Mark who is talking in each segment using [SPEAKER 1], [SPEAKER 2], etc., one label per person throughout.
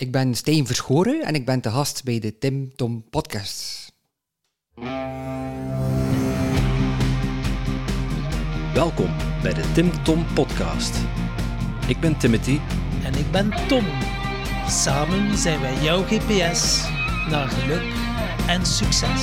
[SPEAKER 1] Ik ben Stijn Verschoren en ik ben te gast bij de Tim Tom Podcast.
[SPEAKER 2] Welkom bij de Tim Tom Podcast. Ik ben Timothy.
[SPEAKER 3] En ik ben Tom. Samen zijn wij jouw GPS naar geluk en succes.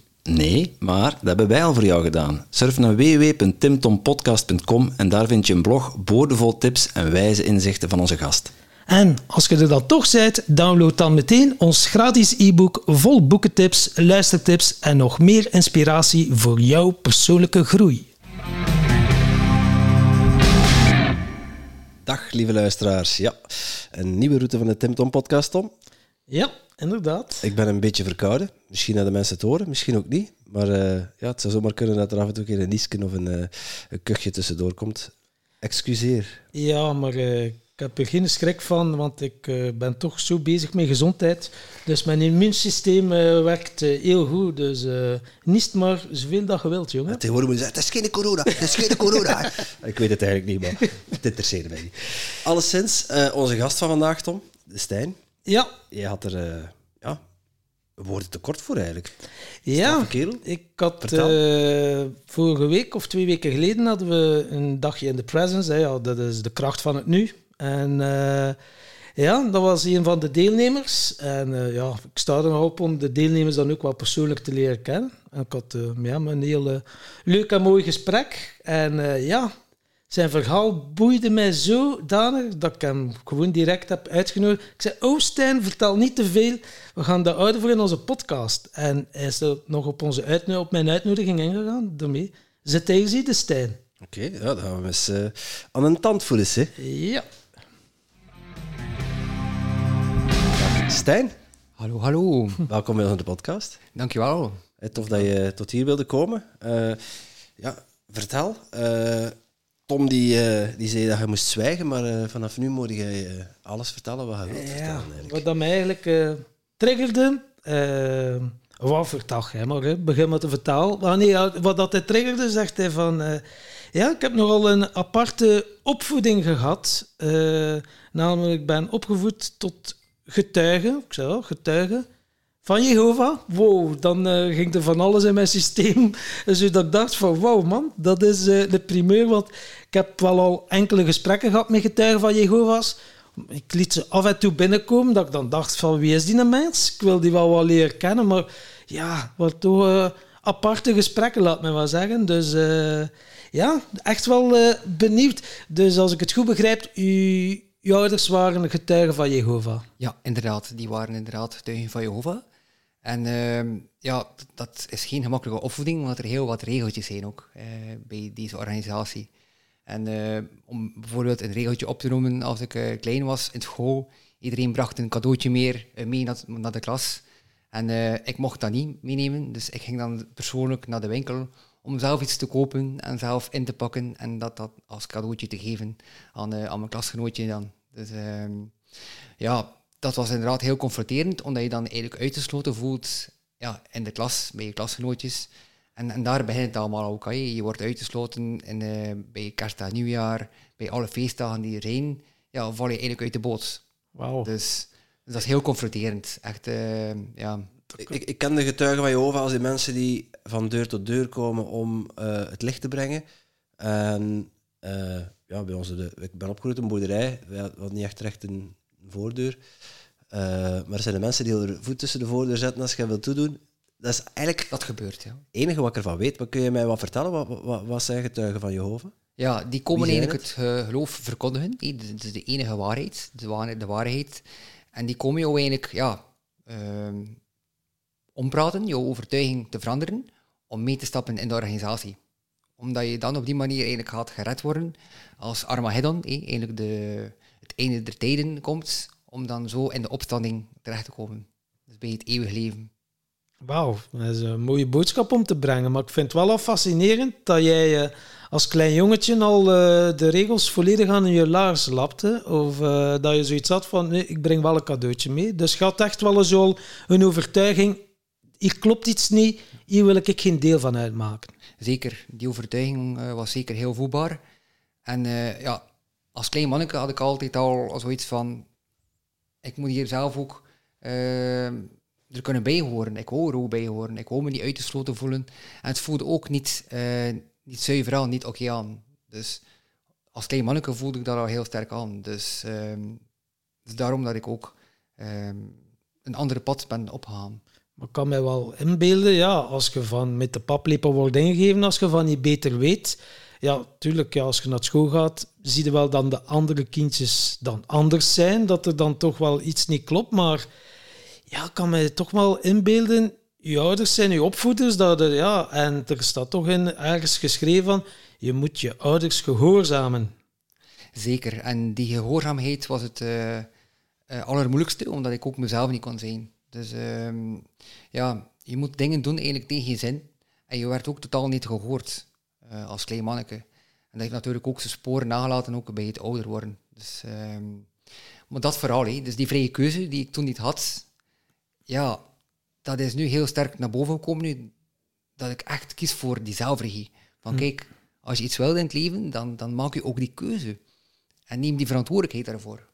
[SPEAKER 2] Nee, maar dat hebben wij al voor jou gedaan. Surf naar www.timtompodcast.com en daar vind je een blog boordevol tips en wijze inzichten van onze gast.
[SPEAKER 3] En als je er dan toch bent, download dan meteen ons gratis e-book vol boekentips, luistertips en nog meer inspiratie voor jouw persoonlijke groei.
[SPEAKER 2] Dag lieve luisteraars. Ja, een nieuwe route van de Tim Tom podcast, Tom.
[SPEAKER 3] Ja, inderdaad.
[SPEAKER 2] Ik ben een beetje verkouden. Misschien dat de mensen het horen, misschien ook niet. Maar uh, ja, het zou zomaar kunnen dat er af en toe een, een niesken of een, uh, een kuchje tussendoor komt. Excuseer.
[SPEAKER 3] Ja, maar uh, ik heb er geen schrik van, want ik ben toch zo bezig met gezondheid. Dus mijn immuunsysteem werkt heel goed. Dus niest maar zoveel dat je wilt, jongen.
[SPEAKER 2] Tegenwoordig moet je zeggen, het is geen corona, het is geen corona. ik weet het eigenlijk niet, maar het interesseert mij niet. Alleszins, onze gast van vandaag, Tom, de Stijn.
[SPEAKER 3] Ja.
[SPEAKER 2] Je had er ja, woorden tekort voor eigenlijk.
[SPEAKER 3] Ja, ik had uh, vorige week of twee weken geleden hadden we een dagje in de presence. Hè. Ja, dat is de kracht van het nu. En uh, ja, dat was een van de deelnemers. En ja, ik sta er nog op om de deelnemers dan ook wel persoonlijk te leren kennen. En ik had ja, een heel leuk en mooi gesprek. En ja, zijn verhaal boeide mij zodanig dat ik hem gewoon direct heb uitgenodigd. Ik zei, oh Stijn, vertel niet te veel. We gaan dat houden voor in onze podcast. En hij is er nog op, onze op mijn uitnodiging ingegaan. Daarmee zit hij gezien, de Stijn.
[SPEAKER 2] Oké, okay, ja, dan gaan we eens uh, aan een tand voelen. Hè.
[SPEAKER 3] Ja.
[SPEAKER 2] Stijn.
[SPEAKER 1] Hallo, hallo.
[SPEAKER 2] Welkom bij onze podcast.
[SPEAKER 1] Dankjewel.
[SPEAKER 2] Tof dat je tot hier wilde komen. Uh, ja, vertel. Uh, Tom die, uh, die zei dat je moest zwijgen, maar uh, vanaf nu moet je uh, alles vertellen wat je wilt vertellen. Eigenlijk.
[SPEAKER 3] Wat dat mij eigenlijk triggerde, wat vertel jij maar, hè? begin met te vertalen. Maar nee, wat dat hij triggerde, zegt hij van... ja, ik heb nogal een aparte opvoeding gehad. namelijk, ik ben opgevoed tot getuige, ik zei wel, getuige van Jehovah. Wow, dan uh, ging er van alles in mijn systeem. Zodat ik dacht van, wow man, dat is uh, de primeur. Want ik heb wel al enkele gesprekken gehad met getuigen van Jehovah's. Ik liet ze af en toe binnenkomen, dat ik dan dacht van, wie is die een mens? Ik wil die wel wel leren kennen, maar ja, wat toch uh, aparte gesprekken, laat me wel zeggen. Dus ja, echt wel benieuwd. Dus als ik het goed begrijp, u... Uw ouders waren getuigen van Jehovah.
[SPEAKER 1] Ja, inderdaad. Die waren inderdaad getuigen van Jehovah. En uh, ja, dat is geen gemakkelijke opvoeding, want er heel wat regeltjes zijn ook uh, bij deze organisatie. En uh, om bijvoorbeeld een regeltje op te noemen, als ik uh, klein was in school, iedereen bracht een cadeautje mee naar, naar, de klas. En ik mocht dat niet meenemen, dus ik ging dan persoonlijk naar de winkel om zelf iets te kopen en zelf in te pakken en dat, dat als cadeautje te geven aan, aan mijn klasgenootje dan. Dus ehm, ja, dat was inderdaad heel confronterend, omdat je dan eigenlijk uitgesloten voelt ja, in de klas, bij je klasgenootjes. En, en daar begint het allemaal ook. Hè. Je wordt uitgesloten in, uh, bij kerst en nieuwjaar, bij alle feestdagen die er zijn, ja, val je eigenlijk uit de boot.
[SPEAKER 3] Wauw.
[SPEAKER 1] Dus, dus, dat is heel confronterend. Echt, uh, ja.
[SPEAKER 2] Ik, ik, ken de getuigen van Jehovah als die mensen die van deur tot deur komen om uh, het licht te brengen. En ja, bij ons, de, ik ben opgegroeid in een boerderij, we hadden niet echt recht een voordeur. Uh, maar er zijn de mensen die er voet tussen de voordeur zetten als je wilt toedoen. Dat is eigenlijk
[SPEAKER 1] dat gebeurt, ja.
[SPEAKER 2] het enige wat ik ervan weet. Maar kun je mij wat vertellen? Wat, wat, wat zijn getuigen van Jehovah?
[SPEAKER 1] Ja, die komen eigenlijk het, het geloof verkondigen. Dat is de enige waarheid, de, waarheid, de waarheid. En die komen jou eigenlijk ja, uh, ompraten, jouw overtuiging te veranderen, om mee te stappen in de organisatie. Omdat je dan op die manier eigenlijk gaat gered worden als Armageddon, eh, eigenlijk de, het einde der tijden komt, om dan zo in de opstanding terecht te komen. Dus bij het eeuwig leven.
[SPEAKER 3] Wauw, dat is een mooie boodschap om te brengen. Maar ik vind het wel al fascinerend dat jij eh, als klein jongetje al eh, de regels volledig aan je laars lapte. Of eh, dat je zoiets had van, nee, ik breng wel een cadeautje mee. Dus je had echt wel eens al een overtuiging, hier klopt iets niet, hier wil ik geen deel van uitmaken.
[SPEAKER 1] Zeker, die overtuiging eh, was zeker heel voelbaar. En eh, ja, als klein manneke had ik altijd al zoiets van, ik moet hier zelf ook eh, er kunnen bij horen. Ik wou er ook bij horen. Ik wou me niet uitgesloten voelen. En het voelde ook niet, niet zuiver aan, niet oké aan. Dus als klein manneke voelde ik dat al heel sterk aan. Dus, dus daarom dat ik ook ehm, een andere pad ben opgegaan.
[SPEAKER 3] Maar ik kan mij wel inbeelden, ja, als je van met de paplepel wordt ingegeven, als je van niet beter weet. Ja, tuurlijk, ja, als je naar school gaat, zie je wel dan de andere kindjes dan anders zijn, dat er dan toch wel iets niet klopt. Maar ja, ik kan mij toch wel inbeelden, je ouders zijn je opvoeders, dat er, ja, en er staat toch in ergens geschreven van, je moet je ouders gehoorzamen.
[SPEAKER 1] Zeker. En die gehoorzaamheid was het eh, eh, allermoeilijkste, omdat ik ook mezelf niet kon zijn. Dus ehm, ja, je moet dingen doen eigenlijk tegen je zin. En je werd ook totaal niet gehoord eh, als klein manneke. En dat heeft natuurlijk ook zijn sporen nagelaten, ook bij het ouder worden. Dus, ehm, maar dat vooral, hè. dus die vrije keuze die ik toen niet had, ja, dat is nu heel sterk naar boven gekomen nu, dat ik echt kies voor die zelfregie. Van kijk, als je iets wilt in het leven, dan, dan maak je ook die keuze. En neem die verantwoordelijkheid daarvoor.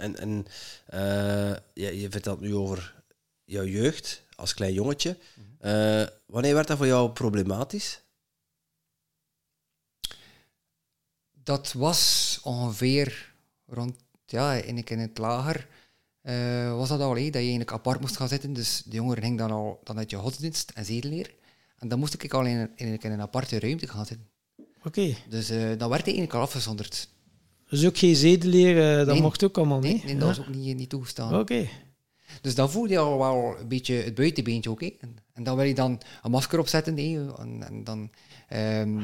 [SPEAKER 2] En, en eh, je, je vertelt nu over jouw jeugd als klein jongetje. Eh, wanneer werd dat voor jou problematisch?
[SPEAKER 1] Dat was ongeveer rond, ja, in, in het lager, eh, was dat al, hé, dat je eigenlijk apart moest gaan zitten. Dus de jongeren gingen dan al dan uit je godsdienst en zedenleer. En dan moest ik al in, een- in, een- in een aparte ruimte gaan zitten.
[SPEAKER 3] Oké,
[SPEAKER 1] Dus eh, dan werd hij eigenlijk al afgezonderd.
[SPEAKER 3] Dus ook geen zedeleer, eh, dat
[SPEAKER 1] Nee.
[SPEAKER 3] mocht ook allemaal
[SPEAKER 1] Nee,
[SPEAKER 3] niet?
[SPEAKER 1] nee, dat was ook niet, niet toegestaan.
[SPEAKER 3] Oké.
[SPEAKER 1] Dus dan voelde je al wel een beetje het buitenbeentje ook. En, en dan wil je dan een masker opzetten. hè. En, en dan, ehm,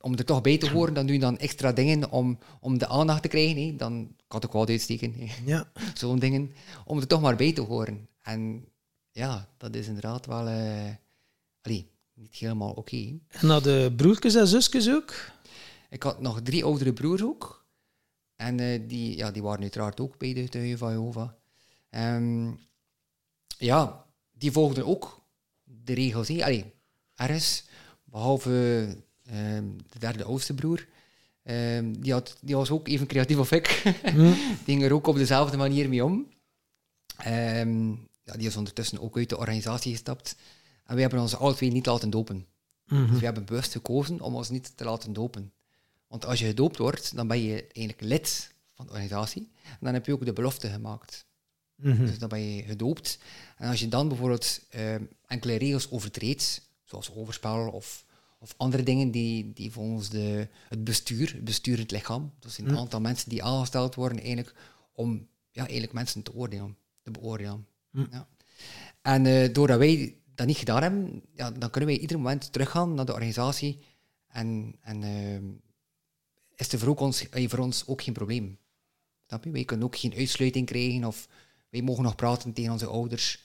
[SPEAKER 1] om er toch bij te horen, dan doe je dan extra dingen om, om de aandacht te krijgen. hè. Dan kan ook wel uitsteken.
[SPEAKER 3] Ja.
[SPEAKER 1] Zo'n dingen. Om er toch maar bij te horen. En ja, dat is inderdaad wel... allee, niet helemaal oké. hè.
[SPEAKER 3] En hadden broertjes en zusjes ook?
[SPEAKER 1] Ik had nog drie oudere broers ook. En eh, die, ja, die waren uiteraard ook bij de getuigen van Jehovah. Ehm, ja, die volgden ook de regels. hè. Allee, ergens, behalve ehm, de derde oudste broer. Ehm, die, had, die was ook even creatief als ik. die ging er ook op dezelfde manier mee om. Ja, die is ondertussen ook uit de organisatie gestapt. En we hebben ons alle twee niet laten dopen. Dus we hebben bewust gekozen om ons niet te laten dopen. Want als je gedoopt wordt, dan ben je eigenlijk lid van de organisatie. En dan heb je ook de belofte gemaakt. Dus dan ben je gedoopt. En als je dan bijvoorbeeld ehm, enkele regels overtreedt, zoals overspel of, of andere dingen die, die volgens de, het bestuur, het besturend lichaam, zijn een aantal mensen die aangesteld worden eigenlijk om ja, eigenlijk mensen te oordelen, te beoordelen. Ja. En eh, doordat wij dat niet gedaan hebben, ja, dan kunnen wij ieder moment teruggaan naar de organisatie en, en ehm, is er voor, ook ons, eh, voor ons ook geen probleem. Snap je? Wij kunnen ook geen uitsluiting krijgen of wij mogen nog praten tegen onze ouders.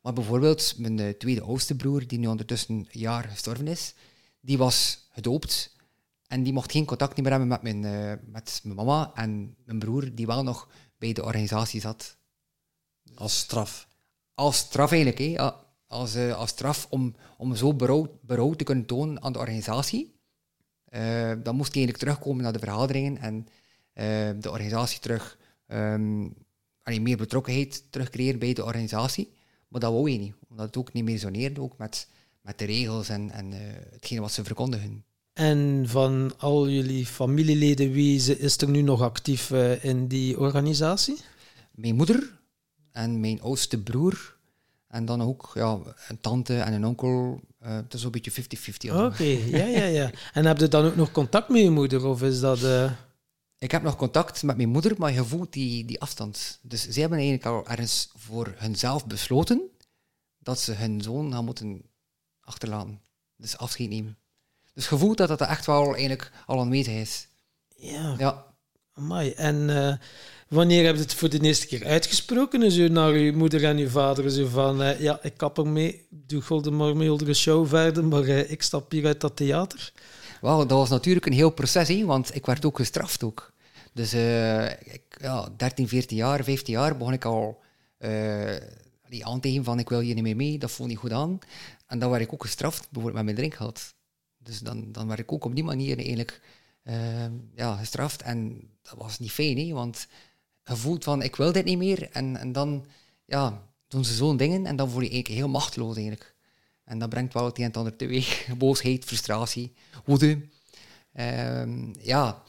[SPEAKER 1] Maar bijvoorbeeld mijn eh, tweede oudste broer, die nu ondertussen een jaar gestorven is, die was gedoopt en die mocht geen contact meer hebben met mijn, eh, met mijn mama en mijn broer, die wel nog bij de organisatie zat.
[SPEAKER 2] Als straf.
[SPEAKER 1] Als straf eigenlijk, hè? Ja, als, als straf om, om zo berouw, berouw te kunnen tonen aan de organisatie. Eh, dan moest hij eigenlijk terugkomen naar de vergaderingen en eh, de organisatie terug, allee, meer betrokkenheid terugcreëren bij de organisatie. Maar dat wou je niet, omdat het ook niet meer zoneerde ook met, met de regels en, en eh, hetgene wat ze verkondigen.
[SPEAKER 3] En van al jullie familieleden, wie is- er nu nog actief in die organisatie?
[SPEAKER 1] Mijn moeder en mijn oudste broer en dan ook ja, een tante en een onkel. Eh, het is zo'n beetje 50-50.
[SPEAKER 3] Oké, ja, ja, ja. En heb je dan ook nog contact met je moeder? Of is dat... eh,
[SPEAKER 1] Ik heb nog contact met mijn moeder, maar je voelt die, die afstand. Dus zij hebben eigenlijk al ergens voor hunzelf besloten dat ze hun zoon gaan moeten achterlaten. Dus afscheid nemen. Dus je voelt dat dat echt wel eigenlijk al aanwezig is.
[SPEAKER 3] ja,
[SPEAKER 1] Ja,
[SPEAKER 3] amai. En eh, Wanneer heb je het voor de eerste keer uitgesproken? Zo naar je moeder en je vader? Zo van, eh, ja, ik kap ermee, doe Golden Marmeeldere show verder, maar eh, ik stap hier uit dat theater.
[SPEAKER 1] Wel, dat was natuurlijk een heel proces, want ik werd ook gestraft ook. Dus uh, ik, ja, 13, 14 jaar, 15 jaar begon ik al die aan te geven van ik wil hier niet meer mee, dat voelt niet goed aan. En dan werd ik ook gestraft, bijvoorbeeld met mijn drinkgeld. Dus dan, dan werd ik ook op die manier eigenlijk ja, gestraft. En dat was niet fijn, want je voelt van ik wil dit niet meer. En, en dan ja, doen ze zo'n dingen en dan voel je je eigenlijk heel machteloos eigenlijk. En dat brengt wel het een en ander teweeg. Boosheid, frustratie, woede. Um, ja,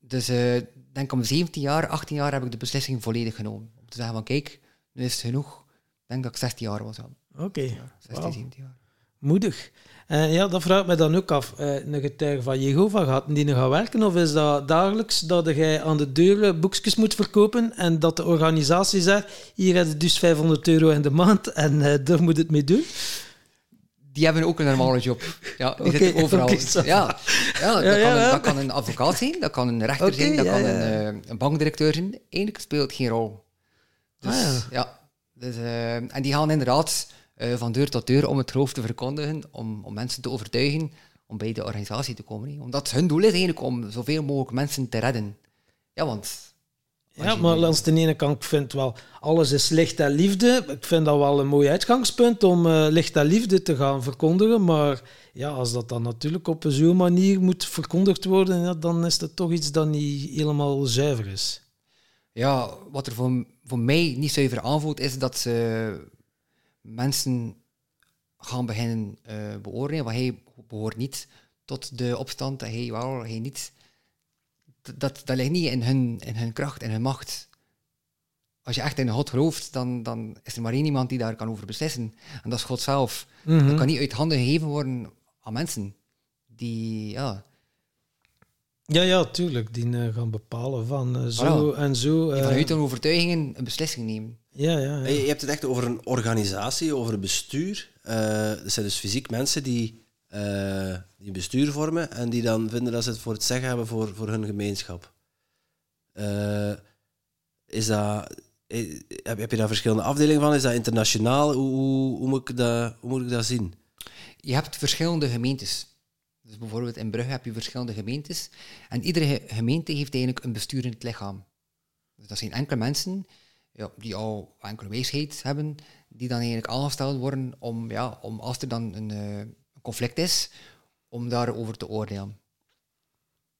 [SPEAKER 1] dus uh, denk om 17 jaar, 18 jaar heb ik de beslissing volledig genomen. Om te zeggen van kijk, nu is het genoeg. Ik denk dat ik 16 jaar was.
[SPEAKER 3] Oké. Okay. Ja,
[SPEAKER 1] 16, wow. 17 jaar.
[SPEAKER 3] Moedig. En ja, dat vraagt me dan ook af. Uh, een getuige van Jehovah gaat die nog gaan werken? Of is dat dagelijks dat jij aan de deur boekjes moet verkopen en dat de organisatie zegt, hier heb je dus 500 euro in de maand en uh, daar moet het mee doen?
[SPEAKER 1] Die hebben ook een normale job. Ja, die okay, zitten overal. Okay, ja, ja, dat, ja, kan een, dat, kan een, advocaat zijn, dat kan een rechter okay, zijn, dat kan een, een, bankdirecteur zijn. Eigenlijk speelt het geen rol. Dus, ah, ja. Dus, en die gaan inderdaad uh, van deur tot deur om het geloof te verkondigen, om, om mensen te overtuigen om bij de organisatie te komen. He. Omdat hun doel is eigenlijk om zoveel mogelijk mensen te redden. Ja, want...
[SPEAKER 3] Ja, maar langs de ene kant, ik vind wel, alles is licht en liefde. Ik vind dat wel een mooi uitgangspunt om uh, licht en liefde te gaan verkondigen. Maar ja, als dat dan natuurlijk op zo'n manier moet verkondigd worden, ja, dan is dat toch iets dat niet helemaal zuiver is.
[SPEAKER 1] Ja, wat er voor, voor mij niet zuiver aanvoelt, is dat ze mensen gaan beginnen uh, beoordelen. Want hij behoort niet tot de opstand, hij wel, hij niet. Dat, dat ligt niet in hun, in hun kracht, in hun macht. Als je echt in God gelooft, dan, dan is er maar één iemand die daar kan over beslissen. En dat is God zelf. Dat kan niet uit handen gegeven worden aan mensen. Die, ja...
[SPEAKER 3] Ja, ja, tuurlijk. Die uh, gaan bepalen van uh, zo en zo.
[SPEAKER 1] Die vanuit hun overtuigingen een beslissing nemen.
[SPEAKER 3] Ja, ja, ja.
[SPEAKER 2] Je hebt het echt over een organisatie, over een bestuur. Uh, dat zijn dus fysiek mensen die, uh, die een bestuur vormen en die dan vinden dat ze het voor het zeggen hebben voor, voor hun gemeenschap. Uh, is dat, heb, heb je daar verschillende afdelingen van? Is dat internationaal? Hoe, hoe, hoe, moet ik dat, hoe moet ik dat zien?
[SPEAKER 1] Je hebt verschillende gemeentes. Dus bijvoorbeeld in Brugge heb je verschillende gemeentes. En iedere gemeente heeft eigenlijk een bestuurend lichaam. Dus dat zijn enkele mensen ja, die al enkele wijsheid hebben, die dan eigenlijk aangesteld worden om, ja, om als er dan een, uh, conflict is, om daarover te oordelen.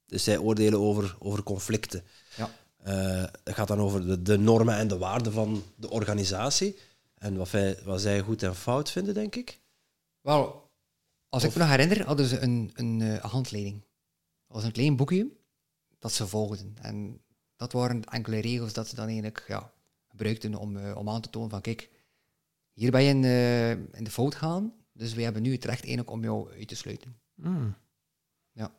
[SPEAKER 2] Dus zij oordelen over, over conflicten. Ja. Uh, het gaat dan over de, de, normen en de waarden van de organisatie. En wat, wij, wat zij goed en fout vinden, denk ik.
[SPEAKER 1] Wel, als ik me nog herinner, hadden ze een, een uh, handleiding. Dat was een klein boekje dat ze volgden. En dat waren enkele regels dat ze dan eigenlijk ja, gebruikten om, uh, om aan te tonen van kijk, hier ben je in, uh, in de fout gaan, dus we hebben nu het recht eigenlijk om jou uit te sluiten.
[SPEAKER 3] Mm.
[SPEAKER 1] Ja.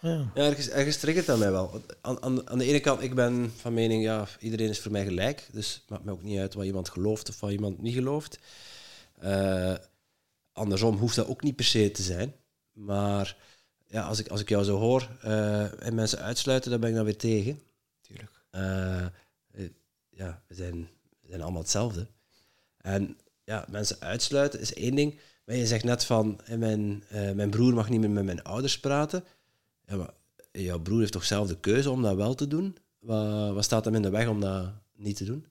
[SPEAKER 2] Ja, ja ergens, ergens triggert dat mij wel. Aan, aan, aan, de ene kant, ik ben van mening, ja, iedereen is voor mij gelijk. Dus het maakt me ook niet uit wat iemand gelooft of wat iemand niet gelooft. Uh, andersom hoeft dat ook niet per se te zijn. Maar ja, als, ik, als ik jou zo hoor uh, en mensen uitsluiten, dan ben ik dan weer tegen.
[SPEAKER 1] Tuurlijk.
[SPEAKER 2] Uh, ja, we zijn, we zijn allemaal hetzelfde. En ja, mensen uitsluiten is één ding. Maar je zegt net van, mijn, uh, mijn broer mag niet meer met mijn ouders praten. Ja, maar jouw broer heeft toch zelf de keuze om dat wel te doen? Wat, wat staat hem in de weg om dat niet te doen?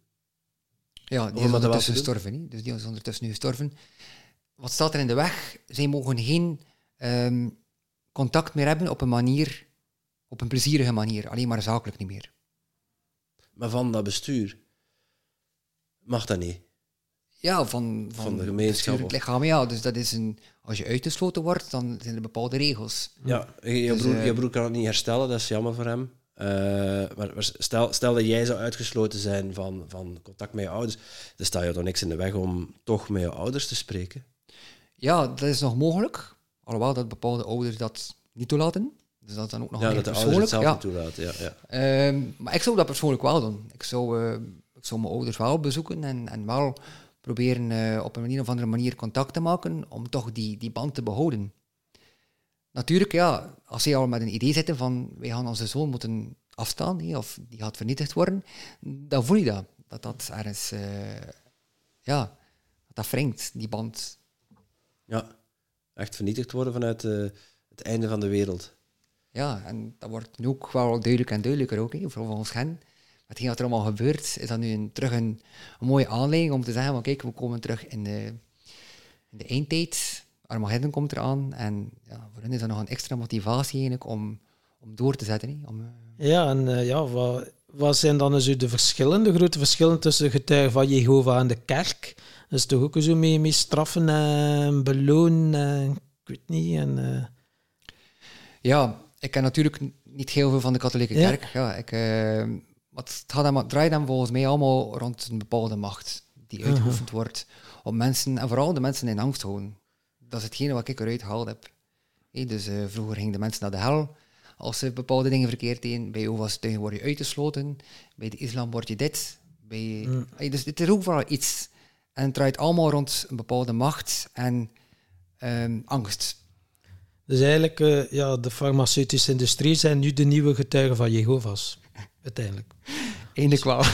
[SPEAKER 1] Ja, die is ondertussen gestorven. Niet? Dus die is ondertussen nu gestorven. Wat staat er in de weg? Zij mogen geen um, contact meer hebben op een manier, op een plezierige manier. Alleen maar zakelijk niet meer.
[SPEAKER 2] Maar van dat bestuur mag dat niet.
[SPEAKER 1] Ja, van, van,
[SPEAKER 2] van de gemeenschap.
[SPEAKER 1] Het lichaam, ja. Dus dat is een, als je uitgesloten wordt, dan zijn er bepaalde regels.
[SPEAKER 2] Ja, je, dus, broer, uh, je broer kan het niet herstellen, dat is jammer voor hem. Uh, maar, stel, stel dat jij zou uitgesloten zijn van, van contact met je ouders, dan sta je toch niks in de weg om toch met je ouders te spreken?
[SPEAKER 1] Ja, dat is nog mogelijk. Alhoewel dat bepaalde ouders dat niet toelaten. Dus dat is dan ook nog
[SPEAKER 2] ja, dat de ouders het zelf
[SPEAKER 1] ja.
[SPEAKER 2] toelaten. Ja, ja.
[SPEAKER 1] Uh, maar ik zou dat persoonlijk wel doen. Ik zou, uh, ik mijn ouders wel bezoeken en, en wel proberen uh, op een manier of andere manier contact te maken om toch die, die band te behouden. Natuurlijk, ja, als zij al met een idee zitten van wij gaan onze zoon moeten afstaan, of die gaat vernietigd worden, dan voel je dat. Dat dat ergens, eh, ja, dat dat wringt, die band.
[SPEAKER 2] Ja, echt vernietigd worden vanuit eh, het einde van de wereld.
[SPEAKER 1] Ja, en dat wordt nu ook wel duidelijker en duidelijker ook, hè, vooral voor ons hen. Hetgeen wat er allemaal gebeurt, is dat nu een, terug een, een mooie aanleiding om te zeggen, van, kijk, we komen terug in de, in de eindtijd. Armageddon komt eraan. En ja, voor hen is dat nog een extra motivatie eigenlijk om, om door te zetten. Om, eh,
[SPEAKER 3] Ja, en eh, ja, wat, wat zijn dan zo de verschillen, de grote verschillen tussen getuigen van Jehovah en de kerk? Dat is toch ook zo mee, mee straffen en belonen, en, ik weet niet. En, eh,
[SPEAKER 1] Ja, ik ken natuurlijk niet heel veel van de katholieke kerk. Ja, ik, maar het gaat het draait hem volgens mij allemaal rond een bepaalde macht die uitgeoefend wordt op mensen, en vooral de mensen in angst houden. Dat is hetgene wat ik eruit gehaald heb. Dus eh, vroeger gingen de mensen naar de hel als ze bepaalde dingen verkeerd deden. Bij Jehovah's Getuigen word je uitgesloten. Bij de islam word je dit. Bij, dus het is ook vooral iets. En het draait allemaal rond een bepaalde macht en ehm, angst.
[SPEAKER 3] dus eigenlijk, eh, ja, de farmaceutische industrie zijn nu de nieuwe getuigen van Jehovah's. Uiteindelijk.
[SPEAKER 1] Eindelijk wel.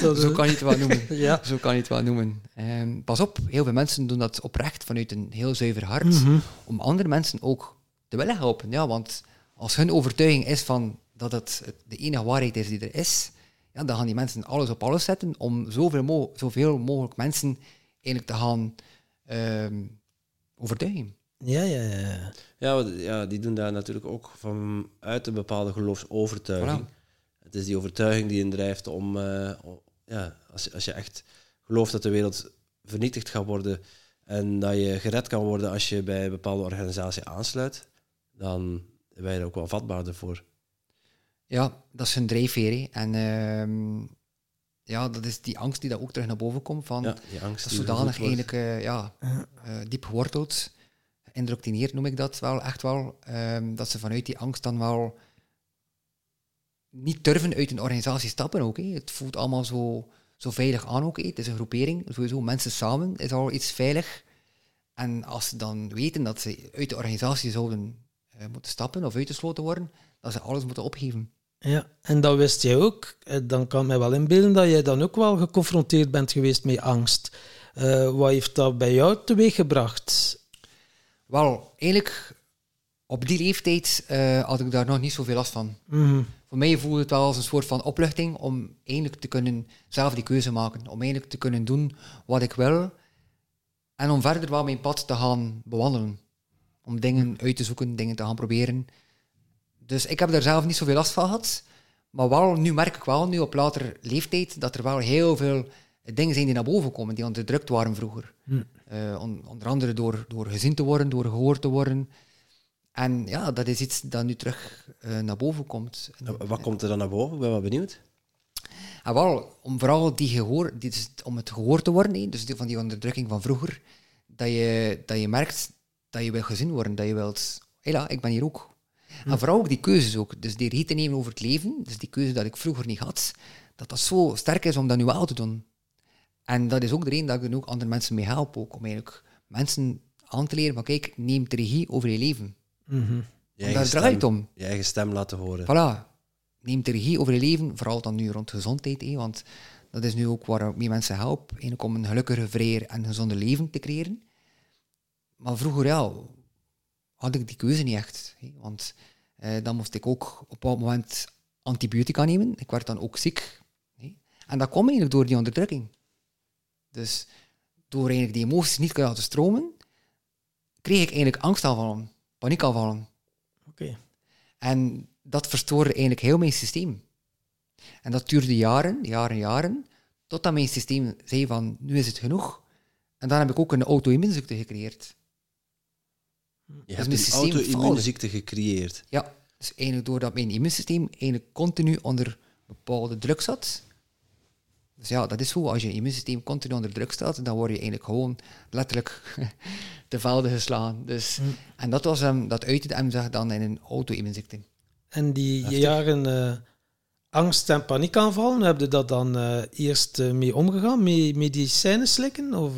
[SPEAKER 3] Dat,
[SPEAKER 1] Zo kan je het wel noemen.
[SPEAKER 3] Ja.
[SPEAKER 1] Zo kan je het wel noemen. Pas op, heel veel mensen doen dat oprecht vanuit een heel zuiver hart.
[SPEAKER 3] Mhm.
[SPEAKER 1] Om andere mensen ook te willen helpen. Ja, want als hun overtuiging is van dat het de enige waarheid is die er is, ja, dan gaan die mensen alles op alles zetten om zoveel, mo zoveel mogelijk mensen eigenlijk te gaan ehm, overtuigen.
[SPEAKER 3] Ja, ja, ja.
[SPEAKER 2] Ja, want, ja, die doen daar natuurlijk ook vanuit een bepaalde geloofsovertuiging.
[SPEAKER 1] Voilà.
[SPEAKER 2] Het is die overtuiging die hen drijft om, eh, ja, als, je- als je echt gelooft dat de wereld vernietigd gaat worden en dat je gered kan worden als je bij een bepaalde organisatie aansluit, dan ben je er ook wel vatbaarder voor.
[SPEAKER 1] Ja, dat is hun drijfveer. En ehm, ja, dat is die angst die daar ook terug naar boven komt. Van,
[SPEAKER 2] Ja, die angst
[SPEAKER 1] Dat is
[SPEAKER 2] die
[SPEAKER 1] zodanig eigenlijk eh, ja, eh, diep geworteld, geïndoctrineerd noem ik dat wel, echt wel, ehm, dat ze vanuit die angst dan wel niet durven uit een organisatie stappen ook. Het voelt allemaal zo, zo veilig aan ook. hè. Het is een groepering, sowieso mensen samen is al iets veilig. En als ze dan weten dat ze uit de organisatie zouden eh, moeten stappen of uitgesloten worden, dat ze alles moeten opgeven.
[SPEAKER 3] Ja, en dat wist jij ook. Eh, Dan kan ik mij wel inbeelden dat jij dan ook wel geconfronteerd bent geweest met angst. Eh, wat heeft dat bij jou teweeggebracht?
[SPEAKER 1] Wel, eigenlijk op die leeftijd eh, had ik daar nog niet zoveel last van.
[SPEAKER 3] Mhm.
[SPEAKER 1] Voor mij voelde het wel als een soort van opluchting om eindelijk te kunnen zelf die keuze maken. Om eindelijk te kunnen doen wat ik wil. En om verder wel mijn pad te gaan bewandelen. Om dingen uit te zoeken, dingen te gaan proberen. Dus ik heb daar zelf niet zoveel last van gehad. Maar wel, nu merk ik wel, nu op latere leeftijd, dat er wel heel veel dingen zijn die naar boven komen, die onderdrukt waren vroeger. Eh, on- onder andere door, door gezien te worden, door gehoord te worden. En ja, dat is iets dat nu terug eh, naar boven komt.
[SPEAKER 2] Nou, Wat komt er dan naar boven? Ik ben wel benieuwd.
[SPEAKER 1] En wel, om vooral die gehoor, die, dus om het gehoord te worden, dus die, van die onderdrukking van vroeger, dat je, dat je merkt dat je wil gezien worden, dat je wilt, hela, ik ben hier ook. En vooral ook die keuzes ook, dus die regie te nemen over het leven, dus die keuze dat ik vroeger niet had, dat dat zo sterk is om dat nu wel te doen. En dat is ook de reden dat ik er ook andere mensen mee help, ook, om eigenlijk mensen aan te leren van kijk, neem de regie over je leven.
[SPEAKER 3] Mhm.
[SPEAKER 2] Je
[SPEAKER 1] Want
[SPEAKER 2] eigen
[SPEAKER 1] daar
[SPEAKER 2] stem-
[SPEAKER 1] draait het om.
[SPEAKER 2] Je eigen stem laten horen.
[SPEAKER 1] Voilà. Neem de regie over je leven, vooral dan nu rond gezondheid. hè, want dat is nu ook waar ik mee mensen help. Eigenlijk om een gelukkiger, vrijer en gezonder leven te creëren. Maar vroeger ja, had ik die keuze niet echt. hè, want eh, dan moest ik ook op een bepaald moment antibiotica nemen. Ik werd dan ook ziek. hè. En dat kwam eigenlijk door die onderdrukking. Dus door eigenlijk die emoties niet te laten stromen, kreeg ik eigenlijk angstaanvallen, paniekaanvallen.
[SPEAKER 3] Oké.
[SPEAKER 1] En dat verstoorde eigenlijk heel mijn systeem. En dat duurde jaren, jaren, jaren, totdat mijn systeem zei van, nu is het genoeg. En dan heb ik ook een auto-immuunziekte gecreëerd.
[SPEAKER 2] Je
[SPEAKER 1] mijn
[SPEAKER 2] hebt een auto-immuunziekte gecreëerd.
[SPEAKER 1] Ja, dus eigenlijk doordat mijn immuunsysteem eigenlijk continu onder bepaalde druk zat. Dus ja, dat is zo. Als je immuunsysteem continu onder druk staat, dan word je eigenlijk gewoon letterlijk te velden geslagen. Dus, En dat, was hem, dat uitte hem zich dan in een auto-immuunziekte.
[SPEAKER 3] En die jaren eh, angst- en paniekaanvallen, heb je dat dan eh, eerst eh, mee omgegaan? Met medicijnen slikken? Of,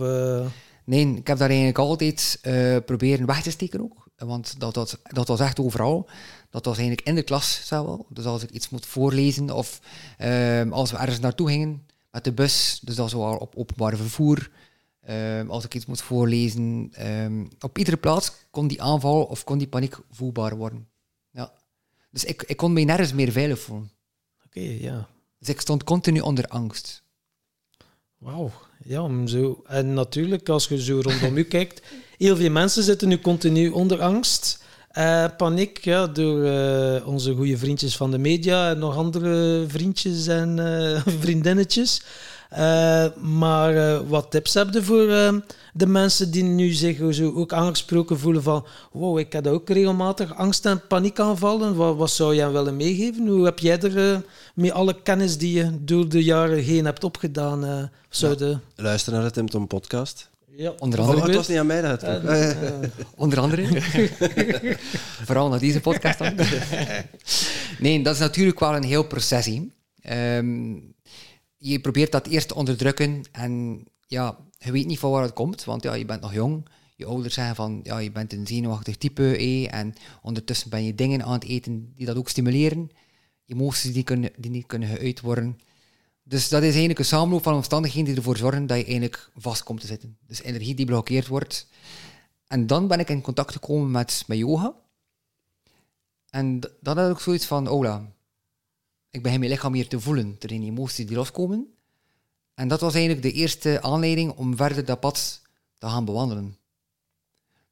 [SPEAKER 1] Nee, ik heb daar eigenlijk altijd proberen weg te steken ook. want dat, dat, dat was echt overal. Dat was eigenlijk in de klas zelf. Dus als ik iets moet voorlezen of ehm, als we ergens naartoe gingen met de bus, dus dat was wel op openbaar vervoer. Ehm, als ik iets moet voorlezen, ehm, op iedere plaats kon die aanval of kon die paniek voelbaar worden. Ja. Dus ik, ik kon mij nergens meer veilig voelen.
[SPEAKER 3] Oké, ja.
[SPEAKER 1] Dus ik stond continu onder angst.
[SPEAKER 3] Wauw. Ja, zo. En natuurlijk, als je zo rondom u kijkt, heel veel mensen zitten nu continu onder angst. Eh, paniek, ja, door eh, onze goede vriendjes van de media en nog andere vriendjes en eh, vriendinnetjes. Maar wat tips heb je voor de mensen die nu zich zo ook aangesproken voelen van wow, ik heb ook regelmatig angst- en paniekaanvallen. Wat, wat zou jij willen meegeven? Hoe heb jij er met alle kennis die je door de jaren heen hebt opgedaan, zouden...
[SPEAKER 2] Luister naar de Tim podcast.
[SPEAKER 3] Ja,
[SPEAKER 1] Onder
[SPEAKER 2] Oh,
[SPEAKER 1] andere.
[SPEAKER 2] het was niet aan mij dat het.
[SPEAKER 3] Eh,
[SPEAKER 2] Eh,
[SPEAKER 3] eh,
[SPEAKER 1] Onder andere. Vooral naar deze podcast dan. nee, dat is natuurlijk wel een heel proces. hè. Ehm, je probeert dat eerst te onderdrukken en ja, je weet niet van waar het komt, want ja, je bent nog jong. Je ouders zeggen van, ja, je bent een zenuwachtig type hè, en ondertussen ben je dingen aan het eten die dat ook stimuleren. Emoties die, kunnen, die niet kunnen geuit worden. Dus dat is eigenlijk een samenloop van omstandigheden die ervoor zorgen dat je eigenlijk vast komt te zitten. Dus energie die geblokkeerd wordt, en dan ben ik in contact gekomen met, met yoga. En dan had ik zoiets van, Ola, ik begin mijn lichaam hier te voelen. Er zijn emoties die loskomen. En dat was eigenlijk de eerste aanleiding om verder dat pad te gaan bewandelen.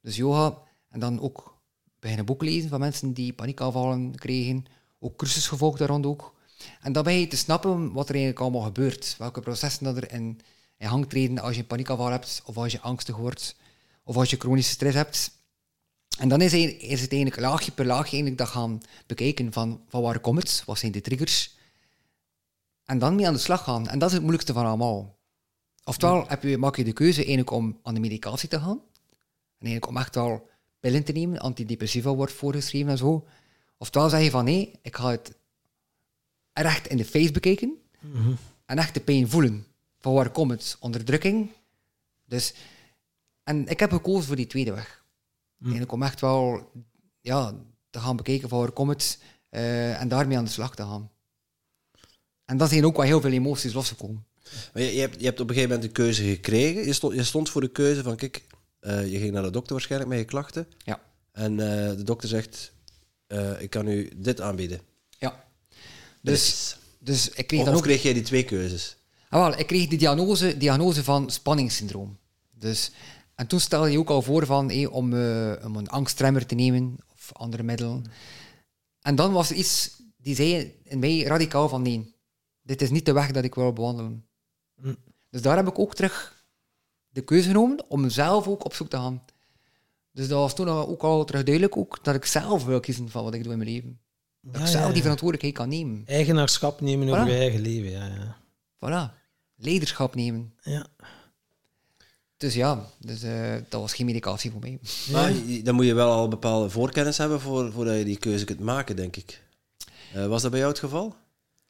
[SPEAKER 1] Dus yoga, en dan ook beginnen boeken lezen van mensen die paniekaanvallen kregen. Ook cursus gevolgd daar rond ook. En dan ben je te snappen wat er eigenlijk allemaal gebeurt. Welke processen dat er in, in gang treden als je een paniekaanval hebt, of als je angstig wordt, of als je chronische stress hebt. En dan is, het- is het eigenlijk laagje per laagje eigenlijk dat gaan bekijken van, van waar komt het, wat zijn de triggers. En dan mee aan de slag gaan. En dat is het moeilijkste van allemaal. Oftewel heb je, maak je de keuze eigenlijk om aan de medicatie te gaan. En eigenlijk om echt wel pillen te nemen, antidepressiva wordt voorgeschreven en zo. Oftewel zeg je van nee, ik ga het recht in de face bekijken en echt de pijn voelen. Van waar komt het? Onderdrukking. Dus, en ik heb gekozen voor die tweede weg. Eigenlijk om echt wel ja, te gaan bekijken van waar komt het eh, en daarmee aan de slag te gaan. En dan zijn ook wel heel veel emoties losgekomen.
[SPEAKER 2] Maar je, je, hebt, je hebt op een gegeven moment een keuze gekregen. Je stond, je stond voor de keuze van, kijk, eh, je ging naar de dokter waarschijnlijk met je klachten.
[SPEAKER 1] Ja.
[SPEAKER 2] En eh, de dokter zegt, ik kan u dit aanbieden.
[SPEAKER 1] Dus, dus ik kreeg
[SPEAKER 2] Of,
[SPEAKER 1] dan ook...
[SPEAKER 2] kreeg jij die twee keuzes?
[SPEAKER 1] Ah, wel, ik kreeg de diagnose, diagnose van spanningssyndroom. Dus, en toen stelde je ook al voor van, hé, om, om een angstremmer te nemen of andere middelen. En dan was er iets die zei in mij radicaal van nee, dit is niet de weg dat ik wil bewandelen.
[SPEAKER 3] Hm.
[SPEAKER 1] Dus daar heb ik ook terug de keuze genomen om zelf ook op zoek te gaan. Dus dat was toen ook al terug duidelijk ook, dat ik zelf wil kiezen van wat ik doe in mijn leven. Dat
[SPEAKER 3] Ja,
[SPEAKER 1] ik zelf
[SPEAKER 3] ja,
[SPEAKER 1] die verantwoordelijkheid kan nemen.
[SPEAKER 3] Eigenaarschap nemen over je eigen leven, ja. ja.
[SPEAKER 1] Voilà. Leiderschap nemen.
[SPEAKER 3] ja.
[SPEAKER 1] Dus ja, dus, eh, dat was geen medicatie voor mij.
[SPEAKER 2] Maar dan moet je wel al bepaalde voorkennis hebben voor, voordat je die keuze kunt maken, denk ik. Eh, was dat bij jou het geval?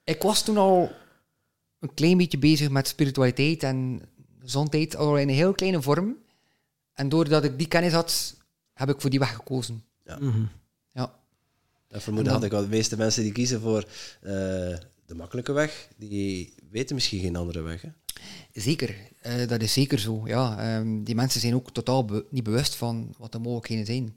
[SPEAKER 1] Ik was toen al een klein beetje bezig met spiritualiteit en gezondheid, al in een heel kleine vorm. En doordat ik die kennis had, heb ik voor die weg gekozen.
[SPEAKER 3] Mhm.
[SPEAKER 1] Ja,
[SPEAKER 2] Dat vermoeden had ik wel. De meeste mensen die kiezen voor eh, de makkelijke weg, die weten misschien geen andere weg. Hè?
[SPEAKER 1] zeker. Eh, dat is zeker zo. Ja, ehm, die mensen zijn ook totaal be- niet bewust van wat de mogelijkheden zijn.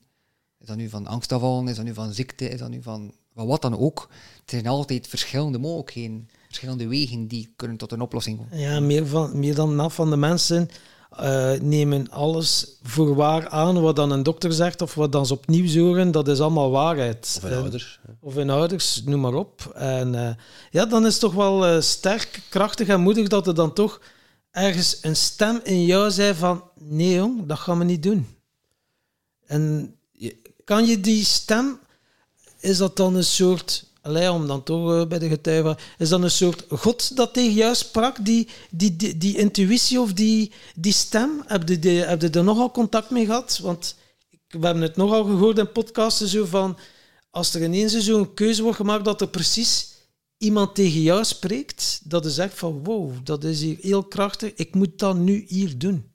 [SPEAKER 1] Is dat nu van angstaanvallen, is dat nu van ziekte, is dat nu van, van wat dan ook. Er zijn altijd verschillende mogelijkheden, verschillende wegen die kunnen tot een oplossing komen.
[SPEAKER 3] Ja, meer, van, meer dan af van de mensen eh, nemen alles voor waar aan wat dan een dokter zegt of wat dan ze opnieuw horen. Dat is allemaal waarheid.
[SPEAKER 2] Of een
[SPEAKER 3] Eh,
[SPEAKER 2] ouder. hè.
[SPEAKER 3] Of hun ouders, noem maar op. En eh, ja, dan is het toch wel sterk, krachtig en moedig dat er dan toch ergens een stem in jou zei van nee jong, dat gaan we niet doen. En kan je die stem, is dat dan een soort, allee, om dan toch eh, bij de getuigen, is dat een soort God dat tegen jou sprak, die, die, die, die intuïtie of die, die stem? Heb je, die, heb je er nogal contact mee gehad? Want we hebben het nogal gehoord in podcasten zo van, als er ineens zo'n keuze wordt gemaakt dat er precies iemand tegen jou spreekt, dat is echt van wow, dat is hier heel krachtig, ik moet dat nu hier doen.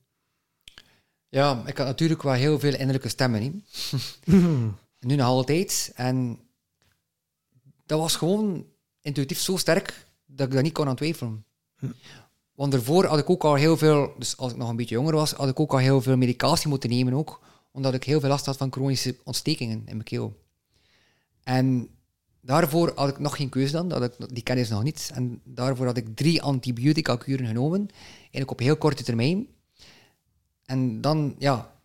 [SPEAKER 1] Ja, ik had natuurlijk wel heel veel innerlijke stemmen. nu nog altijd. En dat was gewoon intuïtief zo sterk dat ik daar niet kon aan twijfelen. Want daarvoor had ik ook al heel veel, dus als ik nog een beetje jonger was, had ik ook al heel veel medicatie moeten nemen ook, omdat ik heel veel last had van chronische ontstekingen in mijn keel. En daarvoor had ik nog geen keuze dan, dat ik die kennis nog niet. En daarvoor had ik drie antibiotica-kuren genomen, eigenlijk op heel korte termijn. En dan, ja,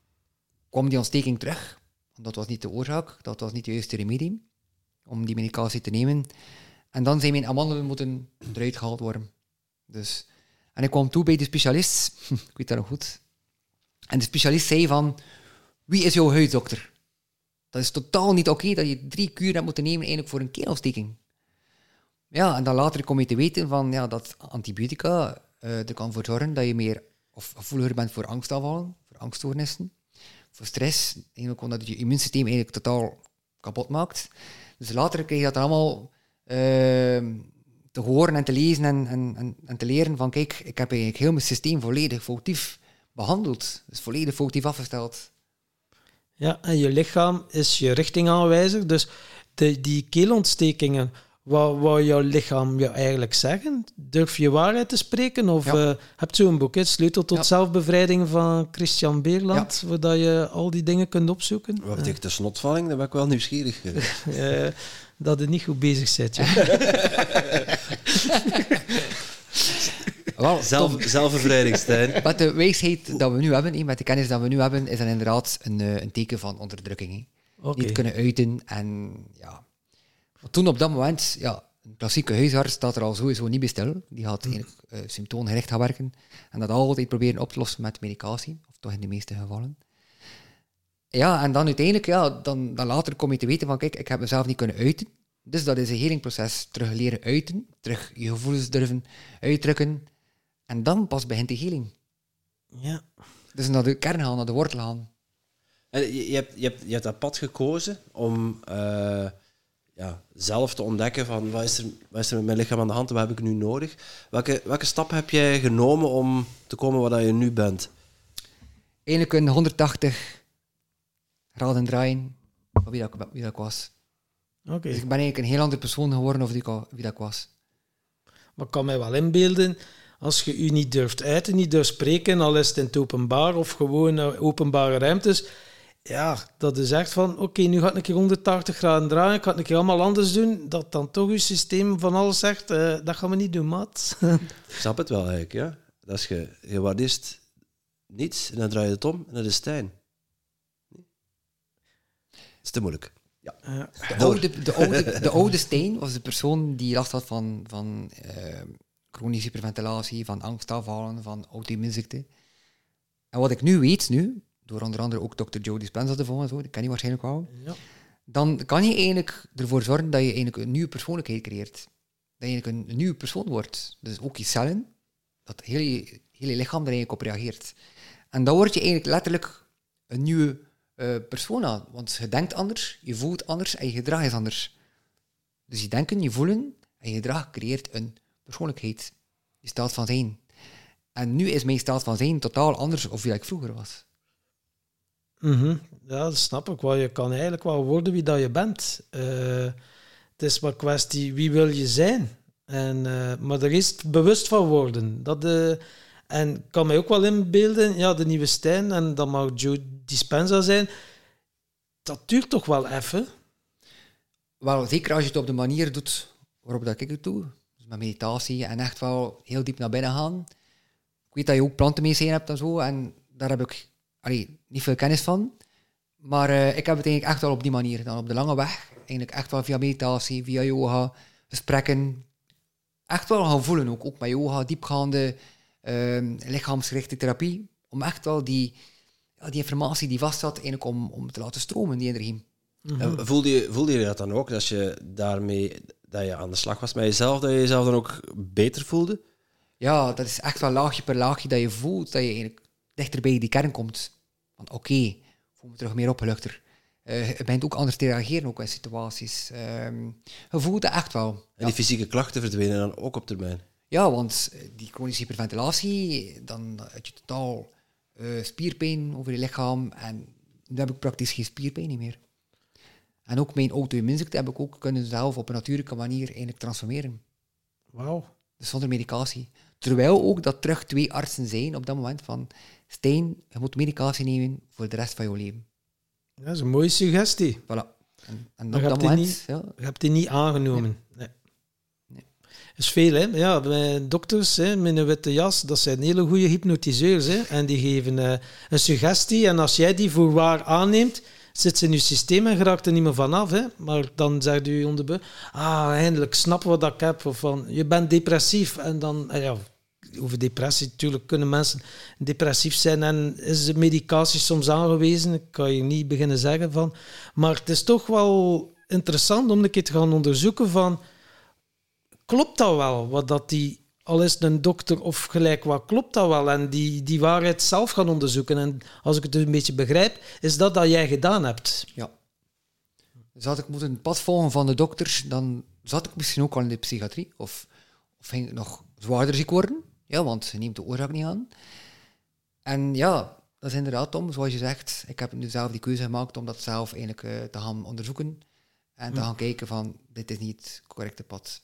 [SPEAKER 1] kwam die ontsteking terug. Dat was niet de oorzaak, dat was niet de juiste remedie om die medicatie te nemen. En dan zijn mijn amandelen moeten eruit gehaald worden. Dus, en ik kwam toe bij de specialist, ik weet dat nog goed. En de specialist zei van, wie is jouw huiddokter? Dat is totaal niet oké dat je drie kuren hebt moeten nemen eigenlijk voor een keelontsteking. Ja, en dan later kom je te weten van, ja, dat antibiotica eh er kan voor zorgen dat je meer of gevoeliger bent voor angstaanvallen, voor angststoornissen, voor stress, eigenlijk omdat je immuunsysteem eigenlijk totaal kapot maakt. Dus later kreeg je dat allemaal ehm, te horen en te lezen en, en, en, te leren van kijk, ik heb eigenlijk heel mijn systeem volledig foutief behandeld. Dus volledig foutief afgesteld.
[SPEAKER 3] Ja, en je lichaam is je richtingaanwijzer. Dus de, die keelontstekingen, wat wou jouw lichaam je eigenlijk zeggen? Durf je waarheid te spreken? Of
[SPEAKER 1] Ja.
[SPEAKER 3] eh, heb je zo'n boek, hè? Sleutel tot
[SPEAKER 1] Ja.
[SPEAKER 3] zelfbevrijding van Christian Beerland, waar dat je al die dingen kunt opzoeken?
[SPEAKER 2] Wat betekent de snotvalling? Daar ben ik wel nieuwsgierig.
[SPEAKER 3] Eh, dat je niet goed bezig bent. Ja.
[SPEAKER 1] Wel,
[SPEAKER 2] Zelf, zelfbevrijding, Stijn.
[SPEAKER 1] Met de wijsheid dat we nu hebben, hè, met de kennis dat we nu hebben, is dat inderdaad een, eh, een teken van onderdrukking. hè.
[SPEAKER 3] Oké.
[SPEAKER 1] Niet kunnen uiten. En ja. Toen op dat moment, ja, een klassieke huisarts staat er al sowieso niet bij stil. Die gaat eigenlijk uh, symptoomgericht gaan werken. En dat altijd proberen op te lossen met medicatie. Of toch in de meeste gevallen. Ja, en dan uiteindelijk, ja, dan, dan later kom je te weten van, kijk, ik heb mezelf niet kunnen uiten. Dus dat is een helingproces. Terug leren uiten. Terug je gevoelens durven uitdrukken. En dan pas begint de heling.
[SPEAKER 3] Ja.
[SPEAKER 1] Dus naar de kern gaan, naar de wortel gaan.
[SPEAKER 2] En je, je, hebt, je, hebt, je hebt dat pad gekozen om eh, ja, zelf te ontdekken van wat is, er, wat is er met mijn lichaam aan de hand en wat heb ik nu nodig. Welke, welke stap heb jij genomen om te komen waar dat je nu bent?
[SPEAKER 1] Eigenlijk een 180 graden draaien van wie dat, wie dat ik was.
[SPEAKER 3] Oké.
[SPEAKER 1] Dus ik ben eigenlijk een heel andere persoon geworden of wie, ik- wie dat ik was.
[SPEAKER 3] Maar ik kan mij wel inbeelden, als je u niet durft uiten, niet durft spreken, al is het in het openbaar of gewoon eh, openbare ruimtes, ja, dat is echt van, oké, nu ga ik een keer 180 graden draaien, ik ga het een keer allemaal anders doen, dat dan toch uw systeem van alles zegt, eh, dat gaan we niet doen, maat.
[SPEAKER 2] Ik snap het wel eigenlijk, ja. Dat is je, je waardist niets en dan draai je het om en dat is Stijn. Dat is te moeilijk. Ja.
[SPEAKER 3] Ja.
[SPEAKER 1] De oude, de, oude, de oude Steen was de persoon die last had van, van eh, chronische hyperventilatie, van angstaanvallen, van auto-immuunziekte. En wat ik nu weet, nu, door onder andere ook Dr. Joe Dispenza te volgen, zo, die ken je waarschijnlijk wel,
[SPEAKER 3] Ja.
[SPEAKER 1] dan kan je eigenlijk ervoor zorgen dat je eigenlijk een nieuwe persoonlijkheid creëert. Dat je eigenlijk een, nieuwe persoon wordt. Dus ook je cellen, dat hele, hele lichaam er eigenlijk op reageert. En dan word je eigenlijk letterlijk een nieuwe eh persona. Want je denkt anders, je voelt anders en je gedrag is anders. Dus je denken, je voelen en je gedrag creëert een persoonlijkheid. Je staat van zijn. En nu is mijn staat van zijn totaal anders of wie ik vroeger was.
[SPEAKER 3] Mhm. Ja, dat snap ik wel. Je kan eigenlijk wel worden wie dat je bent. Eh, het is maar kwestie wie wil je zijn. En, eh, maar er is bewust van worden. Dat, eh, en ik kan mij ook wel inbeelden, ja, de nieuwe Stijn, en dat mag Joe Dispenza zijn, dat duurt toch wel even.
[SPEAKER 1] Wel, zeker als je het op de manier doet waarop dat ik het doe. Dus met meditatie en echt wel heel diep naar binnen gaan. Ik weet dat je ook plantenmedicijn hebt en zo. En daar heb ik allee, niet veel kennis van. Maar eh, ik heb het eigenlijk echt wel op die manier gedaan. Op de lange weg. Eigenlijk echt wel via meditatie, via yoga, gesprekken. Echt wel gaan voelen ook. Ook met yoga, diepgaande ehm, lichaamsgerichte therapie. Om echt wel die, ja, die informatie die vast zat, eigenlijk om, om te laten stromen, die energie.
[SPEAKER 2] En voelde, je, voelde je dat dan ook, dat je daarmee dat je aan de slag was met jezelf, dat je jezelf dan ook beter voelde?
[SPEAKER 1] Ja, dat is echt wel laagje per laagje dat je voelt dat je eigenlijk dichter bij die kern komt. Van oké, ik voel me terug meer opgeluchter. Eh, je bent ook anders te reageren ook in situaties. Ehm, je voelt het echt wel.
[SPEAKER 2] En
[SPEAKER 1] Ja,
[SPEAKER 2] die fysieke klachten verdwenen dan ook op termijn.
[SPEAKER 1] ja want eh, die chronische hyperventilatie, dan had je totaal eh, spierpijn over je lichaam. En nu heb ik praktisch geen spierpijn meer. En ook mijn auto-immuunziekte heb ik ook kunnen zelf op een natuurlijke manier eigenlijk transformeren.
[SPEAKER 3] Wauw.
[SPEAKER 1] Dus zonder medicatie. Terwijl ook dat terug twee artsen zijn op dat moment van... Stijn, je moet medicatie nemen voor de rest van je leven.
[SPEAKER 3] Ja, dat is een mooie suggestie.
[SPEAKER 1] Voilà. En, en op
[SPEAKER 3] je
[SPEAKER 1] dat moment...
[SPEAKER 3] niet-
[SPEAKER 1] Ja,
[SPEAKER 3] Je hebt die niet aangenomen. Nee.
[SPEAKER 1] Nee.
[SPEAKER 3] Dat is veel, hè? Ja, dokters hè, met een witte jas, dat zijn hele goede hypnotiseurs. Hè? En die geven eh, een suggestie. En als jij die voor waar aanneemt, zit ze in je systeem en geraakt er niet meer vanaf. Hè? Maar dan zegt u onderbe, ah, eindelijk snap wat ik heb. Of van, je bent depressief. En dan, ja, over depressie, natuurlijk kunnen mensen depressief zijn en is de medicatie soms aangewezen. Ik kan je niet beginnen zeggen van. Maar het is toch wel interessant om een keer te gaan onderzoeken van klopt dat wel? Wat dat die, al is een dokter of gelijk wat, klopt dat wel? En die, die waarheid zelf gaan onderzoeken. En als ik het dus een beetje begrijp, is dat dat jij gedaan hebt.
[SPEAKER 1] ja. Dus had ik moeten het pad volgen van de dokters, dan zat ik misschien ook al in de psychiatrie. Of, of ging ik nog zwaarder ziek worden. Ja, want ze neemt de oorzaak niet aan. En ja, dat is inderdaad, Tom, zoals je zegt. Ik heb nu zelf die keuze gemaakt om dat zelf eigenlijk eh, te gaan onderzoeken. En te gaan kijken van, dit is niet het correcte pad.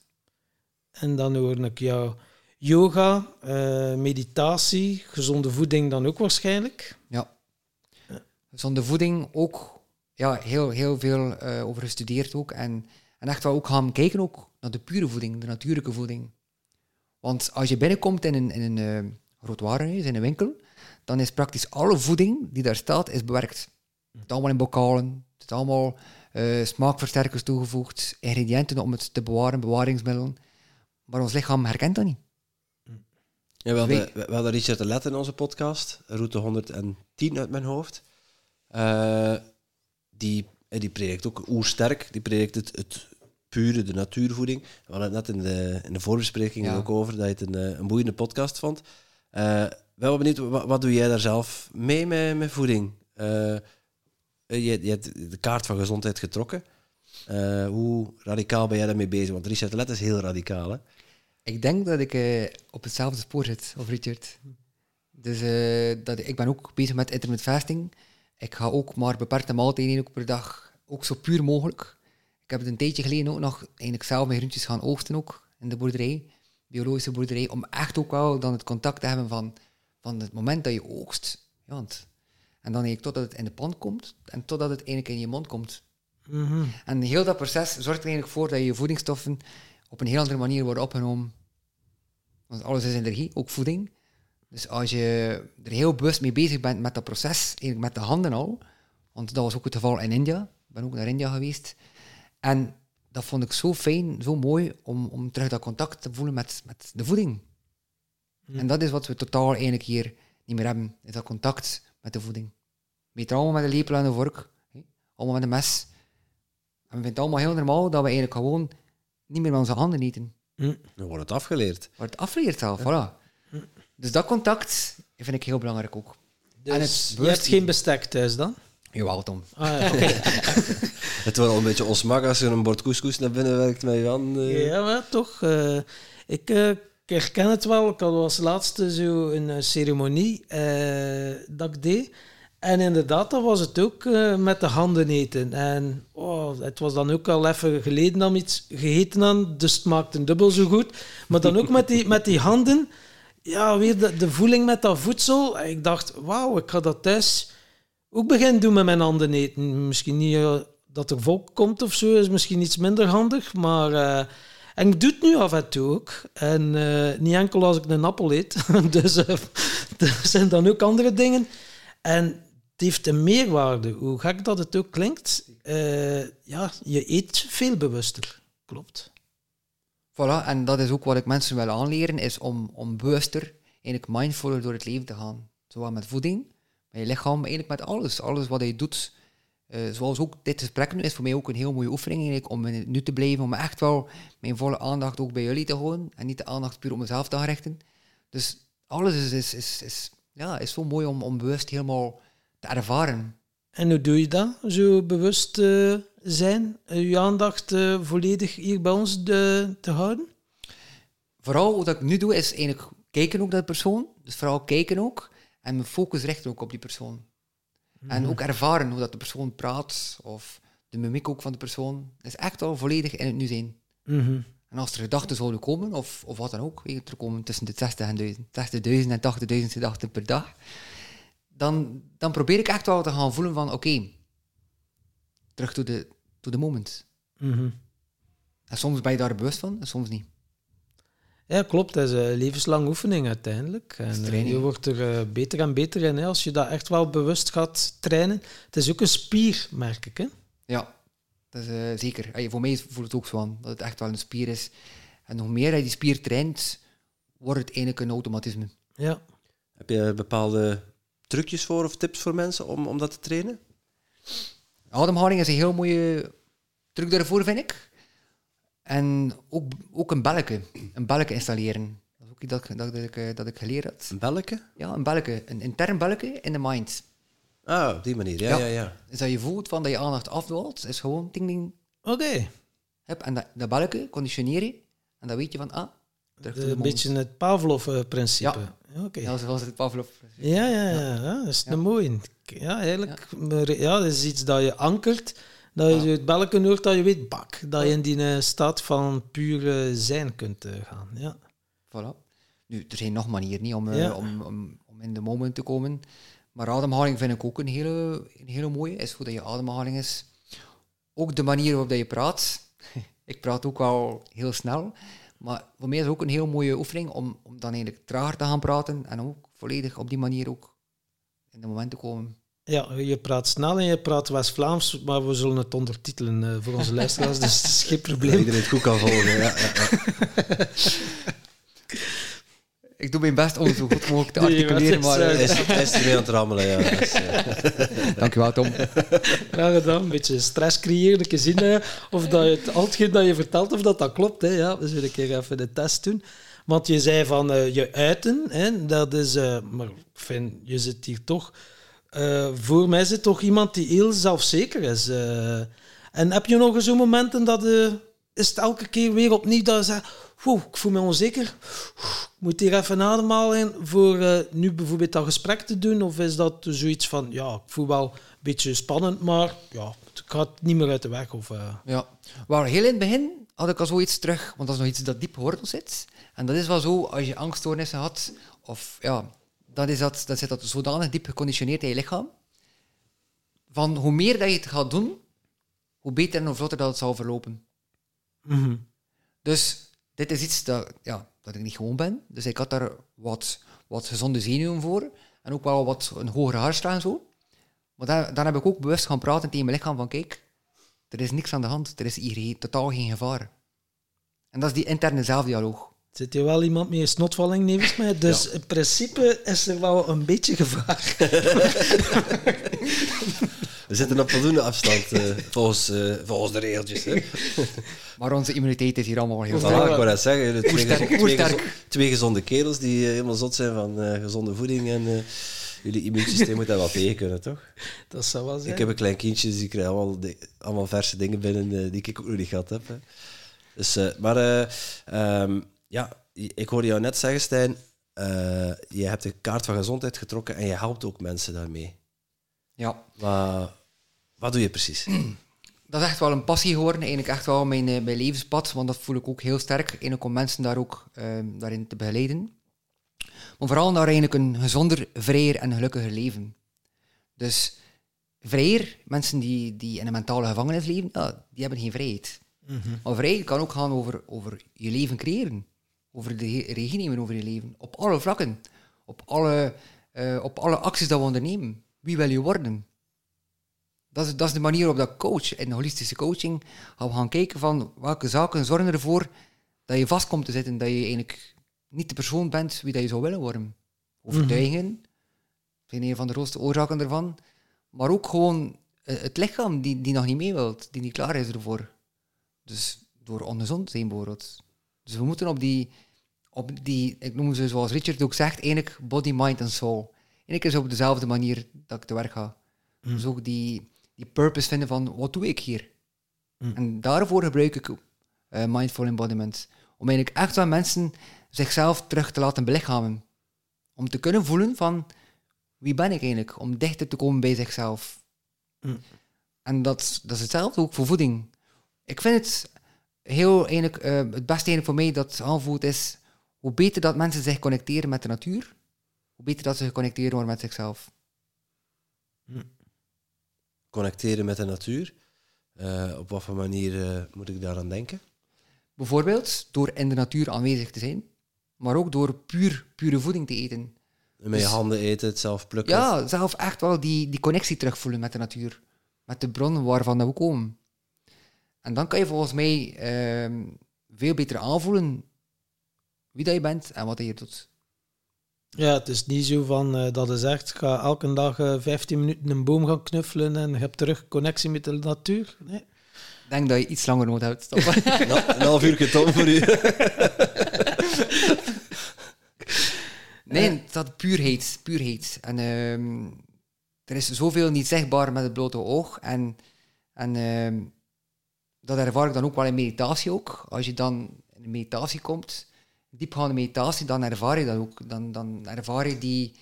[SPEAKER 3] En dan hoor ik jou yoga, eh, meditatie, gezonde voeding dan ook waarschijnlijk.
[SPEAKER 1] Ja. Zonder voeding ook ja, heel, heel veel eh, over gestudeerd ook. En, en echt wel ook gaan kijken ook naar de pure voeding, de natuurlijke voeding. Want als je binnenkomt in een, in een warenhuis, in een winkel, dan is praktisch alle voeding die daar staat, is bewerkt. Het is allemaal in bokalen, het is allemaal eh, smaakversterkers toegevoegd, ingrediënten om het te bewaren, bewaringsmiddelen. Maar ons lichaam herkent dat niet.
[SPEAKER 2] Ja, we, hadden, we hadden Richard de Let in onze podcast, route 110 uit mijn hoofd. Eh, die, die predikt ook oersterk, die predikt het, het pure, de natuurvoeding. We hadden het net in de, in de voorbespreking
[SPEAKER 1] Ja.
[SPEAKER 2] ook over, dat je het een, eh, een boeiende podcast vond. Eh wel benieuwd, wat, wat doe jij daar zelf mee met, met voeding? Eh, je, je hebt de kaart van gezondheid getrokken. Hoe radicaal ben jij daarmee bezig? Want Richard Let is heel radicaal, hè?
[SPEAKER 1] Ik denk dat ik op hetzelfde spoor zit, of Richard. Dus dat, ik ben ook bezig met intermittent fasting. Ik ga ook maar beperkte maaltijden ook per dag, ook zo puur mogelijk. Ik heb het een tijdje geleden ook nog eigenlijk zelf mijn groentjes gaan oogsten ook, in de boerderij, biologische boerderij, om echt ook wel dan het contact te hebben van, van het moment dat je oogst. Ja, want, en dan eigenlijk totdat het in de pan komt, en totdat het eigenlijk in je mond komt.
[SPEAKER 3] Mhm.
[SPEAKER 1] En heel dat proces zorgt er eigenlijk voor dat je voedingsstoffen op een heel andere manier worden opgenomen. Want alles is energie, ook voeding. Dus als je er heel bewust mee bezig bent met dat proces, eigenlijk met de handen al, want dat was ook het geval in India, ik ben ook naar India geweest, en dat vond ik zo fijn, zo mooi, om, om terug dat contact te voelen met, met de voeding. En dat is wat we totaal eigenlijk hier niet meer hebben, is dat contact met de voeding. We eten allemaal met een lepel en een vork, hè, allemaal met een mes. En we vinden het allemaal heel normaal dat we eigenlijk gewoon niet meer met onze handen eten.
[SPEAKER 2] Dan wordt het afgeleerd.
[SPEAKER 1] Wordt afgeleerd zelf, voilà. Dus dat contact vind ik heel belangrijk ook.
[SPEAKER 3] Dus
[SPEAKER 1] En het
[SPEAKER 3] je hebt geen bestek thuis dan?
[SPEAKER 1] Jawel, Tom.
[SPEAKER 3] Ah, ja, oké.
[SPEAKER 2] Het wordt al een beetje onsmak als er een bord couscous naar binnen werkt met je hand. eh.
[SPEAKER 3] Ja, maar toch. eh, ik, eh, ik herken het wel. Ik had als laatste zo een ceremonie eh, dat ik deed. En inderdaad, dat was het ook eh, met de handen eten. En oh, het was dan ook al even geleden dat we iets gegeten hadden, dus het maakte dubbel zo goed. Maar dan ook met die, met die handen, ja, weer de, de voeling met dat voedsel. En ik dacht, wauw, ik ga dat thuis ook beginnen doen met mijn handen eten. Misschien niet eh, dat er volk komt of zo, is misschien iets minder handig, maar... eh, en ik doe het nu af en toe ook. En eh, niet enkel als ik een appel eet. dus er zijn dan ook andere dingen. En het heeft een meerwaarde. Hoe gek dat het ook klinkt. ja, je eet veel bewuster. Klopt.
[SPEAKER 1] Voilà, en dat is ook wat ik mensen wil aanleren, is om, om bewuster, eigenlijk mindfuler door het leven te gaan. Zowel met voeding, je lichaam, eigenlijk met alles. Alles wat je doet. Eh, zoals ook dit gesprek nu is voor mij ook een heel mooie oefening eigenlijk, om nu te blijven, om echt wel mijn volle aandacht ook bij jullie te houden en niet de aandacht puur op mezelf te gaan richten. Dus alles is, is, is, is, ja, is zo mooi om, om bewust helemaal te ervaren.
[SPEAKER 3] En hoe doe je dat? Zo bewust eh, zijn? Eh, je aandacht volledig hier bij ons de- te houden?
[SPEAKER 1] vooral wat ik nu doe, is eigenlijk kijken ook naar de persoon. Dus vooral kijken ook. En mijn focus richten ook op die persoon. En
[SPEAKER 3] Mhm.
[SPEAKER 1] ook ervaren hoe dat de persoon praat, of de mimiek ook van de persoon, is echt al volledig in het nu zijn.
[SPEAKER 3] Mhm.
[SPEAKER 1] En als er gedachten zouden komen, of, of wat dan ook, weet je, er komen tussen de 60 en 1000, 60.000 en 80.000 gedachten per dag, dan, dan probeer ik echt wel te gaan voelen van, oké, terug to the, to the moment.
[SPEAKER 3] Mhm.
[SPEAKER 1] En soms ben je daar bewust van, en soms niet.
[SPEAKER 3] Ja, klopt. Het is een levenslange oefening uiteindelijk. En eh, je wordt er eh, beter en beter in hè, als je dat echt wel bewust gaat trainen. Het is ook een spier, merk ik. Hè?
[SPEAKER 1] Ja, dat is eh, zeker. Voor mij voelt het ook zo aan, dat het echt wel een spier is. En hoe meer je die spier traint, wordt het eigenlijk een automatisme.
[SPEAKER 3] Ja.
[SPEAKER 2] Heb je bepaalde trucjes voor of tips voor mensen om, om dat te trainen?
[SPEAKER 1] Ademhaling is een heel mooie truc daarvoor, vind ik. En ook, ook een belletje. Een belletje installeren. Dat is ook iets dat, ik- dat, ik, eh, dat ik geleerd had.
[SPEAKER 2] Een belletje?
[SPEAKER 1] Ja, een belletje. Een intern belletje in de mind.
[SPEAKER 2] Ah, op die manier. Ja,
[SPEAKER 1] Ja.
[SPEAKER 2] ja, ja.
[SPEAKER 1] Dus dat je voelt van dat je aandacht afdwaalt, is gewoon ding ding.
[SPEAKER 3] Oké.
[SPEAKER 1] Hup, en dat, dat belletje conditioneer je. En dan weet je van, ah, to the
[SPEAKER 3] Een beetje het Pavlov-principe.
[SPEAKER 1] Ja.
[SPEAKER 3] Ja. Oké.
[SPEAKER 1] Ja, zoals het Pavlov.
[SPEAKER 3] Ja, ja, ja, ja, dat is een mooie. Ja, eigenlijk, ja, dat is iets dat je ankert, dat je het belletje hoort, dat je weet, bak, dat je in die eh, staat van puur eh, zijn kunt eh, gaan. Ja.
[SPEAKER 1] Voilà. Nu, er zijn nog manieren niet om,
[SPEAKER 3] Ja.
[SPEAKER 1] om, om, om in de moment te komen. Maar ademhaling vind ik ook een hele, een hele mooie. Is hoe dat je ademhaling is. Ook de manier waarop dat je praat. ik praat ook wel heel snel. Maar voor mij is het ook een heel mooie oefening om, om dan eigenlijk trager te gaan praten. En ook volledig op die manier ook in de moment te komen.
[SPEAKER 3] Ja, je praat snel en je praat West-Vlaams, maar we zullen het ondertitelen eh, voor onze luisteraars, dus het is geen
[SPEAKER 2] Dat
[SPEAKER 3] probleem.
[SPEAKER 2] iedereen het goed kan volgen. Ja, ja, ja.
[SPEAKER 1] Ik doe mijn best om het zo goed mogelijk te articuleren.
[SPEAKER 3] is,
[SPEAKER 1] Maar,
[SPEAKER 3] eh,
[SPEAKER 2] Hij is, hij is ermee aan het rammelen. Ja. Dat is, eh,
[SPEAKER 1] Dankjewel, Tom.
[SPEAKER 3] Graag gedaan. Een beetje stress creëren, een keer zien hè, of dat je het, al hetgeen dat je vertelt, of dat dat klopt. Hè. Ja, we zullen een keer even de test doen. Want je zei van eh, je uiten, hè, dat is... eh, maar ik vind, je zit hier toch... eh, voor mij zit toch iemand die heel zelfzeker is. eh. en heb je nog eens zo'n momenten dat... eh, is het elke keer weer opnieuw dat je zegt... "Wow, ik voel me onzeker. Ik moet hier even ademhalen voor nu bijvoorbeeld dat gesprek te doen? Of is dat zoiets van, ja, ik voel wel een beetje spannend, maar ja, het gaat niet meer uit de weg? Of,
[SPEAKER 1] Ja, wel heel in het begin had ik al zoiets terug, want dat is nog iets dat diep geworteld zit. En dat is wel zo, als je angststoornissen had, of ja, dat, is dat, dat zit dat zodanig diep geconditioneerd in je lichaam, van hoe meer dat je het gaat doen, hoe beter en hoe vlotter dat het zal verlopen.
[SPEAKER 3] mhm.
[SPEAKER 1] Dus dit is iets dat, ja, dat ik niet gewoon ben. Dus ik had daar wat, wat gezonde zenuwen voor. En ook wel wat een hogere hartslag en zo. Maar dan, dan heb ik ook bewust gaan praten tegen mijn lichaam van kijk, er is niks aan de hand. Er is hier totaal geen gevaar. En dat is die interne zelfdialoog.
[SPEAKER 3] Zit hier wel iemand met een snotvalling nevens mij? Dus in principe is er wel een beetje gevaar.
[SPEAKER 2] We zitten op voldoende afstand eh, volgens, eh, volgens de regeltjes. Hè.
[SPEAKER 1] Maar onze immuniteit is hier allemaal heel
[SPEAKER 2] Voilà,
[SPEAKER 1] sterk.
[SPEAKER 2] ik wou dat zeggen. jullie Twee, gezonde, twee,
[SPEAKER 1] oersterk.
[SPEAKER 2] gezonde, twee gezonde kerels die eh, helemaal zot zijn van eh, gezonde voeding. En eh, jullie immuunsysteem moet daar wel tegen kunnen, toch?
[SPEAKER 3] Dat zou wel zijn.
[SPEAKER 2] Ik heb een klein kindje, dus die krijgt allemaal, allemaal verse dingen binnen die ik ook nog niet gehad heb. Hè. Dus, eh, maar eh, ehm, ja, ik hoorde jou net zeggen, Stijn, eh, je hebt een kaart van gezondheid getrokken en je helpt ook mensen daarmee.
[SPEAKER 1] Ja,
[SPEAKER 2] Maar wat doe je precies?
[SPEAKER 1] dat is echt wel een passie geworden. Eigenlijk echt wel mijn, eh, mijn levenspad. Want dat voel ik ook heel sterk. Eigenlijk om mensen daar ook ehm, daarin te begeleiden. Maar vooral naar eigenlijk een gezonder, vrijer en gelukkiger leven. Dus vrijer, mensen die, die in een mentale gevangenis leven, ja, die hebben geen vrijheid. Maar vrijheid kan ook gaan over, over je leven creëren. Over de regie nemen over je leven. Op alle vlakken. Op alle, eh, op alle acties dat we ondernemen. Wie wil je worden? Dat is, dat is de manier waarop dat coach. In holistische coaching gaan we gaan kijken van welke zaken zorgen ervoor dat je vast komt te zitten. Dat je eigenlijk niet de persoon bent wie dat je zou willen worden. Overtuigingen zijn een van de grootste oorzaken ervan. Maar ook gewoon eh, het lichaam die, die nog niet mee wilt, die niet klaar is ervoor. Dus door ongezond zijn bijvoorbeeld. Dus we moeten op die, op die, ik noem ze zoals Richard ook zegt, eigenlijk body, mind en soul. Eigenlijk is op dezelfde manier dat ik te werk ga. Dus ook die, die purpose vinden van, wat doe ik hier? En daarvoor gebruik ik eh, mindful embodiment. Om eigenlijk echt aan mensen zichzelf terug te laten belichamen. Om te kunnen voelen van, wie ben ik eigenlijk? Om dichter te komen bij zichzelf.
[SPEAKER 3] Mm.
[SPEAKER 1] En dat, dat is hetzelfde ook voor voeding. Ik vind het heel eigenlijk, eh, het beste eigenlijk voor mij dat aanvoelt is hoe beter dat mensen zich connecteren met de natuur, hoe beter dat ze geconnecteerd worden met zichzelf.
[SPEAKER 2] Connecteren met de natuur. Eh, op wat voor manier eh, moet ik daaraan denken?
[SPEAKER 1] Bijvoorbeeld door in de natuur aanwezig te zijn, maar ook door puur, pure voeding te eten.
[SPEAKER 2] Met je
[SPEAKER 1] Dus-
[SPEAKER 2] handen eten, het zelf plukken.
[SPEAKER 1] Ja, zelf echt wel die, die connectie terugvoelen met de natuur. Met de bron waarvan we komen. En dan kan je volgens mij ehm, veel beter aanvoelen wie dat je bent en wat je doet.
[SPEAKER 3] Ja, het is niet zo van eh, dat je zegt, ga elke dag eh, 15 minuten een boom gaan knuffelen en je hebt terug connectie met de natuur. Nee.
[SPEAKER 1] Ik denk dat je iets langer hebt. Stop.
[SPEAKER 2] Nou, een half uur voor u.
[SPEAKER 1] nee, het staat puurheid. puurheid. En ehm, er is zoveel niet zichtbaar met het blote oog. En, en ehm, dat ervaar ik dan ook wel in meditatie ook. Als je dan in de meditatie komt, diepgaande meditatie, dan ervaar je dat ook. Dan, dan ervaar je die,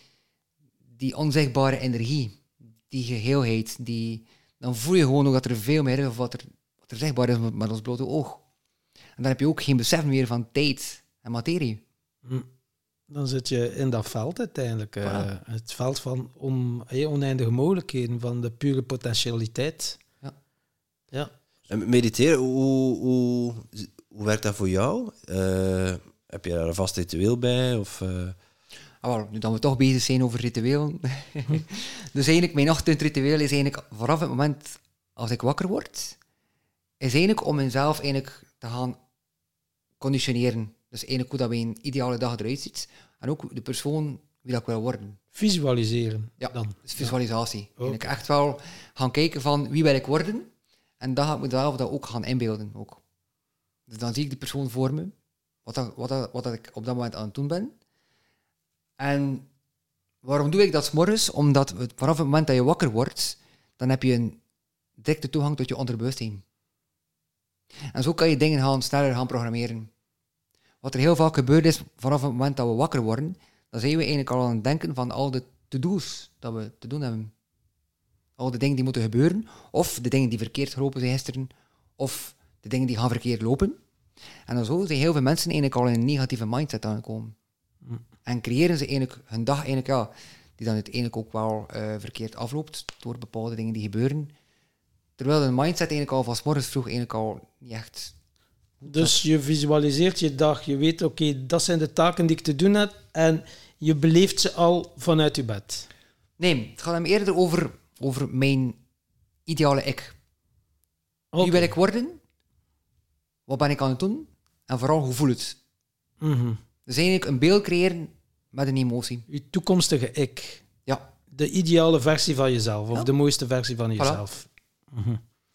[SPEAKER 1] die onzichtbare energie, die geheelheid. Die, dan voel je gewoon ook dat er veel meer is of wat er, wat er zichtbaar is met, ons blote oog. En dan heb je ook geen besef meer van tijd en materie.
[SPEAKER 3] Hm. Dan zit je in dat veld uiteindelijk. eh, het veld van on, eh, oneindige mogelijkheden, van de pure potentialiteit.
[SPEAKER 1] Ja.
[SPEAKER 3] Ja.
[SPEAKER 2] En mediteren, hoe, hoe, hoe werkt dat voor jou? Eh, heb je daar een vast ritueel bij? Of, eh,
[SPEAKER 1] Ah, nu dat we toch bezig zijn over rituelen. dus eigenlijk, mijn ochtendritueel is eigenlijk vanaf het moment als ik wakker word, is eigenlijk om mezelf eigenlijk te gaan conditioneren. Dus eigenlijk hoe dat mijn ideale dag eruit ziet. En ook de persoon wie dat ik wil worden.
[SPEAKER 3] Visualiseren
[SPEAKER 1] Ja,
[SPEAKER 3] dan.
[SPEAKER 1] Dus visualisatie.
[SPEAKER 3] Oké.
[SPEAKER 1] Eigenlijk echt wel gaan kijken van wie wil ik worden. En dan ga ik mezelf dat ook gaan inbeelden. Ook. Dus dan zie ik die persoon voor me. Wat, dat, wat, wat ik op dat moment aan het doen ben. En waarom doe ik dat morgens? Omdat het, vanaf het moment dat je wakker wordt, dan heb je een directe toegang tot je onderbewustzijn. En zo kan je dingen gaan, sneller gaan programmeren. Wat er heel vaak gebeurt is, vanaf het moment dat we wakker worden, dan zijn we eigenlijk al aan het denken van al de to-do's dat we te doen hebben. Al de dingen die moeten gebeuren, of de dingen die verkeerd gelopen zijn gisteren, of de dingen die gaan verkeerd lopen. En dan zijn heel veel mensen eigenlijk al in een negatieve mindset aangekomen. En creëren ze eigenlijk hun dag eigenlijk, ja, die dan uiteindelijk ook wel eh, verkeerd afloopt door bepaalde dingen die gebeuren. Terwijl de mindset eigenlijk al van morgens vroeg eigenlijk al niet echt...
[SPEAKER 3] Dus je visualiseert je dag, je weet, oké, dat zijn de taken die ik te doen heb en je beleeft ze al vanuit je bed.
[SPEAKER 1] Nee, het gaat hem eerder over, over mijn ideale ik. Wie wil ik worden? Wat ben ik aan het doen? En vooral, hoe voel het?
[SPEAKER 3] Mhm.
[SPEAKER 1] Dus eigenlijk een beeld creëren met een emotie.
[SPEAKER 3] Je toekomstige ik.
[SPEAKER 1] Ja.
[SPEAKER 3] De ideale versie van jezelf, of
[SPEAKER 1] Ja.
[SPEAKER 3] de mooiste versie van jezelf.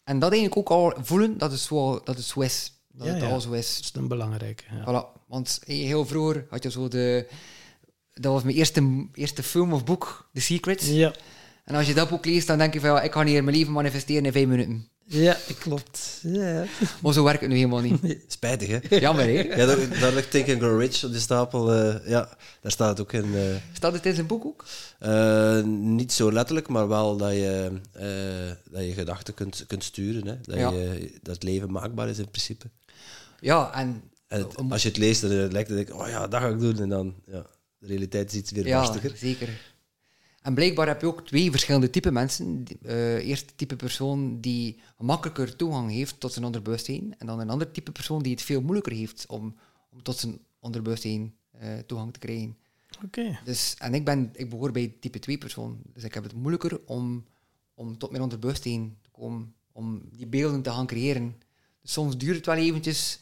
[SPEAKER 1] En dat eigenlijk ook al voelen dat het zo, dat het zo is. Dat
[SPEAKER 3] Ja,
[SPEAKER 1] het
[SPEAKER 3] ja.
[SPEAKER 1] al zo is.
[SPEAKER 3] Dat is een belangrijke. Ja.
[SPEAKER 1] Voilà. Want heel vroeger had je zo de... Dat was mijn eerste, eerste film of boek, The Secret.
[SPEAKER 3] Ja.
[SPEAKER 1] En als je dat boek leest, dan denk je van, ja, ik ga hier mijn leven manifesteren in vijf minuten.
[SPEAKER 3] Ja, klopt. Ja.
[SPEAKER 1] Maar zo werkt het nu helemaal niet.
[SPEAKER 2] spijtig, hè?
[SPEAKER 1] Jammer, hè?
[SPEAKER 2] Ja, daar, daar ligt Think and Grow Rich op die stapel. eh, ja, daar staat het ook in. eh,
[SPEAKER 1] Staat het in zijn boek ook?
[SPEAKER 2] eh, niet zo letterlijk, maar wel dat je, eh, dat je gedachten kunt, kunt sturen. Hè? Dat,
[SPEAKER 1] Ja.
[SPEAKER 2] je, dat het leven maakbaar is in principe.
[SPEAKER 1] Ja, en...
[SPEAKER 2] En het-
[SPEAKER 1] Om-
[SPEAKER 2] als je het leest, dan lijkt het, denk ik, oh ja, dat ga ik doen. En dan, ja, de realiteit is iets weer
[SPEAKER 1] Ja,
[SPEAKER 2] barstiger.
[SPEAKER 1] zeker. En blijkbaar heb je ook twee verschillende type mensen. Eh eerst type persoon die gemakkelijker toegang heeft tot zijn onderbewustzijn. En dan een ander type persoon die het veel moeilijker heeft om, om tot zijn onderbewustzijn eh, toegang te krijgen.
[SPEAKER 3] Oké.
[SPEAKER 1] Dus, en ik, ben, ik behoor bij type 2 persoon. Dus ik heb het moeilijker om, om tot mijn onderbewustzijn te komen. Om die beelden te gaan creëren. Dus soms duurt het wel eventjes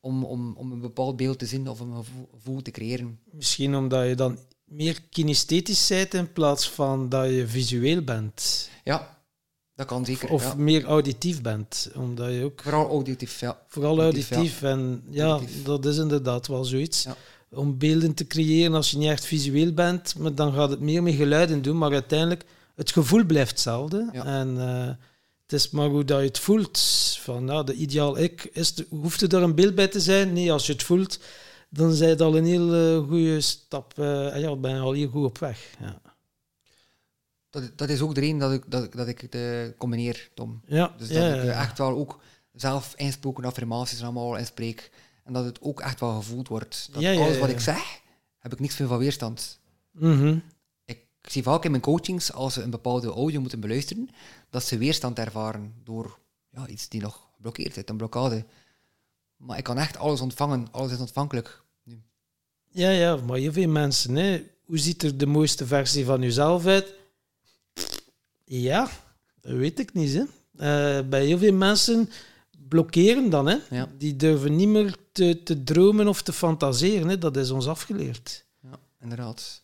[SPEAKER 1] om, om, om een bepaald beeld te zien of een gevoel te creëren.
[SPEAKER 3] Misschien omdat je dan meer kinesthetisch bent in plaats van dat je visueel bent.
[SPEAKER 1] Ja, dat kan zeker.
[SPEAKER 3] Of
[SPEAKER 1] ja.
[SPEAKER 3] meer auditief bent. Omdat je ook
[SPEAKER 1] Vooral auditief, ja.
[SPEAKER 3] vooral
[SPEAKER 1] Auditief,
[SPEAKER 3] auditief, en ja,
[SPEAKER 1] Auditief.
[SPEAKER 3] dat is inderdaad wel zoiets.
[SPEAKER 1] Ja.
[SPEAKER 3] Om beelden te creëren als je niet echt visueel bent, maar dan gaat het meer met geluiden doen, maar uiteindelijk het gevoel blijft hetzelfde.
[SPEAKER 1] Ja.
[SPEAKER 3] En eh, het is maar hoe dat je het voelt. Van, nou, de ideaal ik, is de- hoeft er een beeld bij te zijn? Nee, als je het voelt, dan is het al een heel goede stap. eh, en ja, ben je al heel goed op weg. Ja.
[SPEAKER 1] dat, dat is ook de reden dat ik, dat, dat ik het eh, combineer, Tom.
[SPEAKER 3] Ja,
[SPEAKER 1] Dus dat ik
[SPEAKER 3] ja.
[SPEAKER 1] eh, echt wel ook zelf insproken affirmaties en allemaal inspreek. En dat het ook echt wel gevoeld wordt. Dat alles wat ik zeg, heb ik niks meer van weerstand.
[SPEAKER 3] Mhm.
[SPEAKER 1] Ik zie vaak in mijn coachings, als ze een bepaalde audio moeten beluisteren, dat ze weerstand ervaren door ja, iets die nog geblokkeerd zit, een blokkade. Maar ik kan echt alles ontvangen, alles is ontvankelijk.
[SPEAKER 3] Ja, ja, maar heel veel mensen, hè. hoe ziet er de mooiste versie van jezelf uit? Ja, dat weet ik niet. Hè. Eh, bij heel veel mensen blokkeren dan. Hè.
[SPEAKER 1] Ja.
[SPEAKER 3] Die durven niet meer te, te dromen of te fantaseren. Hè. Dat is ons afgeleerd.
[SPEAKER 1] Ja, inderdaad.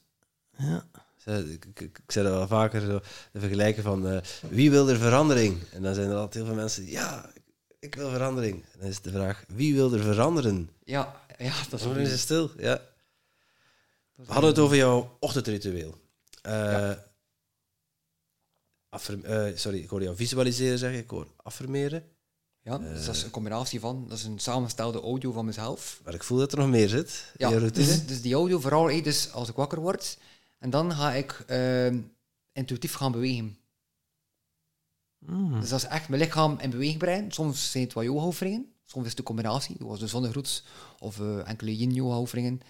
[SPEAKER 3] Ja.
[SPEAKER 2] Ik, ik, ik zei dat wel vaker, zo, de vergelijken van eh, wie wil er verandering? En dan zijn er altijd heel veel mensen die, ja, ik, wil verandering. En dan is de vraag, wie wil er veranderen?
[SPEAKER 1] Ja, ja dat is
[SPEAKER 2] Dan
[SPEAKER 1] ook
[SPEAKER 2] is het stil, ja. We hadden het over jouw ochtendritueel. Eh, eh, sorry, ik hoor jou visualiseren zeggen, ik hoor affirmeren.
[SPEAKER 1] Ja, dus dat is een combinatie van, dat is een samenstelde audio van mezelf.
[SPEAKER 2] Maar ik voel dat er nog meer zit
[SPEAKER 1] Ja, dus, dus die audio, vooral eh, dus als ik wakker word, en dan ga ik ehm, intuïtief gaan bewegen.
[SPEAKER 3] Mm.
[SPEAKER 1] Dus dat is echt mijn lichaam in beweging brengen. Soms zijn het wat yoga-oefeningen, soms is het de combinatie, zoals de zonnegroets of eh, enkele yin-yoga-oefeningen.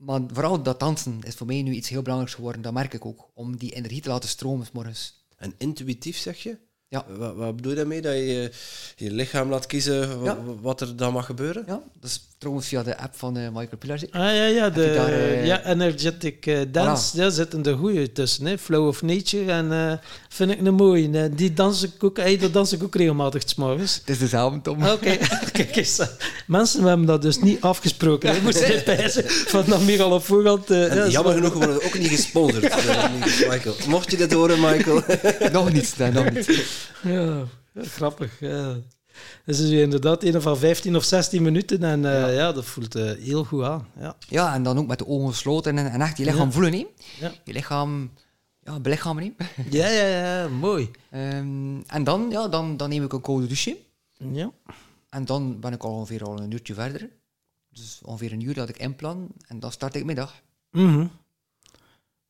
[SPEAKER 1] Maar vooral dat dansen is voor mij nu iets heel belangrijks geworden, dat merk ik ook, om die energie te laten stromen morgens.
[SPEAKER 2] En intuïtief zeg je?
[SPEAKER 1] Ja.
[SPEAKER 2] Wat, wat bedoel je daarmee? Dat je je lichaam laat kiezen
[SPEAKER 1] Ja.
[SPEAKER 2] wat er dan mag gebeuren?
[SPEAKER 1] Ja, dat is trouwens via de app van eh, Michael Pilarczyk.
[SPEAKER 3] Ah ja, ja, de
[SPEAKER 1] daar, eh,
[SPEAKER 3] ja, Energetic eh, Dance, daar zitten de goeie tussen. Hè? Flow of Nature en eh, vind ik een mooie. Eh, die dans ik ook, hey, dat dans ik ook regelmatig 's morgens.
[SPEAKER 1] Het is dezelfde, Tom.
[SPEAKER 3] Oké, kijk eens. eh, Mensen we hebben dat dus niet afgesproken. Ik moest dit pijzen van nog meer al op voorhand. eh,
[SPEAKER 2] jammer
[SPEAKER 3] zo-
[SPEAKER 2] genoeg worden we ook niet gesponsord. eh, niet Michael. Mocht je dit horen, Michael.
[SPEAKER 1] nog niet, nee, nog niet.
[SPEAKER 3] Ja, grappig. Ja. Dus is inderdaad een van 15 of 16 minuten en eh,
[SPEAKER 1] Ja.
[SPEAKER 3] ja. dat voelt eh, heel goed aan. Ja.
[SPEAKER 1] Ja, en dan ook met de ogen gesloten en, en echt je lichaam
[SPEAKER 3] Ja.
[SPEAKER 1] voelen. Hè.
[SPEAKER 3] Ja.
[SPEAKER 1] Je lichaam ja, belichamen. Hè.
[SPEAKER 3] Ja, ja, ja, mooi.
[SPEAKER 1] Ehm, en dan, ja, dan, dan neem ik een koude douche.
[SPEAKER 3] Ja.
[SPEAKER 1] En dan ben ik al ongeveer al een uurtje verder. Dus ongeveer een uur dat ik inplan. En dan start ik middag.
[SPEAKER 3] Mhm.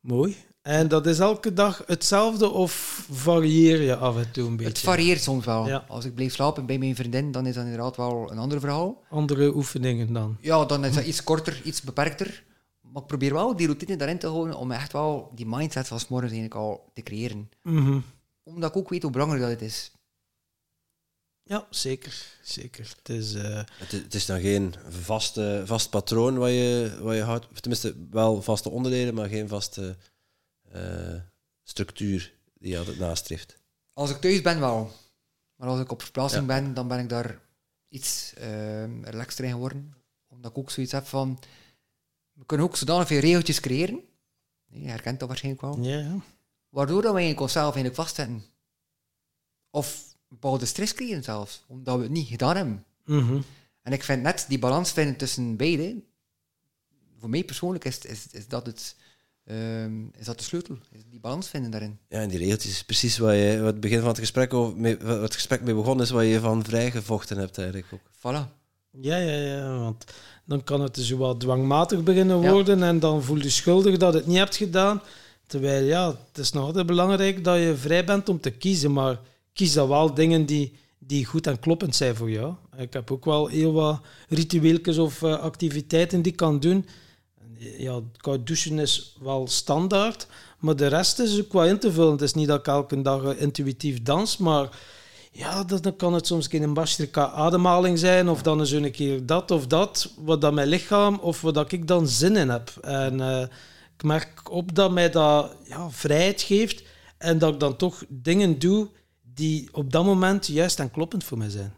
[SPEAKER 3] Mooi. En dat is elke dag hetzelfde of varieer je af en toe een beetje?
[SPEAKER 1] Het varieert soms wel.
[SPEAKER 3] Ja.
[SPEAKER 1] Als ik blijf slapen bij mijn vriendin, dan is dat inderdaad wel een ander verhaal.
[SPEAKER 3] Andere oefeningen dan?
[SPEAKER 1] Ja, dan is dat iets korter, iets beperkter. Maar ik probeer wel die routine daarin te houden om echt wel die mindset van 's morgens eigenlijk al te creëren.
[SPEAKER 3] Mhm.
[SPEAKER 1] Omdat ik ook weet hoe belangrijk dat het is.
[SPEAKER 3] Ja, zeker. Zeker. Het is... eh,
[SPEAKER 2] Het, is- het is dan geen vaste, vast patroon wat je, wat je houdt. Tenminste, wel vaste onderdelen, maar geen vaste structuur die je altijd nastreeft.
[SPEAKER 1] Als ik thuis ben wel. Maar als ik op verplaatsing ben, dan ben ik daar iets ehm relaxter in geworden. Omdat ik ook zoiets heb van... We kunnen ook zodanig veel regeltjes creëren. Je herkent dat waarschijnlijk wel.
[SPEAKER 3] ja, ja.
[SPEAKER 1] Waardoor dat we eigenlijk onszelf eigenlijk vastzetten. Of bepaalde stress creëren zelfs. Omdat we het niet gedaan hebben.
[SPEAKER 3] Mhm.
[SPEAKER 1] En ik vind net die balans vinden tussen beide... Voor mij persoonlijk is, is, is, dat, het, ehm, is dat de sleutel. Is die balans vinden daarin.
[SPEAKER 2] Ja, en die regeltjes is precies wat je wat het begin van het gesprek, over, mee, wat het gesprek mee begonnen is, wat je van vrijgevochten hebt eigenlijk ook.
[SPEAKER 1] Voilà.
[SPEAKER 3] Ja, ja, ja, want dan kan het dus wat dwangmatig beginnen
[SPEAKER 1] Ja.
[SPEAKER 3] worden en dan voel je schuldig dat je het niet hebt gedaan. Terwijl, ja, het is nog altijd belangrijk dat je vrij bent om te kiezen, maar kies dan wel dingen die, die goed en kloppend zijn voor jou. Ik heb ook wel heel wat ritueeltjes of eh, activiteiten die ik kan doen. Ja, koud douchen is wel standaard, maar de rest is ook wel in te vullen. Het is niet dat ik elke dag eh, intuïtief dans, maar ja, dat, dan kan het soms een keer een bastrika ademhaling zijn, of dan eens een keer dat of dat, wat dat mijn lichaam of wat dat ik dan zin in heb. En eh, ik merk op dat mij dat ja, vrijheid geeft en dat ik dan toch dingen doe die op dat moment juist en kloppend voor mij zijn.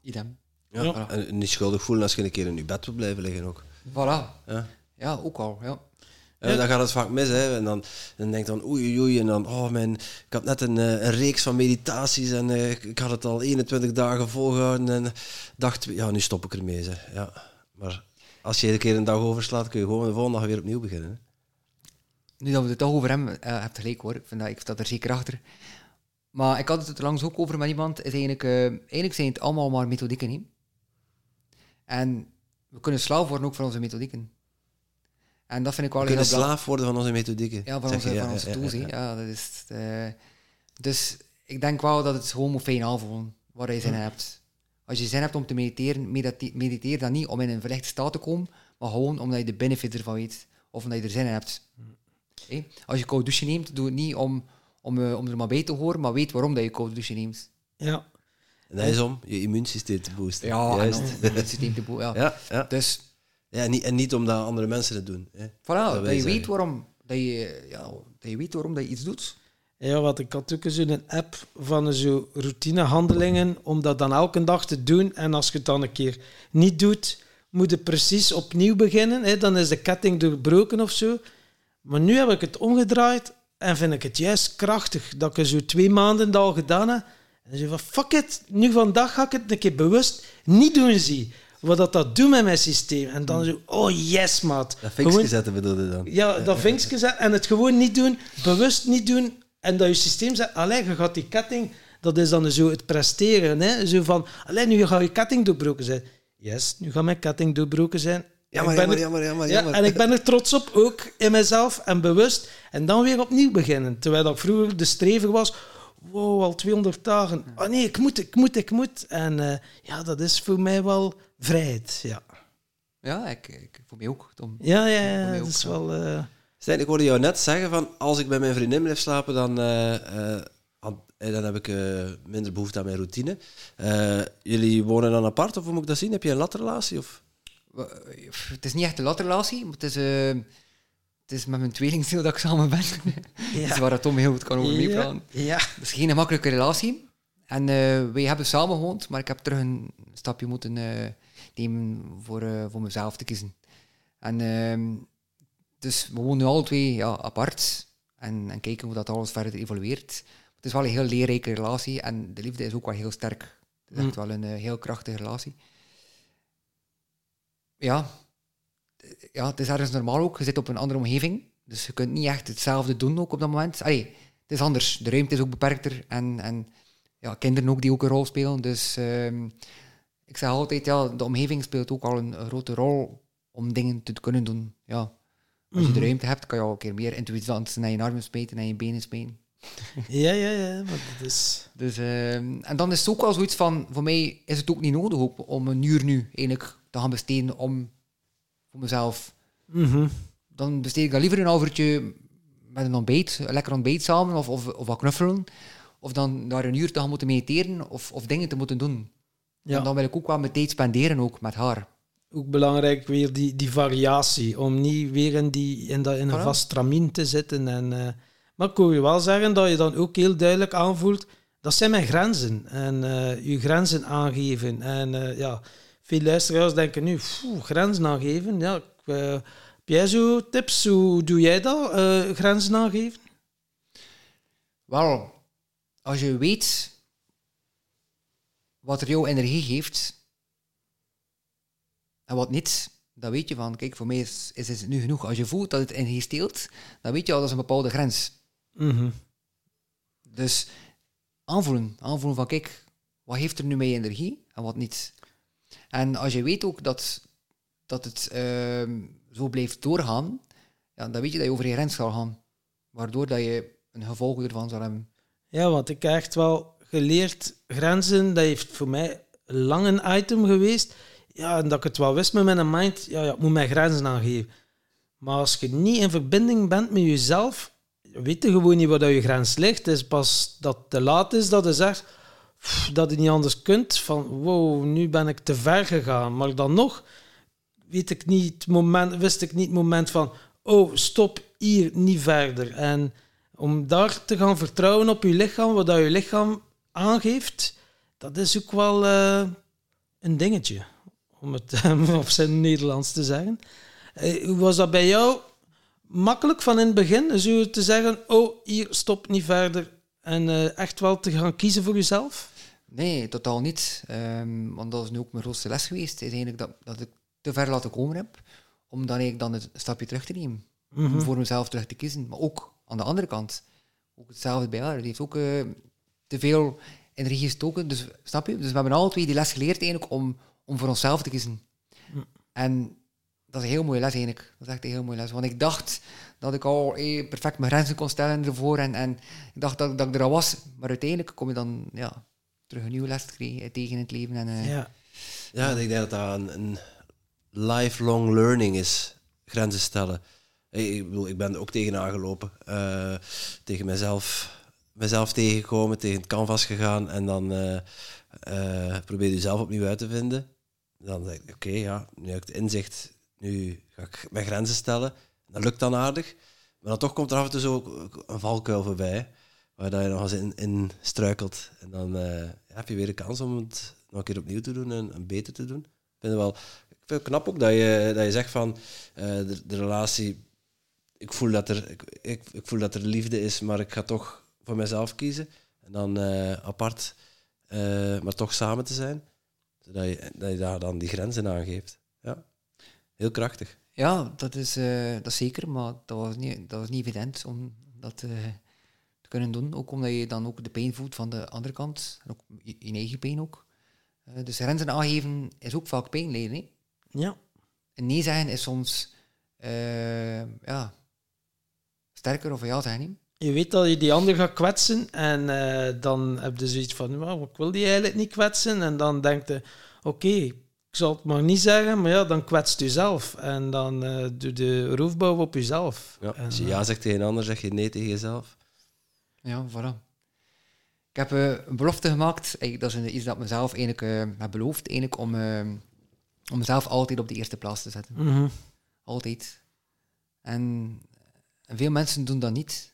[SPEAKER 1] Idem.
[SPEAKER 2] Ja.
[SPEAKER 3] Ja.
[SPEAKER 2] En niet schuldig voelen als je een keer in je bed wil blijven liggen ook.
[SPEAKER 1] Voilà.
[SPEAKER 2] Ja.
[SPEAKER 1] Ja, ook al. Ja.
[SPEAKER 2] Dan gaat het vaak mis. Hè. En dan, dan denk je dan oei oei. En dan, oh mijn, ik had net een, eh, een reeks van meditaties en eh, ik- had het al 21 dagen volgehouden. En dacht, ja, nu stop ik ermee. Zeg. Ja. Maar als je een keer een dag overslaat, kun je gewoon de volgende dag weer opnieuw beginnen. Hè.
[SPEAKER 1] Nu dat we het toch over hebben, eh heb je gelijk hoor. Ik, vind dat, ik sta er zeker achter. Maar ik had het er langs ook over met iemand. Is eigenlijk, eh, eigenlijk zijn het allemaal maar methodieken. Hè? En we kunnen slaaf worden ook van onze methodieken. En dat vind ik wel
[SPEAKER 2] We
[SPEAKER 1] heel
[SPEAKER 2] kunnen
[SPEAKER 1] belangrijk.
[SPEAKER 2] slaaf worden van onze methodieken.
[SPEAKER 1] Ja, van onze,
[SPEAKER 2] je,
[SPEAKER 1] van onze
[SPEAKER 2] ja,
[SPEAKER 1] tools.
[SPEAKER 2] ja,
[SPEAKER 1] hè.
[SPEAKER 2] ja.
[SPEAKER 1] Ja, dat is, eh, dus ik denk wel dat het gewoon moet fijn aanvoelen waar je zin in hebt. Als je zin hebt om te mediteren, medite- mediteer dan niet om in een verlichte staat te komen, maar gewoon omdat je de benefit ervan weet of omdat je er zin in hebt. Als je koud douche neemt, doe het niet om, om, eh, om er maar bij te horen, maar weet waarom dat je koud douche neemt.
[SPEAKER 3] Ja.
[SPEAKER 2] En dat is om je immuunsysteem te boosten.
[SPEAKER 1] Ja, en
[SPEAKER 2] Juist.
[SPEAKER 1] dan het systeem te boe- ja.
[SPEAKER 2] Ja, ja.
[SPEAKER 1] Dus
[SPEAKER 2] ja en, niet, en niet omdat andere mensen het doen. Hè.
[SPEAKER 1] voilà,
[SPEAKER 2] Dat
[SPEAKER 1] je weet waarom dat je, ja, dat je weet waarom dat je iets doet.
[SPEAKER 3] Ja, wat ik had ook zo'n app van zo routinehandelingen om dat dan elke dag te doen. En als je het dan een keer niet doet, moet je precies opnieuw beginnen. Hè? Dan is de ketting doorbroken of zo. Maar nu heb ik het omgedraaid en vind ik het juist krachtig dat ik zo twee maanden dat al gedaan heb. En zo van, fuck it, nu vandaag ga ik het een keer bewust niet doen zie. Wat dat, dat doet met mijn systeem. En dan zo, oh yes, maat.
[SPEAKER 2] Dat
[SPEAKER 3] Gewoon-
[SPEAKER 2] vinkje zetten bedoelde dan.
[SPEAKER 3] ja, dat vinkje zetten en het gewoon niet doen, bewust niet doen. En dat je systeem zegt, allee, je gaat die ketting, dat is dan zo het presteren. Hè? Zo van, allee, nu gaat je ketting doorbroken zijn. Yes, nu gaat mijn ketting doorbroken zijn.
[SPEAKER 2] Jammer, jammer,
[SPEAKER 3] er-
[SPEAKER 2] jammer, jammer,
[SPEAKER 3] ja,
[SPEAKER 2] jammer.
[SPEAKER 3] en ik ben er trots op, ook in mezelf en bewust. En dan weer opnieuw beginnen. Terwijl dat ik vroeger de strever was, wow, al 200 dagen. Oh nee, ik moet, ik moet, ik moet. En eh, ja, dat is voor mij wel vrijheid. Ja,
[SPEAKER 1] Ja, ik, ik voor mij ook. Tom.
[SPEAKER 3] ja, ja, ja dat
[SPEAKER 1] ook,
[SPEAKER 3] is
[SPEAKER 1] ja.
[SPEAKER 3] wel... eh,
[SPEAKER 2] Stijn, ik hoorde jou net zeggen van als ik bij mijn vriendin blijf slapen, dan, eh, dan heb ik eh, minder behoefte aan mijn routine. Eh, jullie wonen dan apart, of hoe moet ik dat zien? Heb je een latrelatie? Of?
[SPEAKER 1] Het is niet echt een latrelatie, maar het is, het is met mijn tweelingziel dat ik samen ben.
[SPEAKER 3] Ja.
[SPEAKER 1] Dus waar dat Tom heel goed kan over meepraten.
[SPEAKER 3] Ja, ja.
[SPEAKER 1] Het is geen gemakkelijke relatie. En eh, wij hebben samen gewoond, maar ik heb terug een stapje moeten eh, nemen voor, eh, voor mezelf te kiezen. En ehm, dus we wonen nu alle twee ja, apart en, en kijken hoe dat alles verder evolueert. Het is wel een heel leerrijke relatie en de liefde is ook wel heel sterk. Het is echt wel een heel krachtige relatie. Ja. Ja, het is ergens normaal ook. Je zit op een andere omgeving, dus je kunt niet echt hetzelfde doen ook op dat moment. Allee, het is anders. De ruimte is ook beperkter en, en ja, kinderen ook die ook een rol spelen. Dus ehm, ik zeg altijd, ja, de omgeving speelt ook al een, grote rol om dingen te kunnen doen. Ja. Als je de ruimte hebt, kan je al een keer meer intuïtief naar je armen smijten en je benen smijten.
[SPEAKER 3] Ja, ja, ja, maar dat is...
[SPEAKER 1] Dus, ehm, en dan is het ook wel zoiets van, voor mij is het ook niet nodig ook om een uur nu eigenlijk te gaan besteden om voor mezelf.
[SPEAKER 3] Mhm.
[SPEAKER 1] Dan besteed ik dan liever een uurtje met een ontbijt, een lekker ontbijt samen of, of, of wat knuffelen. Of dan daar een uur te gaan moeten mediteren of, of dingen te moeten doen.
[SPEAKER 3] Ja.
[SPEAKER 1] En dan wil ik ook wel mijn tijd spenderen ook met haar.
[SPEAKER 3] Ook belangrijk weer die, die variatie, om niet weer in, die, in, dat, in een vast stramien te zitten. En, eh, maar ik hoor je wel zeggen dat je dan ook heel duidelijk aanvoelt, dat zijn mijn grenzen. En eh, je grenzen aangeven. En eh, ja, veel luisteraars denken nu, "Pfoe, grenzen aangeven. Ja, eh, heb jij zo tips? Hoe doe jij dat, eh, grenzen aangeven?
[SPEAKER 1] Wel, als je weet wat er jouw energie geeft en wat niet, dan weet je van, kijk, voor mij is, is het nu genoeg. Als je voelt dat het energie steelt, dan weet je al dat is een bepaalde grens.
[SPEAKER 3] Mhm.
[SPEAKER 1] Dus aanvoelen, aanvoelen van, kijk, wat heeft er nu mee energie en wat niet. En als je weet ook dat, dat het ehm, zo blijft doorgaan, ja, dan weet je dat je over je grens zal gaan. Waardoor dat je een gevolg ervan zal hebben.
[SPEAKER 3] Ja, want ik heb echt wel geleerd, grenzen, dat heeft voor mij lang een item geweest. Ja, en dat ik het wel wist met mijn mind, ja, ja, ik moet mijn grenzen aangeven. Maar als je niet in verbinding bent met jezelf, weet je gewoon niet waar je grens ligt. Het is pas dat het te laat is dat je zegt dat je niet anders kunt. Van, wow, nu ben ik te ver gegaan. Maar dan nog weet ik niet moment, wist ik niet het moment van, oh, stop hier, niet verder. En om daar te gaan vertrouwen op je lichaam, wat dat je lichaam aangeeft, dat is ook wel eh, een dingetje, om het op zijn Nederlands te zeggen. Eh, hoe was dat bij jou? Makkelijk van in het begin, zo te zeggen, oh, hier, stop, niet verder. En eh, echt wel te gaan kiezen voor jezelf?
[SPEAKER 1] Nee, totaal niet. Ehm, want dat is nu ook mijn grootste les geweest. Is eigenlijk dat, dat ik te ver laten komen heb. Om dan eigenlijk dan het stapje terug te nemen. Om voor mezelf terug te kiezen. Maar ook aan de andere kant. Ook hetzelfde bij haar. Die heeft ook eh, te veel energie gestoken. Dus snap je? Dus we hebben alle twee die les geleerd eigenlijk om, om voor onszelf te kiezen. En dat is een heel mooie les eigenlijk. Dat is echt een heel mooie les. Want ik dacht dat ik al eh, perfect mijn grenzen kon stellen ervoor. En, en ik dacht dat, dat ik er al was. Maar uiteindelijk kom je dan ja, terug een nieuwe les tegen in het leven. En, uh,
[SPEAKER 3] Ja.
[SPEAKER 2] Ja, ik denk dat dat een, een lifelong learning is, grenzen stellen. Ik, bedoel, ik ben er ook tegenaan gelopen. eh, tegen mezelf, mezelf tegengekomen, tegen het canvas gegaan en dan eh eh, probeer je jezelf opnieuw uit te vinden. Dan denk ik, oké, ja, nu heb ik het inzicht, nu ga ik mijn grenzen stellen. Dat lukt dan aardig. Maar dan toch komt er af en toe zo een valkuil voorbij, waar je nog eens in, struikelt. En dan eh, heb je weer de kans om het nog een keer opnieuw te doen en, beter te doen. Ik vind het wel ik vind het knap ook dat je, dat je zegt van eh, de, relatie, ik voel, dat er, ik, ik, voel dat er liefde is, maar ik ga toch voor mezelf kiezen. En dan eh, apart, maar toch samen te zijn. Zodat je, dat je daar dan die grenzen aangeeft. Ja, heel krachtig.
[SPEAKER 1] Ja, dat is, dat zeker, maar dat was niet, dat was niet evident om dat kunnen doen. Ook omdat je dan ook de pijn voelt van de andere kant, en ook je, je eigen pijn ook. Eh, dus grenzen aangeven is ook vaak pijn lijden. hè.
[SPEAKER 3] Ja.
[SPEAKER 1] En nee zeggen is soms eh, ja, sterker of ja zeggen. hè.
[SPEAKER 3] Je weet dat je die ander gaat kwetsen en eh, dan heb je zoiets van, "Nou, ik wil die eigenlijk niet kwetsen. En dan denkt je, oké, ik zal het maar niet zeggen, maar ja, dan kwetst u zelf. En dan eh doe de roofbouw op jezelf.
[SPEAKER 2] Ja, als je ja zegt tegen een ander, zeg je nee tegen jezelf.
[SPEAKER 1] Ja, voilà. Ik heb eh, een belofte gemaakt. Eigenlijk, dat is iets dat ik mezelf eigenlijk eh, heb beloofd. Eigenlijk om, eh, om mezelf altijd op de eerste plaats te zetten.
[SPEAKER 3] mhm.
[SPEAKER 1] Altijd. En, veel mensen doen dat niet.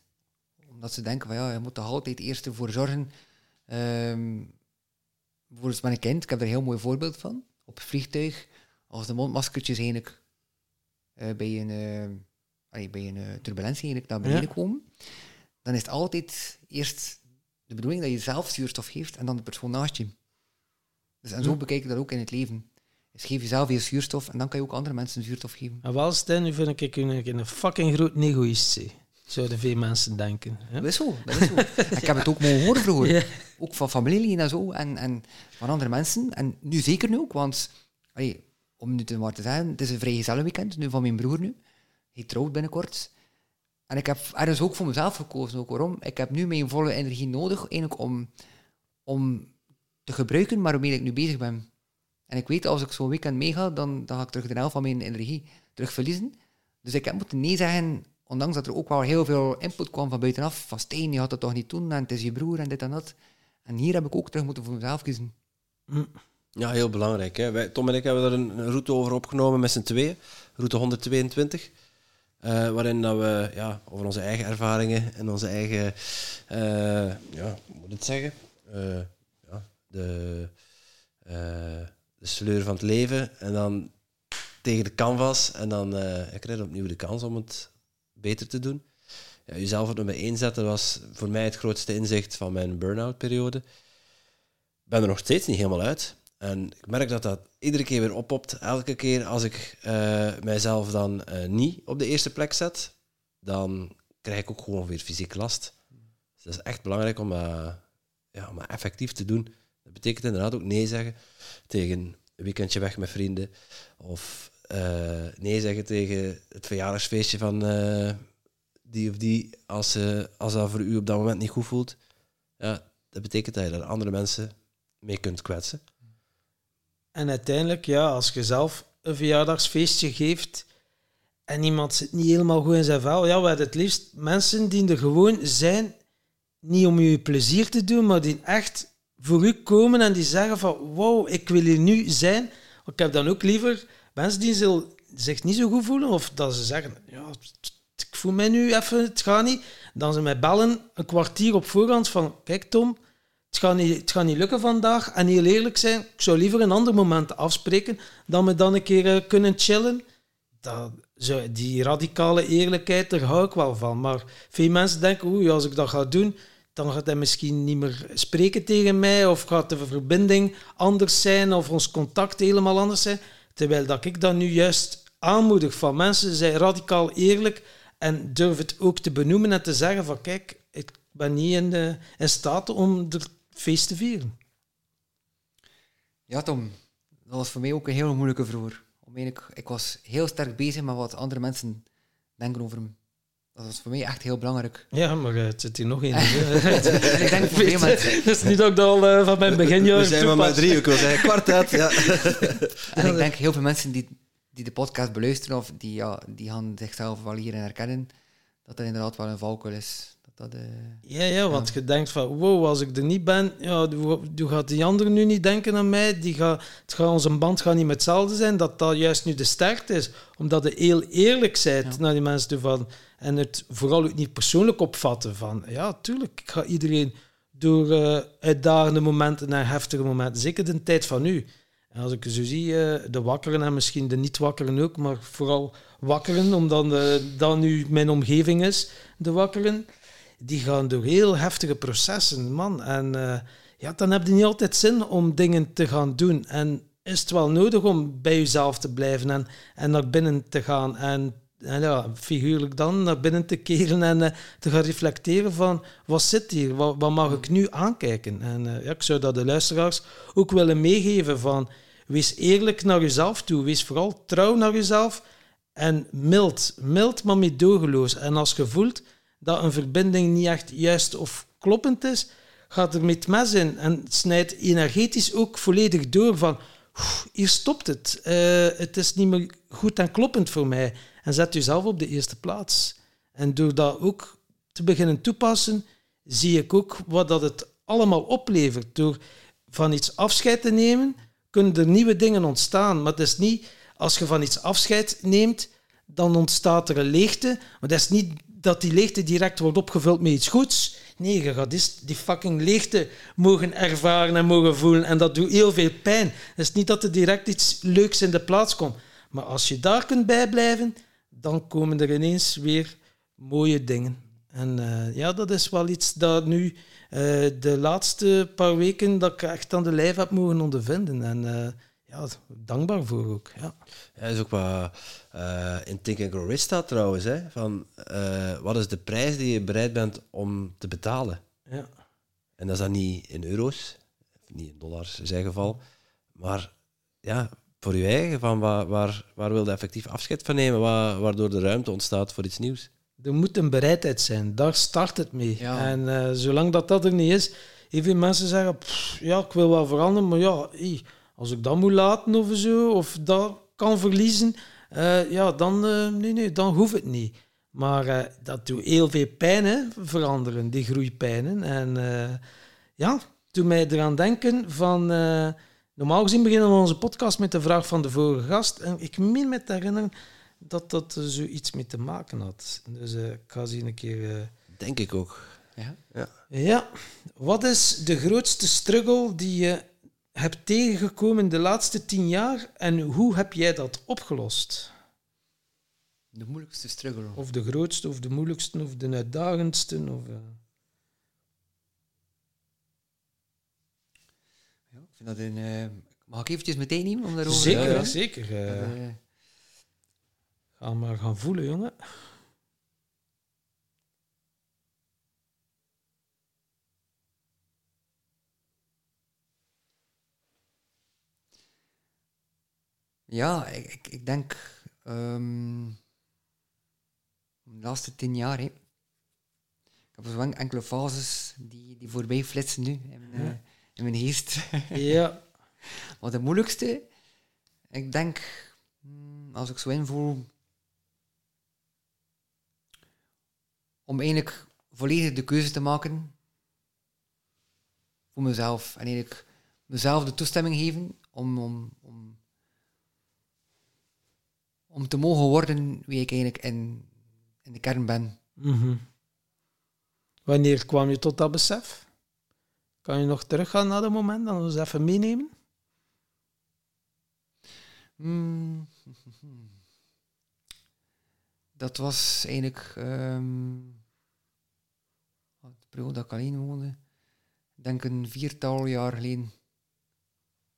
[SPEAKER 1] Omdat ze denken van ja, je moet er altijd eerst voor zorgen. Ehm bijvoorbeeld met een kind, ik heb er een heel mooi voorbeeld van. Op het vliegtuig, als de mondmaskertjes eigenlijk eh, bij een, eh, allee, bij een turbulentie eigenlijk naar beneden
[SPEAKER 3] Ja.
[SPEAKER 1] komen, dan is het altijd eerst de bedoeling dat je zelf zuurstof geeft en dan de persoon naast je. Dus, en zo
[SPEAKER 3] Hm.
[SPEAKER 1] bekijk ik dat ook in het leven. Dus geef jezelf je zuurstof en dan kan je ook andere mensen zuurstof geven.
[SPEAKER 3] En wel, Stijn, nu vind ik een, een fucking groot egoïst zijn. Zouden veel mensen denken. hè?
[SPEAKER 1] Dat is zo, dat is zo. En ik heb het ook mogen horen vroeger.
[SPEAKER 3] Ja.
[SPEAKER 1] Ook van familieleden en zo. En, en van andere mensen. En nu zeker nu ook, want... allee, om nu te maar te zeggen, het is een vrijgezellenweekend nu van mijn broer nu. Hij trouwt binnenkort. En ik heb ergens ook voor mezelf gekozen. Ook waarom? Ik heb nu mijn volle energie nodig eigenlijk om, om te gebruiken waarmee ik nu bezig ben. En ik weet, als ik zo'n weekend meega, dan, dan ga ik terug de helft van mijn energie terug verliezen. Dus ik heb moeten nee zeggen, ondanks dat er ook wel heel veel input kwam van buitenaf. Van Stijn, je had dat toch niet doen, en het is je broer en dit en dat. En hier heb ik ook terug moeten voor mezelf kiezen.
[SPEAKER 2] Ja, heel belangrijk. Hè. Tom en ik hebben een, een route over opgenomen met z'n tweeën. Route 122. Eh, waarin dat we ja, over onze eigen ervaringen en onze eigen, eh, ja, hoe moet ik het zeggen? Eh, ja, de, de sleur van het leven. En dan tegen de canvas. En dan krijg je opnieuw de kans om het beter te doen. Ja, jezelf er mee inzetten was voor mij het grootste inzicht van mijn burn-out periode. Ik ben er nog steeds niet helemaal uit. En ik merk dat dat iedere keer weer oppopt. Elke keer als ik eh, mijzelf dan eh, niet op de eerste plek zet, dan krijg ik ook gewoon weer fysiek last. Dus dat is echt belangrijk om, dat ja, om effectief te doen. Dat betekent inderdaad ook nee zeggen tegen een weekendje weg met vrienden. Of eh, nee zeggen tegen het verjaardagsfeestje van die of die, als, als dat voor u op dat moment niet goed voelt. Ja, dat betekent dat je daar andere mensen mee kunt kwetsen.
[SPEAKER 3] En uiteindelijk, ja, als je zelf een verjaardagsfeestje geeft en iemand zit niet helemaal goed in zijn vel, ja, we hebben het liefst mensen die er gewoon zijn, niet om je plezier te doen, maar die echt voor u komen en die zeggen van, wow, ik wil hier nu zijn. Ik heb dan ook liever mensen die zich- niet zo goed voelen, of dat ze zeggen, ja, ik voel mij nu even, het gaat niet. Dan ze mij bellen een kwartier op voorhand van, kijk Tom, het gaat, niet, het niet lukken vandaag. En heel eerlijk zijn, ik zou liever een ander moment afspreken dan we dan een keer eh, kunnen chillen. Dat, zo, die radicale eerlijkheid, daar hou ik wel van. Maar veel mensen denken, oei, als ik dat ga doen, dan gaat hij misschien niet meer spreken tegen mij, of gaat de verbinding anders zijn, of ons contact helemaal anders zijn. Terwijl dat ik dat nu juist aanmoedig van mensen, zijn radicaal eerlijk en durf het ook te benoemen en te zeggen van, kijk, ik ben niet in, de, in staat om er feest te vieren.
[SPEAKER 1] Ja, Tom, dat was voor mij ook een heel moeilijke vroeger. om eigenlijk, ik was heel sterk bezig met wat andere mensen denken over hem. Dat was voor mij echt heel belangrijk.
[SPEAKER 3] Ja, maar eh, het zit hier nog één.
[SPEAKER 1] En ik denk voor veel mensen...
[SPEAKER 3] Dat is niet ik dat al eh, van mijn beginjaar
[SPEAKER 2] We zijn maar met drie, ik wil zeggen kwartet. Ja.
[SPEAKER 1] En ik denk heel veel mensen die, die de podcast beluisteren of die, ja, die gaan zichzelf wel hierin herkennen, dat dat inderdaad wel een valkuil is. Dat eh,
[SPEAKER 3] Ja, ja, want je denkt van, wow, als ik er niet ben, ja, hoe, gaat die ander nu niet denken aan mij? Die gaat, het gaat, onze band gaat niet met hetzelfde zijn, dat dat juist nu de sterkte is. Omdat je heel eerlijk bent
[SPEAKER 1] Ja.
[SPEAKER 3] naar die mensen toe van, en het vooral ook niet persoonlijk opvatten van, ja, tuurlijk, ik ga iedereen door eh, uitdagende momenten en heftige momenten, zeker de tijd van nu. En als ik zo zie, eh, de wakkeren en misschien de niet-wakkeren ook, maar vooral wakkeren, omdat dat nu mijn omgeving is, de wakkeren, die gaan door heel heftige processen, man. En eh, ja, dan heb je niet altijd zin om dingen te gaan doen. En is het wel nodig om bij jezelf te blijven en, en naar binnen te gaan en, ja, figuurlijk dan naar binnen te keren en eh, te gaan reflecteren van wat zit hier, wat, wat mag ik nu aankijken? En eh, ja, ik zou dat de luisteraars ook willen meegeven van wees eerlijk naar jezelf toe, wees vooral trouw naar jezelf en mild, mild maar meedogenloos. En als je voelt dat een verbinding niet echt juist of kloppend is, gaat er met mes in en snijdt energetisch ook volledig door van "Oeh, hier stopt het. Eh, het is niet meer goed en kloppend voor mij. En zet jezelf op de eerste plaats. En door dat ook te beginnen toepassen, zie ik ook wat dat het allemaal oplevert. Door van iets afscheid te nemen, kunnen er nieuwe dingen ontstaan. Maar het is niet, als je van iets afscheid neemt, dan ontstaat er een leegte. Maar dat is niet dat die leegte direct wordt opgevuld met iets goeds. Nee, je gaat die, fucking leegte mogen ervaren en mogen voelen. En dat doet heel veel pijn. Het is niet dat er direct iets leuks in de plaats komt. Maar als je daar kunt bijblijven, dan komen er ineens weer mooie dingen. En eh, ja, dat is wel iets dat nu eh, de laatste paar weken dat ik echt aan de lijf heb mogen ondervinden. En eh, ja, dankbaar voor ook. Ja.
[SPEAKER 2] Ja, is ook wat eh, in Think and Grow Rich staat trouwens. Hè, van, eh, wat is de prijs die je bereid bent om te betalen?
[SPEAKER 3] Ja.
[SPEAKER 2] En dat is dan niet in euro's, niet in dollars in zijn geval, maar ja, voor je eigen, van waar, waar, waar wil je effectief afscheid van nemen, waar, waardoor de ruimte ontstaat voor iets nieuws.
[SPEAKER 3] Er moet een bereidheid zijn. Daar start het mee.
[SPEAKER 1] Ja.
[SPEAKER 3] En eh, zolang dat, dat er niet is, heel veel mensen zeggen, "Pff, ja, ik wil wel veranderen, maar ja, als ik dat moet laten of zo, of dat kan verliezen, eh, ja, dan, eh, nee, nee, dan hoeft het niet. Maar eh, dat doet heel veel pijn, hè, veranderen, die groeipijnen. En eh, ja, toen mij eraan denken van... eh, normaal gezien beginnen we onze podcast met de vraag van de vorige gast. En ik meen me te herinneren dat dat er zoiets mee te maken had. Dus eh, ik ga zien een keer... eh,
[SPEAKER 2] Denk ik ook.
[SPEAKER 1] ja.
[SPEAKER 3] ja, wat is de grootste struggle die je hebt tegengekomen de laatste tien jaar en hoe heb jij dat opgelost?
[SPEAKER 1] De moeilijkste struggle.
[SPEAKER 3] Of de grootste, of de moeilijkste, of de uitdagendste? Of, eh,
[SPEAKER 1] Ja, ik vind dat een... eh, mag ik eventjes meteen nemen om daarover
[SPEAKER 3] Zeker,
[SPEAKER 1] te gaan?
[SPEAKER 3] zeker. eh.
[SPEAKER 1] Eh,
[SPEAKER 3] ga maar gaan voelen, jongen.
[SPEAKER 1] Ja, ik, ik, ik denk ehm, de laatste tien jaar. Hè. Ik heb zo en- enkele fases die, die voorbij flitsen nu in mijn, eh, in mijn geest.
[SPEAKER 3] Ja,
[SPEAKER 1] Maar de moeilijkste, ik denk, hmm, als ik zo invoel, om eigenlijk volledig de keuze te maken voor mezelf. En eigenlijk mezelf de toestemming geven om, om, om, om te mogen worden wie ik eigenlijk in, in de kern ben.
[SPEAKER 3] Mhm. Wanneer kwam je tot dat besef? Kan je nog teruggaan naar dat moment en ons even meenemen?
[SPEAKER 1] Hmm. Dat was eigenlijk ehm, de periode dat ik alleen woonde. Ik denk een viertal jaar geleden.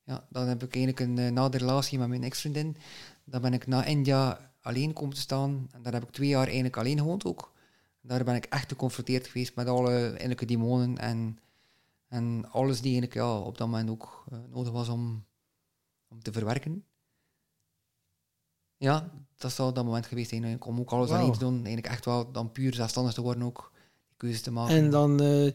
[SPEAKER 1] Ja, dan heb ik eigenlijk een uh, na de relatie met mijn ex-vriendin. Dan ben ik naar India alleen komen te staan. En daar heb ik twee jaar eigenlijk alleen gewoond ook. Daar ben ik echt geconfronteerd geweest met alle innerlijke demonen en, en alles die eigenlijk ja, op dat moment ook eh, nodig was om, om te verwerken. Ja, dat zou dat moment geweest zijn. Om ook alles alleen te doen. Eigenlijk echt wel dan puur zelfstandig te worden ook. Die keuze te maken.
[SPEAKER 3] En dan eh,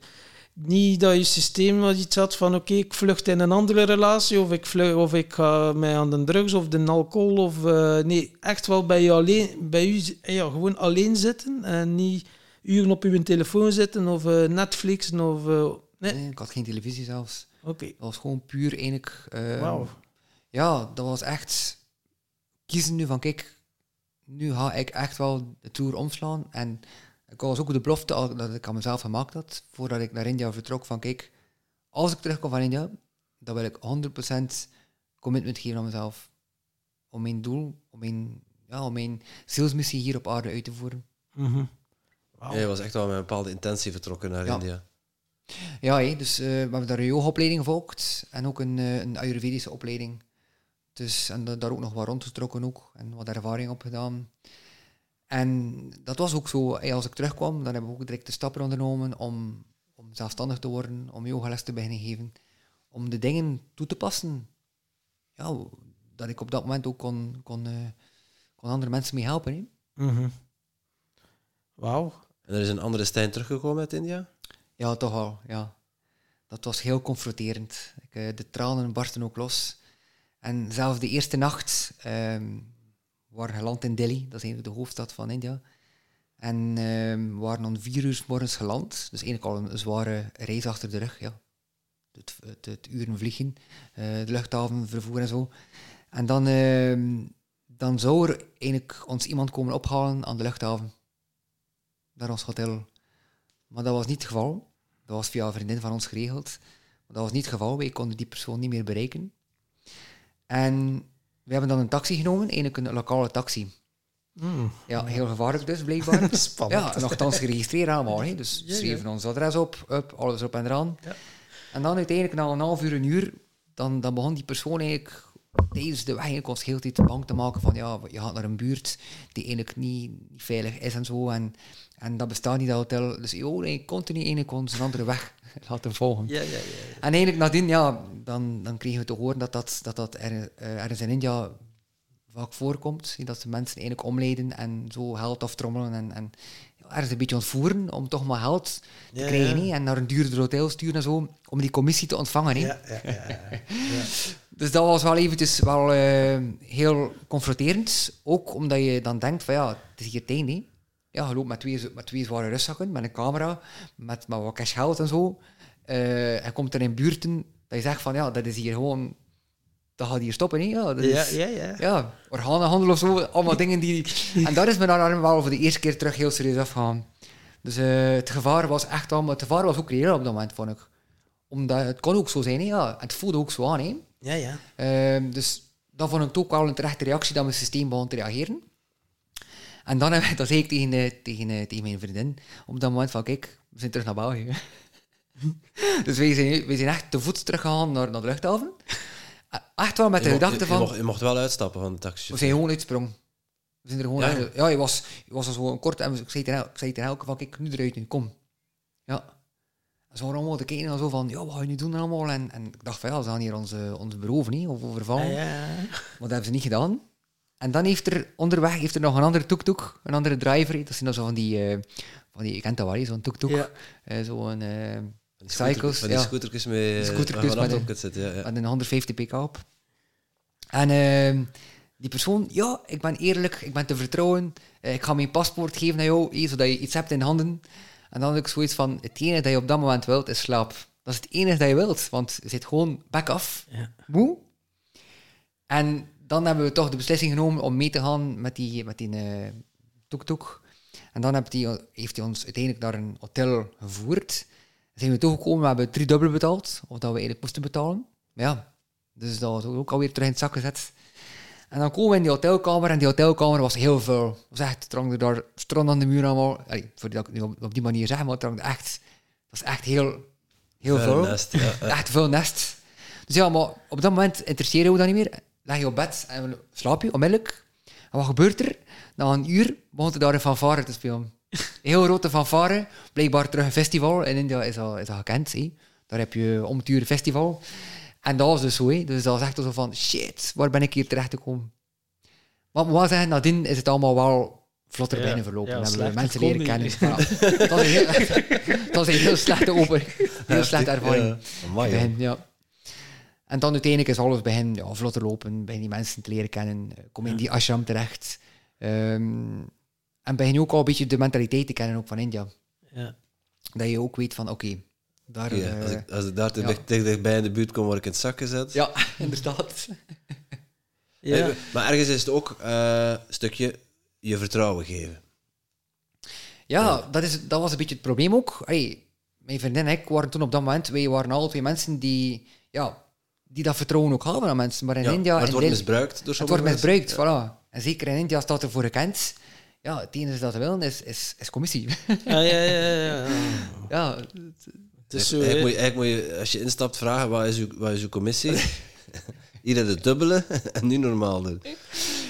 [SPEAKER 3] niet dat je systeem wat iets had van oké, ik vlucht in een andere relatie of ik, vlucht, of ik ga mij aan de drugs of de alcohol. Of, eh, nee, echt wel bij je alleen, bij u, ja, gewoon alleen zitten en niet uren op uw telefoon zitten of eh, Netflixen of... eh, nee,
[SPEAKER 1] Nee, ik had geen televisie zelfs.
[SPEAKER 3] oké.
[SPEAKER 1] Dat was gewoon puur eigenlijk... eh,
[SPEAKER 3] Wauw.
[SPEAKER 1] Ja, dat was echt kiezen nu van, kijk, nu ga ik echt wel de Tour omslaan. En ik was ook de belofte al- dat ik aan mezelf gemaakt had, voordat ik naar India vertrok, van kijk, als ik terugkom van India, dan wil ik 100% commitment geven aan mezelf. Om mijn doel, om mijn, ja, om mijn salesmissie hier op aarde uit te voeren.
[SPEAKER 3] Mhm.
[SPEAKER 2] Ja, je was echt wel met een bepaalde intentie vertrokken naar
[SPEAKER 1] Ja.
[SPEAKER 2] India.
[SPEAKER 1] Ja, hé, dus eh, we hebben daar een yoga-opleiding gevolgd en ook een, eh, een Ayurvedische opleiding. Dus, en da- daar ook nog wat rondgetrokken ook en wat ervaring op gedaan. En dat was ook zo, als ik terugkwam, dan hebben we ook direct de stappen ondernomen om, om zelfstandig te worden, om yogales te beginnen geven, om de dingen toe te passen. Ja, dat ik op dat moment ook kon, kon, eh, kon andere mensen mee helpen. Hè.
[SPEAKER 3] Mhm. Wauw.
[SPEAKER 2] En er is een andere Stijn teruggekomen uit India?
[SPEAKER 1] Ja, toch wel, ja. Dat was heel confronterend. Ik, eh, de tranen barsten ook los. En zelfs de eerste nacht ehm waren geland in Delhi, dat is de hoofdstad van India. En ehm, we waren om vier uur morgens geland. Dus eigenlijk al een zware reis achter de rug, ja. Het, het, uren vliegen, eh, de luchthaven, vervoer en zo. En dan, ehm, dan zou er eigenlijk ons iemand komen ophalen aan de luchthaven. Naar ons hotel. Maar dat was niet het geval. Dat was via een vriendin van ons geregeld. Maar dat was niet het geval. Wij konden die persoon niet meer bereiken. En we hebben dan een taxi genomen, eigenlijk een lokale taxi.
[SPEAKER 3] Mm.
[SPEAKER 1] Ja, heel gevaarlijk dus, blijkbaar.
[SPEAKER 3] Spannend.
[SPEAKER 1] Ja, nogthans geregistreerd allemaal. Hè. Dus
[SPEAKER 3] Ja, ja.
[SPEAKER 1] schreven ons adres op, up, alles op en eraan.
[SPEAKER 3] Ja.
[SPEAKER 1] En dan uiteindelijk, na een half uur, een uur, dan, dan begon die persoon eigenlijk tijdens de weg eigenlijk ons heel de tijd bang te maken van ja, je gaat naar een buurt die eigenlijk niet, niet veilig is en zo. En, en dat bestaat niet, dat hotel. Dus nee, continu een andere weg laten volgen.
[SPEAKER 3] Ja, ja, ja.
[SPEAKER 1] En eigenlijk nadien, ja, dan, dan kregen we te horen dat dat, dat, dat er, eh, ergens in India vaak voorkomt. Dat ze mensen eigenlijk omleiden en zo geld aftrommelen en, en ergens een beetje ontvoeren om toch maar geld te
[SPEAKER 3] Ja,
[SPEAKER 1] krijgen.
[SPEAKER 3] ja.
[SPEAKER 1] En naar een duurder hotel sturen en zo, om die commissie te ontvangen.
[SPEAKER 3] Ja, ja, ja, ja.
[SPEAKER 1] Dus dat was wel eventjes wel eh, heel confronterend. Ook omdat je dan denkt van ja, het is hier hè. Ja, je loopt met twee, met twee zware rugzakken, met een camera, met, met wat cash geld en zo. En komt er in buurten dat je zegt van ja, dat is hier gewoon... Dat gaat hier stoppen, hè. Ja, dat
[SPEAKER 3] Ja,
[SPEAKER 1] is,
[SPEAKER 3] ja, ja.
[SPEAKER 1] ja, organenhandel of zo, allemaal dingen die... En daar is me dan wel voor de eerste keer terug heel serieus afgegaan. Dus eh, het gevaar was echt allemaal... Het gevaar was ook reëel op dat moment, vond ik. Omdat het kon ook zo zijn, hè, ja. Het voelde ook zo aan, hè.
[SPEAKER 3] Ja, ja.
[SPEAKER 1] Ehm, dus dat vond ik ook wel een terechte reactie dat mijn systeem begon te reageren. En dan, dat zei ik tegen, eh, tegen, tegen mijn vriendin op dat moment van, kijk, we zijn terug naar België. dus wij zijn, wij zijn echt te voet teruggegaan naar, naar de luchthaven. Eh, Echt wel met de gedachte
[SPEAKER 2] je,
[SPEAKER 1] van...
[SPEAKER 2] mocht, je mocht wel uitstappen van de taxi.
[SPEAKER 1] We zijn gewoon uitgesprongen. We zijn er gewoon
[SPEAKER 2] Ja,
[SPEAKER 1] uit- ja, je was, je was al zo een kort en ik zei tegen, ik zei tegen elke van, kijk, nu eruit nu, kom. Ja. Ze waren allemaal te kijken en zo van, ja, wat ga je nu doen allemaal? En, en ik dacht van, ja, ze gaan hier onze, ons beroven, niet, of overvallen.
[SPEAKER 3] Ja, ja.
[SPEAKER 1] Maar dat hebben ze niet gedaan. En dan heeft er onderweg heeft er nog een andere tuk-tuk, een andere driver. Dat zijn dan zo van die, eh, van die je kent dat wel, zo'n tuk-tuk.
[SPEAKER 3] Ja.
[SPEAKER 1] Eh, zo'n
[SPEAKER 2] scooter-
[SPEAKER 1] cycles,
[SPEAKER 2] Van die
[SPEAKER 1] ja.
[SPEAKER 2] scootertjes met,
[SPEAKER 1] scootertjes
[SPEAKER 2] je
[SPEAKER 1] met een-.
[SPEAKER 2] Ja, ja.
[SPEAKER 1] met een 150 pk op. En ehm, die persoon, ja, ik ben eerlijk, ik ben te vertrouwen. Ik ga mijn paspoort geven aan jou, eh, zodat je iets hebt in handen. En dan heb ik zoiets van, het enige dat je op dat moment wilt, is slaap. Dat is het enige dat je wilt, want je zit gewoon back af,
[SPEAKER 3] Ja.
[SPEAKER 1] moe. En dan hebben we toch de beslissing genomen om mee te gaan met die, met die eh, tuk-tuk. En dan heeft hij, heeft hij ons uiteindelijk naar een hotel gevoerd. Zijn we toegekomen, we hebben drie dubbel betaald, of dat we eigenlijk moesten betalen. Maar ja, dus dat was ook alweer terug in het zak gezet. En dan komen we in die hotelkamer en die hotelkamer was heel vuil. Het was echt, er hangde daar aan de muur allemaal. Allee, voor dat ik het nu op, die manier zeg, maar het echt, dat was echt heel, heel
[SPEAKER 2] nest, ja.
[SPEAKER 1] Echt veel nest. Dus ja, maar op dat moment interesseerde we dat niet meer. Leg je op bed en slaap je onmiddellijk. En wat gebeurt er? Na een uur begon er daar een fanfare te spelen. Een heel grote fanfare. Blijkbaar terug een festival. In India is dat, is dat gekend. Daar heb je om het uur een festival. En dat was dus zo. Dus dat was echt zo van, shit, waar ben ik hier terecht gekomen? Maar ik moet wel zeggen, nadien is het allemaal wel vlotter
[SPEAKER 3] Ja,
[SPEAKER 1] binnen verlopen.
[SPEAKER 3] ja,
[SPEAKER 1] hebben we mensen leren kennen. dat, is een heel, dat is een heel slechte open, heel slechte ervaring.
[SPEAKER 2] Ja. Amai,
[SPEAKER 1] ja. En dan uiteindelijk is alles begin ja, vlotter lopen, begin die mensen te leren kennen, eh, kom in die ashram terecht. Ehm, en begin je ook al een beetje de mentaliteit te kennen ook van India.
[SPEAKER 3] Ja.
[SPEAKER 1] Dat je ook weet van, oké, daar...
[SPEAKER 2] Ja,
[SPEAKER 1] eh,
[SPEAKER 2] als, ik, als ik daar te
[SPEAKER 1] ja.
[SPEAKER 2] dicht, te dichtbij in de buurt kom, word ik in het zak gezet.
[SPEAKER 1] ja, inderdaad.
[SPEAKER 3] Ja.
[SPEAKER 2] Maar ergens is het ook eh, een stukje je vertrouwen geven.
[SPEAKER 1] Ja, Dat, is, dat was een beetje het probleem ook. Allee, mijn vriendin en ik waren toen op dat moment, wij waren alle twee mensen die, ja, die dat vertrouwen ook hadden aan mensen. Maar in
[SPEAKER 2] Ja,
[SPEAKER 1] India...
[SPEAKER 2] maar het
[SPEAKER 1] in
[SPEAKER 2] wordt misbruikt door
[SPEAKER 1] Het
[SPEAKER 2] sommige
[SPEAKER 1] wordt
[SPEAKER 2] mensen.
[SPEAKER 1] misbruikt, voilà. En zeker in India staat er voor gekend. Ja, het enige dat ze willen is, is, is commissie.
[SPEAKER 3] Ja, ja, ja, ja.
[SPEAKER 1] ja,
[SPEAKER 3] Het is zo,
[SPEAKER 2] eigenlijk, moet je, eigenlijk moet je, als je instapt, vragen wat is uw, wat is uw commissie? Hier het dubbele en nu normaal doen.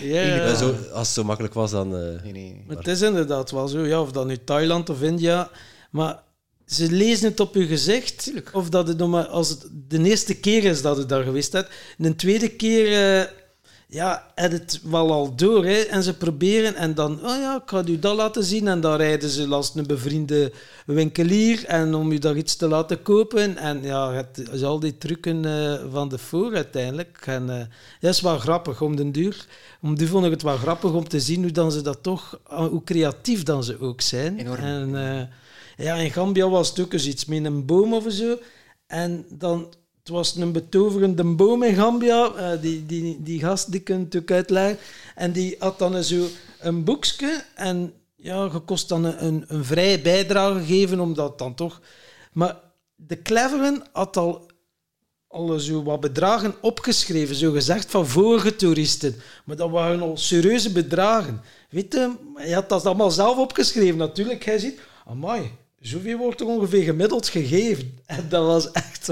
[SPEAKER 3] Ja,
[SPEAKER 2] Ja,
[SPEAKER 3] ja.
[SPEAKER 2] zo, als het zo makkelijk was, dan... eh,
[SPEAKER 1] nee, nee.
[SPEAKER 3] Maar het is inderdaad wel zo, ja, of dat nu Thailand of India, maar ze lezen het op je gezicht.
[SPEAKER 1] Tuurlijk.
[SPEAKER 3] Of dat het nog maar als het de eerste keer is dat het daar geweest hebt. De tweede keer, eh, ja, het wel al door. Hè, en ze proberen en dan, oh ja, ik ga u dat laten zien. En dan rijden ze langs een bevriende winkelier en om je daar iets te laten kopen. En ja, het is al die trucken eh, van de voor uiteindelijk. En eh, dat is wel grappig om den duur. Om die vond ik het wel grappig om te zien hoe dan ze dat toch, ah, hoe creatief dan ze ook zijn.
[SPEAKER 1] Enorm.
[SPEAKER 3] En ja, in Gambia was het ook eens iets met een boom of zo. En dan, het was een betoverende boom in Gambia. Eh, die, die, die gast, die kunt natuurlijk uitleggen. En die had dan zo een boekje. En ja, je kost dan een, een, een vrije bijdrage geven, omdat dan toch... Maar de cleveren had al al zo wat bedragen opgeschreven, zo gezegd, van vorige toeristen. Maar dat waren al serieuze bedragen. Weet je, hij had dat allemaal zelf opgeschreven. Natuurlijk, hij ziet, amai, zoveel wordt er ongeveer gemiddeld gegeven. En dat was echt.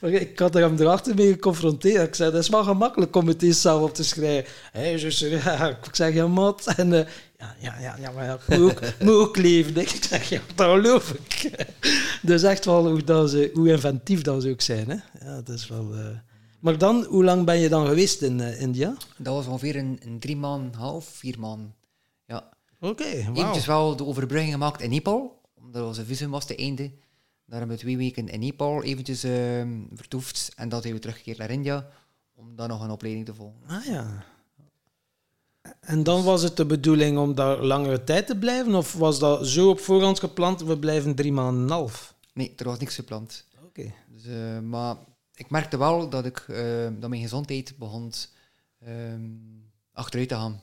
[SPEAKER 3] Maar ik had er hem erachter mee geconfronteerd. Ik zei, dat is wel gemakkelijk om het eens zelf op te schrijven. Zo serieus, ja, ik zeg, ja, mat. En eh, ja, ja, ja, ja, maar ja, ik moet ook, moet ook leven. Ik zeg, ja, dat geloof ik. Dus echt wel hoe, dat ze, hoe inventief dat ze ook zijn. Hè? Ja, dat is wel... eh. Maar dan, hoe lang ben je dan geweest in eh, India?
[SPEAKER 1] Dat was ongeveer een, een drie maanden, half, vier maanden. Ja.
[SPEAKER 3] Oké, wauw.
[SPEAKER 1] Eventjes wel de overbrugging gemaakt in Nepal, omdat onze visum was te einde. Daar hebben we twee weken in Nepal eventjes ehm, vertoefd en dan zijn we teruggekeerd naar India om dan nog een opleiding te volgen.
[SPEAKER 3] Ah ja. En dan was het de bedoeling om daar langere tijd te blijven? Of was dat zo op voorhand gepland, we blijven drie maanden en een half?
[SPEAKER 1] Nee, er was niks gepland.
[SPEAKER 3] Oké.
[SPEAKER 1] Dus, eh, maar ik merkte wel dat, ik, eh, dat mijn gezondheid begon ehm, achteruit te gaan.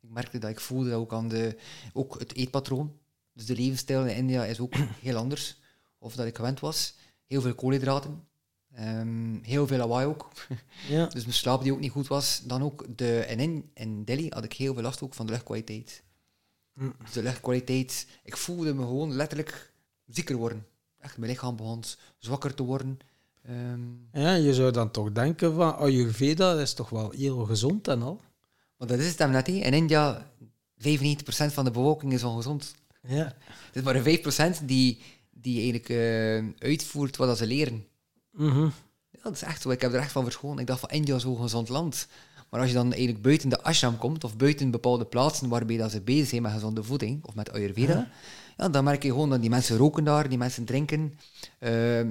[SPEAKER 1] Ik merkte dat ik voelde dat ook aan de, ook het eetpatroon. Dus de levensstijl in India is ook heel anders. Of dat ik gewend was. Heel veel koolhydraten. Ehm, heel veel lawaai ook.
[SPEAKER 3] Ja.
[SPEAKER 1] Dus mijn slaap die ook niet goed was. Dan ook de, en in, in Delhi had ik heel veel last ook van de luchtkwaliteit.
[SPEAKER 3] Mm.
[SPEAKER 1] Dus de luchtkwaliteit, ik voelde me gewoon letterlijk zieker worden. Echt, mijn lichaam begon zwakker te worden. Ehm,
[SPEAKER 3] ja, je zou dan toch denken van Ayurveda is toch wel heel gezond en al?
[SPEAKER 1] maar dat is het hem net. In India, 95% van de bevolking is ongezond.
[SPEAKER 3] Ja.
[SPEAKER 1] Het is maar een 5% die, die eigenlijk eh, uitvoert wat ze leren.
[SPEAKER 3] Mhm.
[SPEAKER 1] Ja, dat is echt zo. Ik heb er echt van verscholen. Ik dacht van India is zo'n gezond land. Maar als je dan eigenlijk buiten de ashram komt, of buiten bepaalde plaatsen waarbij dat ze bezig zijn met gezonde voeding, of met Ayurveda, ja, dan merk je gewoon dat die mensen roken daar, die mensen drinken. Ehm,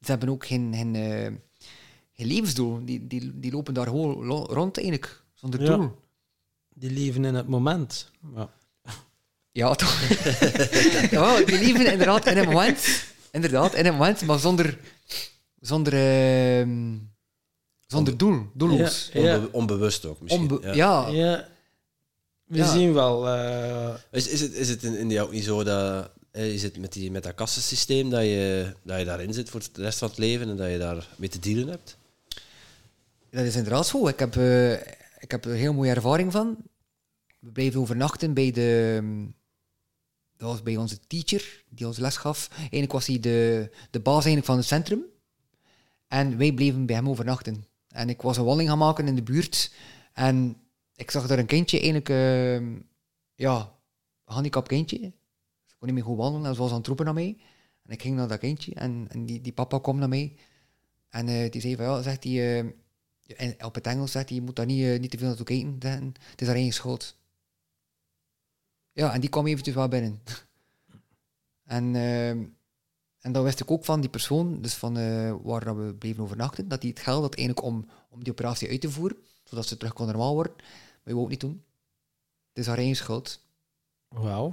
[SPEAKER 1] ze hebben ook geen, geen, geen levensdoel. Die, die, die lopen daar gewoon rond eigenlijk, zonder
[SPEAKER 3] Ja.
[SPEAKER 1] doel.
[SPEAKER 3] Die leven in het moment. Ja.
[SPEAKER 1] Ja, toch? ja, die leven inderdaad in een moment. Inderdaad, in een moment, maar zonder, zonder, ehm, zonder doel. Doelloos.
[SPEAKER 3] Ja.
[SPEAKER 2] Onbe- onbewust ook misschien.
[SPEAKER 1] Onbe-
[SPEAKER 2] ja.
[SPEAKER 1] ja.
[SPEAKER 3] Ja. We
[SPEAKER 1] Ja.
[SPEAKER 3] zien wel. eh,
[SPEAKER 2] Is, is, het, is het in India ook niet zo dat... Is het met, die, met dat kassensysteem dat je, dat je daarin zit voor de rest van het leven en dat je daar mee te dealen hebt?
[SPEAKER 1] Dat is inderdaad zo. Ik heb, eh, ik heb er een heel mooie ervaring van. We bleven overnachten bij de... Dat was bij onze teacher, die ons les gaf. Eigenlijk was hij de, de baas eigenlijk van het centrum. En wij bleven bij hem overnachten. En ik was een wandeling gaan maken in de buurt. En ik zag daar een kindje, eigenlijk... eh, ja, een handicap kindje. Ze kon niet meer goed wandelen en ze was aan het roepen naar mij. En ik ging naar dat kindje en, die, die papa kwam naar mij. En eh, die zei van, ja, zegt hij... en op het Engels zegt je moet daar niet, niet te veel naartoe kijken. Het is haar eigen schuld. Ja, en die kwam eventjes wel binnen. en, ehm, en dan wist ik ook van die persoon, dus van eh, waar dat we bleven overnachten, dat hij het geld had eigenlijk om, om die operatie uit te voeren, zodat ze terug kon normaal worden. Maar je wou het niet doen. Het is haar eigen schuld.
[SPEAKER 3] Wauw.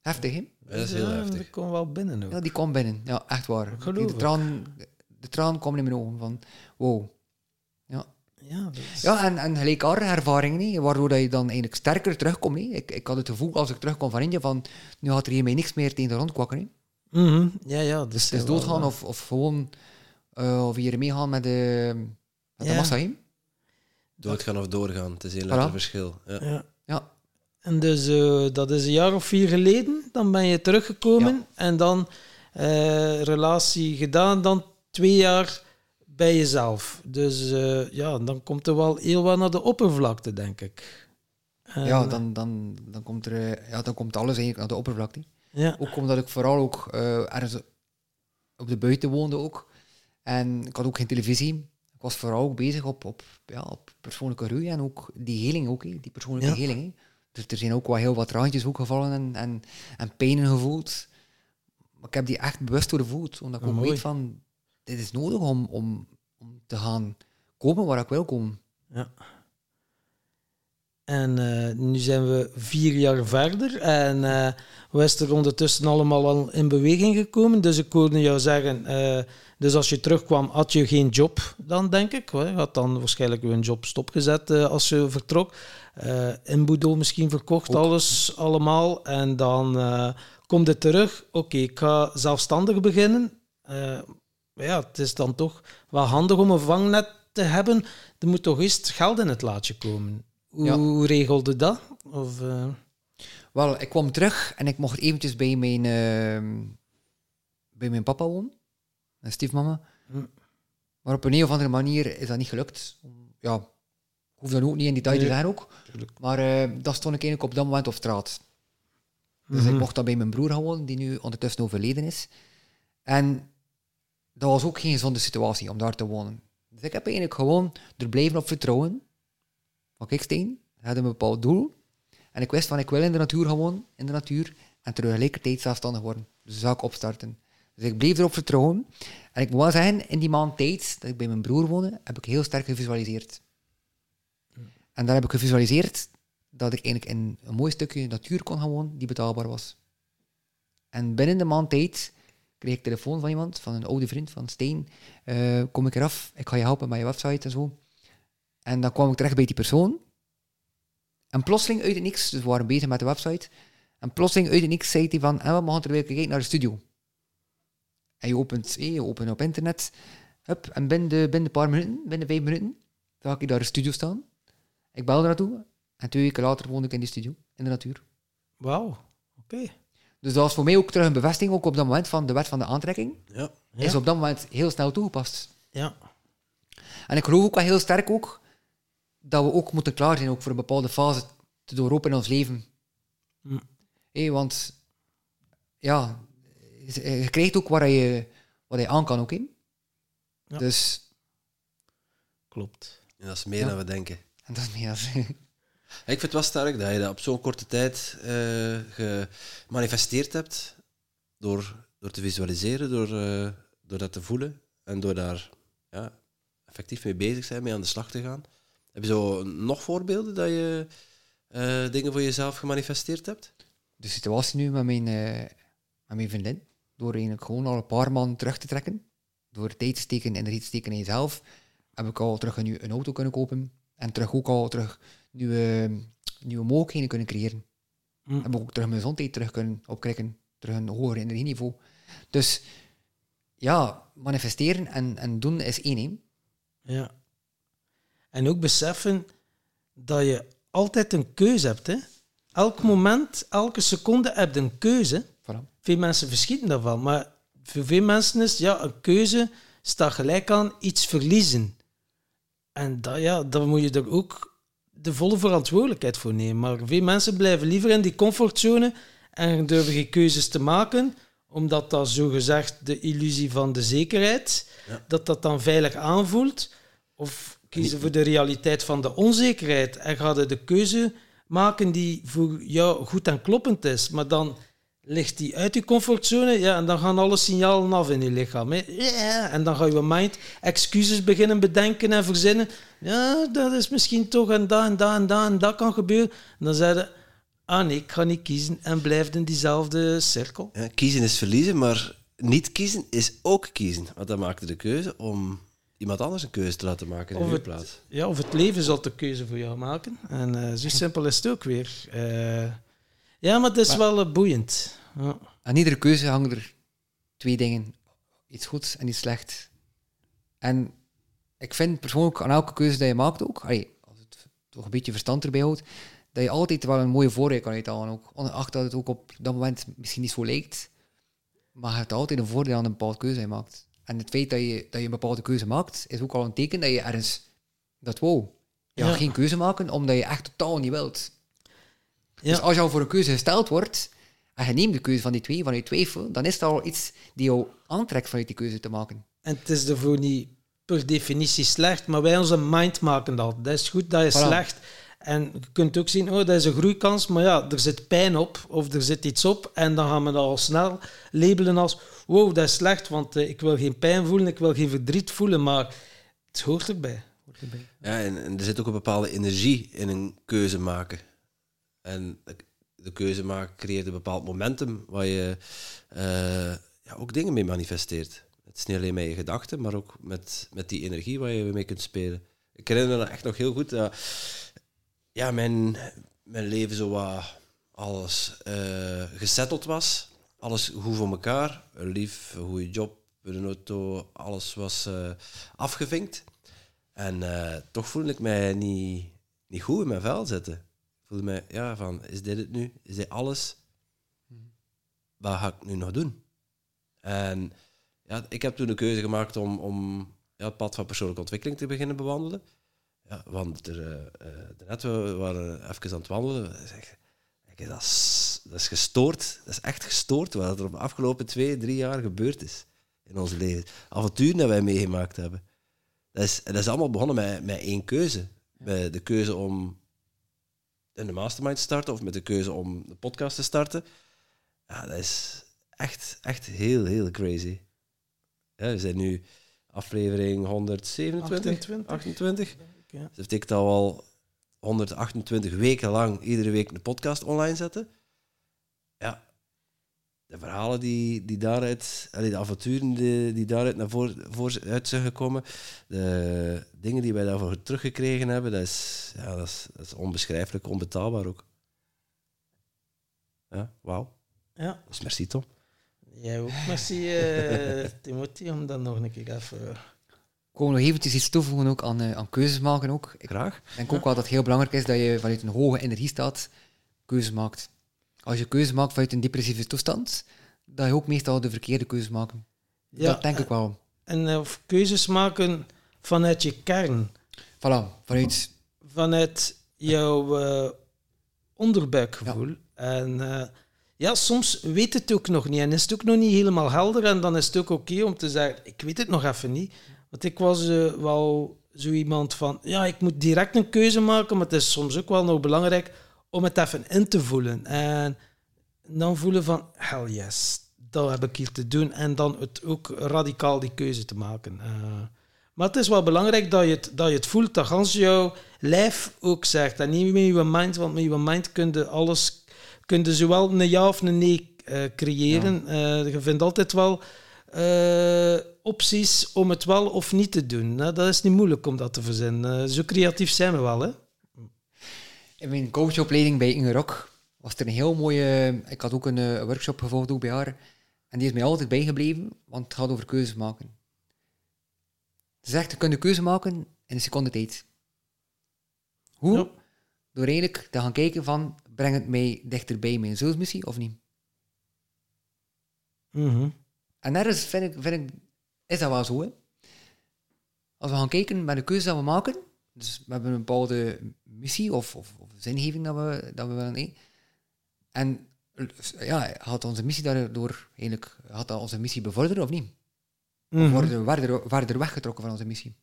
[SPEAKER 1] Heftig, hè?
[SPEAKER 2] Dat is heel
[SPEAKER 3] Ja,
[SPEAKER 2] heftig.
[SPEAKER 3] Die kon wel binnen ook.
[SPEAKER 1] Ja, die kwam binnen. Ja, echt waar.
[SPEAKER 3] Ik geloof
[SPEAKER 1] de, traan, de traan kwam in mijn ogen van, wow. Ja,
[SPEAKER 3] ja
[SPEAKER 1] en, en gelijkaardige ervaringen, waardoor dat je dan eigenlijk sterker terugkomt. Hè. Ik, ik had het gevoel, als ik terugkom van India, van, nu gaat er hiermee niks meer tegen de rond kwakken.
[SPEAKER 3] Mhm. ja, ja. Dus
[SPEAKER 1] Dus het is doodgaan of, of gewoon, eh, of hier meegaan met de, met de massa. Hè.
[SPEAKER 2] Doodgaan of doorgaan, het is een
[SPEAKER 1] Voilà.
[SPEAKER 2] verschil. Ja.
[SPEAKER 3] Ja.
[SPEAKER 1] Ja,
[SPEAKER 3] En dus eh, dat is een jaar of vier geleden. Dan ben je teruggekomen en dan eh, relatie gedaan. Dan twee jaar bij jezelf. Dus eh, ja, dan komt er wel heel wat naar de oppervlakte, denk ik. En,
[SPEAKER 1] ja, dan, dan, dan, komt er, eh, ja, dan komt alles eigenlijk naar de oppervlakte.
[SPEAKER 3] Ja,
[SPEAKER 1] Ook omdat ik vooral ook eh, ergens op de buiten woonde ook. En ik had ook geen televisie. Ik was vooral ook bezig op, op, ja, op persoonlijke groei en ook die heling ook, die persoonlijke
[SPEAKER 3] Ja.
[SPEAKER 1] heling. Dus er zijn ook wel heel wat traantjes ook gevallen en, en, en pijnen gevoeld. Maar ik heb die echt bewust doorgevoeld. Omdat ik ook
[SPEAKER 3] mooi.
[SPEAKER 1] weet van, dit is nodig om, om, om te gaan komen waar ik wil komen.
[SPEAKER 3] ja. En eh, nu zijn we vier jaar verder en eh we is er ondertussen allemaal al in beweging gekomen. Dus ik hoorde jou zeggen, eh, dus als je terugkwam had je geen job dan, denk ik. hè? Je had dan waarschijnlijk een job stopgezet als je vertrok. In Boedo misschien verkocht,
[SPEAKER 1] Ook.
[SPEAKER 3] alles allemaal. En dan komt het terug. Oké, ik ga zelfstandig beginnen. Eh, ja, het is dan toch wel handig om een vangnet te hebben. Er moet toch eerst geld in het laadje komen. Hoe,
[SPEAKER 1] Ja.
[SPEAKER 3] regelde dat? Of, eh,
[SPEAKER 1] Wel, ik kwam terug en ik mocht eventjes bij mijn, ehm, bij mijn papa wonen. Mijn stiefmama.
[SPEAKER 3] Hm.
[SPEAKER 1] Maar op een, of andere manier is dat niet gelukt. Ja, ik hoef dat ook niet in detail te
[SPEAKER 3] Nee.
[SPEAKER 1] zeggen ook.
[SPEAKER 3] Tuurlijk.
[SPEAKER 1] Maar eh dat stond ik eigenlijk op dat moment op straat. Dus
[SPEAKER 3] Mhm.
[SPEAKER 1] ik mocht dan bij mijn broer gaan wonen, die nu ondertussen overleden is. En dat was ook geen gezonde situatie om daar te wonen. Dus ik heb eigenlijk gewoon er blijven op vertrouwen. Van kijk Steen, had een bepaald doel. En ik wist van ik wil in de natuur wonen, in de natuur. En tegelijkertijd zelfstandig worden. Dus de zaak opstarten. Dus ik bleef erop vertrouwen. En ik moet wel zeggen, in die maand tijd dat ik bij mijn broer woonde, heb ik heel sterk gevisualiseerd. En daar heb ik gevisualiseerd dat ik eigenlijk in een mooi stukje natuur kon gaan wonen die betaalbaar was. En binnen de maand tijd kreeg ik telefoon van iemand, van een oude vriend, van Steen. eh, kom ik eraf, ik ga je helpen met je website en zo. En dan kwam ik terecht bij die persoon. En plotseling uit het niks, dus we waren bezig met de website. En plotseling uit het niks zei hij van, ah, we gaan er weer kijken naar de studio. En je opent, eh, je opent op internet. Hup, en binnen, de, binnen een paar minuten, binnen vijf minuten, zag ik daar een studio staan. Ik belde naartoe. En twee weken later woonde ik in die studio, in de natuur.
[SPEAKER 3] Wauw, oké.
[SPEAKER 1] Dus dat was voor mij ook terug een bevestiging, ook op dat moment van de wet van de aantrekking.
[SPEAKER 2] Ja.
[SPEAKER 3] Ja.
[SPEAKER 1] Is op dat moment heel snel toegepast.
[SPEAKER 3] Ja.
[SPEAKER 1] En ik geloof ook wel heel sterk ook, dat we ook moeten klaar zijn ook voor een bepaalde fase te doorlopen in ons leven.
[SPEAKER 3] Hm.
[SPEAKER 1] Want ja, je krijgt ook wat je, wat je aan kan ook in.
[SPEAKER 3] Ja.
[SPEAKER 1] Dus,
[SPEAKER 3] Klopt.
[SPEAKER 2] En dat is meer
[SPEAKER 1] Ja.
[SPEAKER 2] dan we denken.
[SPEAKER 1] en dat is meer als...
[SPEAKER 2] Ik vind het wel sterk dat je dat op zo'n korte tijd eh, gemanifesteerd hebt. Door, door te visualiseren, door, eh, door dat te voelen en door daar ja, effectief mee bezig zijn, mee aan de slag te gaan. Heb je zo nog voorbeelden dat je eh, dingen voor jezelf gemanifesteerd hebt?
[SPEAKER 1] de situatie nu met mijn, met mijn vriendin, door eigenlijk gewoon al een paar maanden terug te trekken, door tijd te steken en energie te steken in jezelf, heb ik al terug een, een auto kunnen kopen en terug ook al terug nieuwe, nieuwe mogelijkheden kunnen creëren. Heb ik ook terug mijn gezondheid terug kunnen opkrikken, terug een hoger energieniveau. Dus ja, manifesteren en, en doen is één.
[SPEAKER 3] Ja. En ook beseffen dat je altijd een keuze hebt. Hè? Elk moment, elke seconde heb je een keuze.
[SPEAKER 1] Voilà.
[SPEAKER 3] Veel mensen verschieten daarvan, maar voor veel mensen is ja, een keuze staat gelijk aan iets verliezen. En dat, ja, daar moet je er ook de volle verantwoordelijkheid voor nemen. Maar veel mensen blijven liever in die comfortzone en durven geen keuzes te maken, omdat dat zogezegd de illusie van de zekerheid,
[SPEAKER 2] Ja.
[SPEAKER 3] dat dat dan veilig aanvoelt. Of kiezen voor de realiteit van de onzekerheid en ga je de keuze maken die voor jou goed en kloppend is. Maar dan ligt die uit je comfortzone ja, en dan gaan alle signalen af in je lichaam. Hè. Ja, en dan ga je mind excuses beginnen bedenken en verzinnen. Ja, dat is misschien toch en dat en dat en dat en dat kan gebeuren. En dan zei je, ah nee, ik ga niet kiezen en blijft in diezelfde cirkel.
[SPEAKER 2] Ja, kiezen is verliezen, maar niet kiezen is ook kiezen. Want dan maakte de keuze om iemand anders een keuze te laten maken in
[SPEAKER 3] Of het,
[SPEAKER 2] plaats.
[SPEAKER 3] ja, of het leven zal de keuze voor jou maken. En eh, zo simpel is het ook weer. Eh, ja, maar het is
[SPEAKER 1] Maar-
[SPEAKER 3] wel eh, boeiend. Ja.
[SPEAKER 1] Aan iedere keuze hangen er twee dingen. Iets goeds en iets slechts. En ik vind persoonlijk aan elke keuze die je maakt ook, allee, als het toch een beetje verstand erbij houdt, dat je altijd wel een mooie voordeel kan uithalen. Ook. Ongeacht dat het ook op dat moment misschien niet zo lijkt. Maar je hebt altijd een voordeel aan een bepaalde keuze die je maakt. En het feit dat je, dat je een bepaalde keuze maakt, is ook al een teken dat je ergens dat wou. Je
[SPEAKER 3] Ja.
[SPEAKER 1] gaat geen keuze maken omdat je echt totaal niet wilt.
[SPEAKER 3] Ja.
[SPEAKER 1] Dus als je al voor een keuze gesteld wordt, en je neemt de keuze van die twee, vanuit twijfel, dan is het al iets die jou aantrekt vanuit die keuze te maken.
[SPEAKER 3] En het is daarvoor niet per definitie slecht, maar wij onze mind maken dat. Dat is goed, dat is
[SPEAKER 1] Voilà.
[SPEAKER 3] slecht. En je kunt ook zien, oh, dat is een groeikans, maar ja, er zit pijn op, of er zit iets op, en dan gaan we dat al snel labelen als, wow, dat is slecht, want eh, ik wil geen pijn voelen, ik wil geen verdriet voelen, maar het hoort erbij. Hoort erbij.
[SPEAKER 2] Ja, en, en er zit ook een bepaalde energie in een keuze maken. En de- keuze maken creëert een bepaald momentum waar je eh, ja, ook dingen mee manifesteert. Het is niet alleen met je gedachten, maar ook met, met die energie waar je mee kunt spelen. Ik herinner me echt nog heel goed ja, mijn, mijn leven zo wat alles eh gesetteld was. Alles goed voor elkaar. Een lief, een goede job, een auto, alles was eh, afgevinkt. En toch voelde ik mij niet, niet goed in mijn vel zitten. Ik voelde mij, ja, van, is dit het nu? Is dit alles? Wat ga ik nu nog doen? En ja, ik heb toen de keuze gemaakt om, om ja, het pad van persoonlijke ontwikkeling te beginnen bewandelen. Ja, want er, daarnet we waren even aan het wandelen. Ik Zeg, kijk, dat, is, dat is gestoord. Dat is echt gestoord wat er op de afgelopen twee, drie jaar gebeurd is in ons leven. Avonturen dat wij meegemaakt hebben. Dat is, dat is allemaal begonnen met, met één keuze. Met de keuze om in de mastermind te starten of met de keuze om de podcast te starten. Ja, dat is echt, echt heel, heel crazy. Ja, we zijn nu aflevering 127,
[SPEAKER 3] 28.
[SPEAKER 2] 28.
[SPEAKER 3] Ja.
[SPEAKER 2] Dus dat betekent we al 128 weken lang iedere week een podcast online zetten. Ja, de verhalen die, die daaruit, allee, de avonturen die, die daaruit naar voren voor, uit zijn gekomen, de dingen die wij daarvoor teruggekregen hebben, dat is, ja, dat is, dat is onbeschrijfelijk, onbetaalbaar ook. Ja, wauw.
[SPEAKER 3] Ja,
[SPEAKER 2] Dat is merci, Tom.
[SPEAKER 3] jij ook. Merci, eh Timothy, om dat nog een keer even...
[SPEAKER 1] Ik wil nog eventjes iets toevoegen ook aan, eh, aan keuzes maken. Ook. Ik
[SPEAKER 2] Graag.
[SPEAKER 1] denk ook wel dat het heel belangrijk is dat je vanuit een hoge energiestaat keuzes maakt. Als je keuzes maakt vanuit een depressieve toestand, dat je ook meestal de verkeerde keuzes maakt.
[SPEAKER 3] Ja,
[SPEAKER 1] dat denk ik wel.
[SPEAKER 3] En eh, of keuzes maken vanuit je kern.
[SPEAKER 1] Voilà, vanuit...
[SPEAKER 3] vanuit jouw eh, onderbuikgevoel. En eh, ja, soms weet het ook nog niet en is het ook nog niet helemaal helder. En dan is het ook oké om te zeggen, ik weet het nog even niet. Want ik was wel zo iemand van, ja, ik moet direct een keuze maken, maar het is soms ook wel nog belangrijk om het even in te voelen. En dan voelen van, hell yes, dat heb ik hier te doen. En dan het ook radicaal die keuze te maken. Eh, maar het is wel belangrijk dat je het, dat je het voelt, dat gans jouw lijf ook zegt. En niet met je mind, want met je mind kun je alles, kun je zowel een ja of een nee eh, creëren. Eh, je vindt altijd wel opties om het wel of niet te doen. hè. dat is niet moeilijk om dat te verzinnen. Zo creatief zijn we wel, hè?
[SPEAKER 1] In mijn coachopleiding bij Inge Rock was er een heel mooie... Ik had ook een eh, workshop gevolgd ook bij haar. En die is mij altijd bijgebleven, want het gaat over keuzes maken. Ze zegt, je kunt een keuze maken in een seconde tijd. Hoe?
[SPEAKER 3] Ja.
[SPEAKER 1] Door eigenlijk te gaan kijken van, breng het mij dichter bij mijn zielsmissie of niet?
[SPEAKER 3] Mhm.
[SPEAKER 1] En ergens vind ik, vind ik, is dat wel zo. Hè? Als we gaan kijken met de keuze dat we maken, dus we hebben een bepaalde missie of, of, of zingeving dat we, dat we willen. hè. En ja, had onze missie daardoor eigenlijk, had dat onze missie bevorderen of niet? Of
[SPEAKER 3] Mhm.
[SPEAKER 1] worden we verder, verder weggetrokken van onze missie?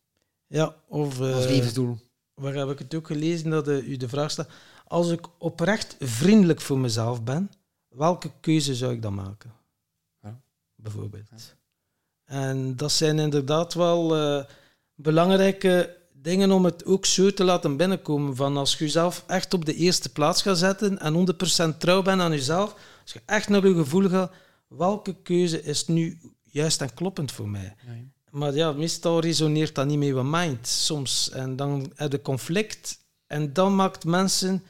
[SPEAKER 3] Ja, of...
[SPEAKER 1] als levensdoel.
[SPEAKER 3] waar heb ik het ook gelezen dat eh, u de vraag stelt. Als ik oprecht vriendelijk voor mezelf ben, welke keuze zou ik dan maken?
[SPEAKER 1] Ja.
[SPEAKER 3] Bijvoorbeeld. En dat zijn inderdaad wel eh, belangrijke dingen om het ook zo te laten binnenkomen. Van als je jezelf echt op de eerste plaats gaat zetten en 100% trouw bent aan jezelf, als je echt naar je gevoel gaat, welke keuze is nu juist en kloppend voor mij?
[SPEAKER 1] Ja, ja.
[SPEAKER 3] Maar ja, meestal resoneert dat niet met je mind soms. En dan heb je conflict. En dan maakt mensen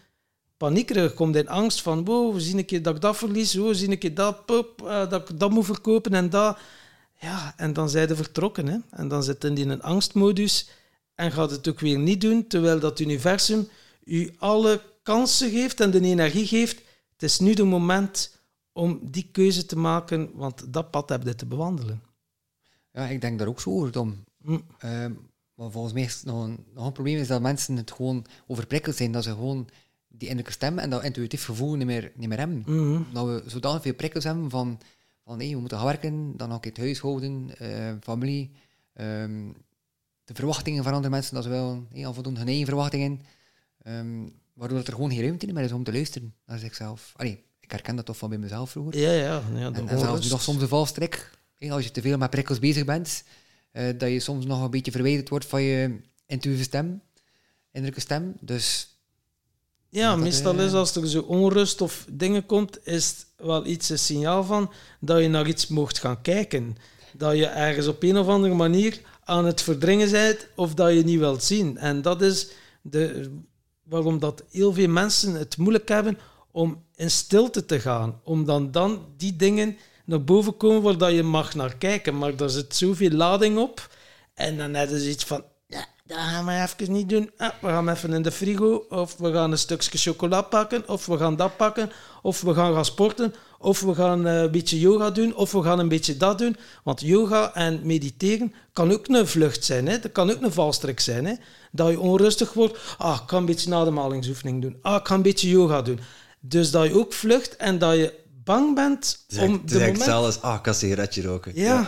[SPEAKER 3] paniekerig. Komt in angst van, wow, zie een keer dat ik dat verlies. Wow, zie een keer dat, pop, eh, dat ik dat moet verkopen en dat. Ja, en dan zijn ze vertrokken. Hè? En dan zitten die in een angstmodus en gaat het ook weer niet doen, terwijl dat universum u alle kansen geeft en de energie geeft. Het is nu de moment om die keuze te maken, want dat pad heb je te bewandelen.
[SPEAKER 1] Ja, ik denk daar ook zo over, Tom.
[SPEAKER 3] Hm.
[SPEAKER 1] Ehm, maar volgens mij is het nog een, nog een probleem is dat mensen het gewoon overprikkeld zijn. Dat ze gewoon die innerlijke stem en dat intuïtief gevoel niet meer, niet meer hebben.
[SPEAKER 3] Mhm.
[SPEAKER 1] Dat we zodanig veel prikkels hebben van, van hey, we moeten gaan werken, dan ook in het huishouden, eh, familie, ehm, de verwachtingen van andere mensen, dat ze wel hey, al voldoen hun eigen verwachtingen. Ehm, waardoor dat er gewoon geen ruimte meer is om te luisteren naar zichzelf. Allee, ik herken dat toch van bij mezelf vroeger.
[SPEAKER 3] Ja, ja. ja
[SPEAKER 1] En, en zelfs nog soms een valstrik. Als je te veel met prikkels bezig bent, eh, dat je soms nog een beetje verwijderd wordt van je intuïtieve stem, innerlijke stem. Dus
[SPEAKER 3] Ja,
[SPEAKER 1] dat,
[SPEAKER 3] meestal
[SPEAKER 1] eh,
[SPEAKER 3] is als er zo onrust of dingen komt, is het wel iets een signaal van dat je naar iets mocht gaan kijken. Dat je ergens op een of andere manier aan het verdringen bent of dat je niet wilt zien. En dat is de, waarom dat heel veel mensen het moeilijk hebben om in stilte te gaan. Om dan, dan die dingen naar boven komen waar dat je mag naar kijken. Maar daar zit zoveel lading op. En dan heb je zoiets van, dat gaan we even niet doen. Ah, we gaan even in de frigo, of we gaan een stukje chocola pakken, of we gaan dat pakken, of we gaan gaan sporten, of we gaan eh, een beetje yoga doen, of we gaan een beetje dat doen. Want yoga en mediteren kan ook een vlucht zijn. Hè? Dat kan ook een valstrik zijn. Hè? Dat je onrustig wordt. Ah, ik kan een beetje ademhalingsoefening doen. Ah, ik ga een beetje yoga doen. Dus dat je ook vlucht en dat je bang bent
[SPEAKER 2] Het
[SPEAKER 3] om
[SPEAKER 2] het
[SPEAKER 3] de
[SPEAKER 2] is eigenlijk
[SPEAKER 3] moment
[SPEAKER 2] zelfs, ah, ik kan een sigaretje roken.
[SPEAKER 3] Ja.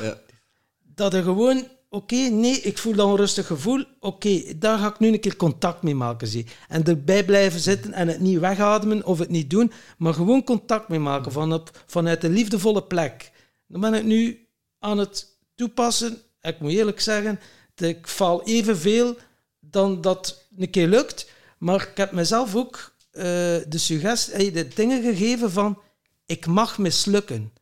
[SPEAKER 3] dat je gewoon, oké, nee, ik voel dat onrustig gevoel, oké, daar ga ik nu een keer contact mee maken, zie. En erbij blijven zitten en het niet wegademen of het niet doen, maar gewoon contact mee maken van op, vanuit een liefdevolle plek. Dan ben ik nu aan het toepassen. Ik moet eerlijk zeggen, ik val evenveel dan dat een keer lukt, maar ik heb mezelf ook eh, de suggestie, eh, de dingen gegeven van, ik mag mislukken.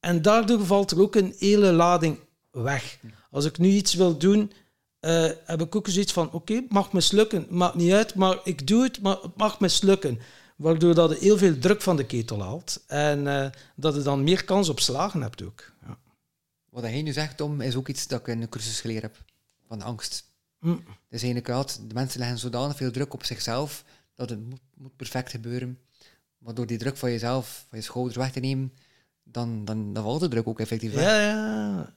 [SPEAKER 3] En daardoor valt er ook een hele lading weg. Als ik nu iets wil doen, eh, heb ik ook zoiets van: oké, het mag mislukken, maakt niet uit, maar ik doe het, maar het mag mislukken. Waardoor dat je heel veel druk van de ketel haalt en eh, dat je dan meer kans op slagen hebt ook. Ja.
[SPEAKER 1] wat hij nu zegt, Tom, is ook iets dat ik in de cursus geleerd heb. Van de angst.
[SPEAKER 3] Hm.
[SPEAKER 1] Dus inderdaad, de mensen leggen zodanig veel druk op zichzelf, dat het moet, moet perfect gebeuren. Maar door die druk van jezelf, van je schouders weg te nemen, dan, dan, dan valt de druk ook effectief weg.
[SPEAKER 3] Ja, ja.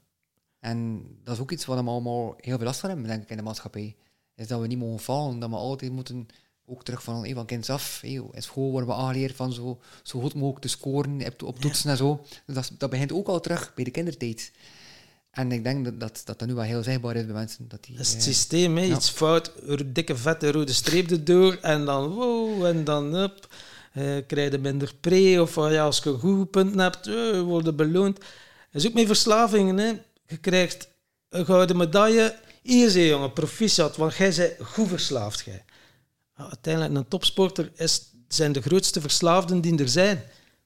[SPEAKER 1] En dat is ook iets waar we allemaal heel veel last van hebben, denk ik, in de maatschappij. Is dat we niet mogen falen, dat we altijd moeten, ook terug van, hey, van kinds af, hey, in school worden we aangeleerd van zo, zo goed mogelijk te scoren op, toetsen en zo. Dus dat, dat begint ook al terug bij de kindertijd. En ik denk dat dat, dat, dat nu wel heel zichtbaar is bij mensen. Dat die,
[SPEAKER 3] Dat is het
[SPEAKER 1] eh,
[SPEAKER 3] systeem, hè.
[SPEAKER 1] ja.
[SPEAKER 3] iets fout, een dikke vette rode streep erdoor en dan wow, en dan up, eh, krijg je minder pre. Of eh, ja, als je goede punten hebt, worden beloond. Dat is ook met verslavingen. Hè. Je krijgt een gouden medaille. Hier zie jongen, proficiat, want jij bent goed verslaafd. Jij. Uiteindelijk, een topsporter is, zijn de grootste verslaafden die er zijn.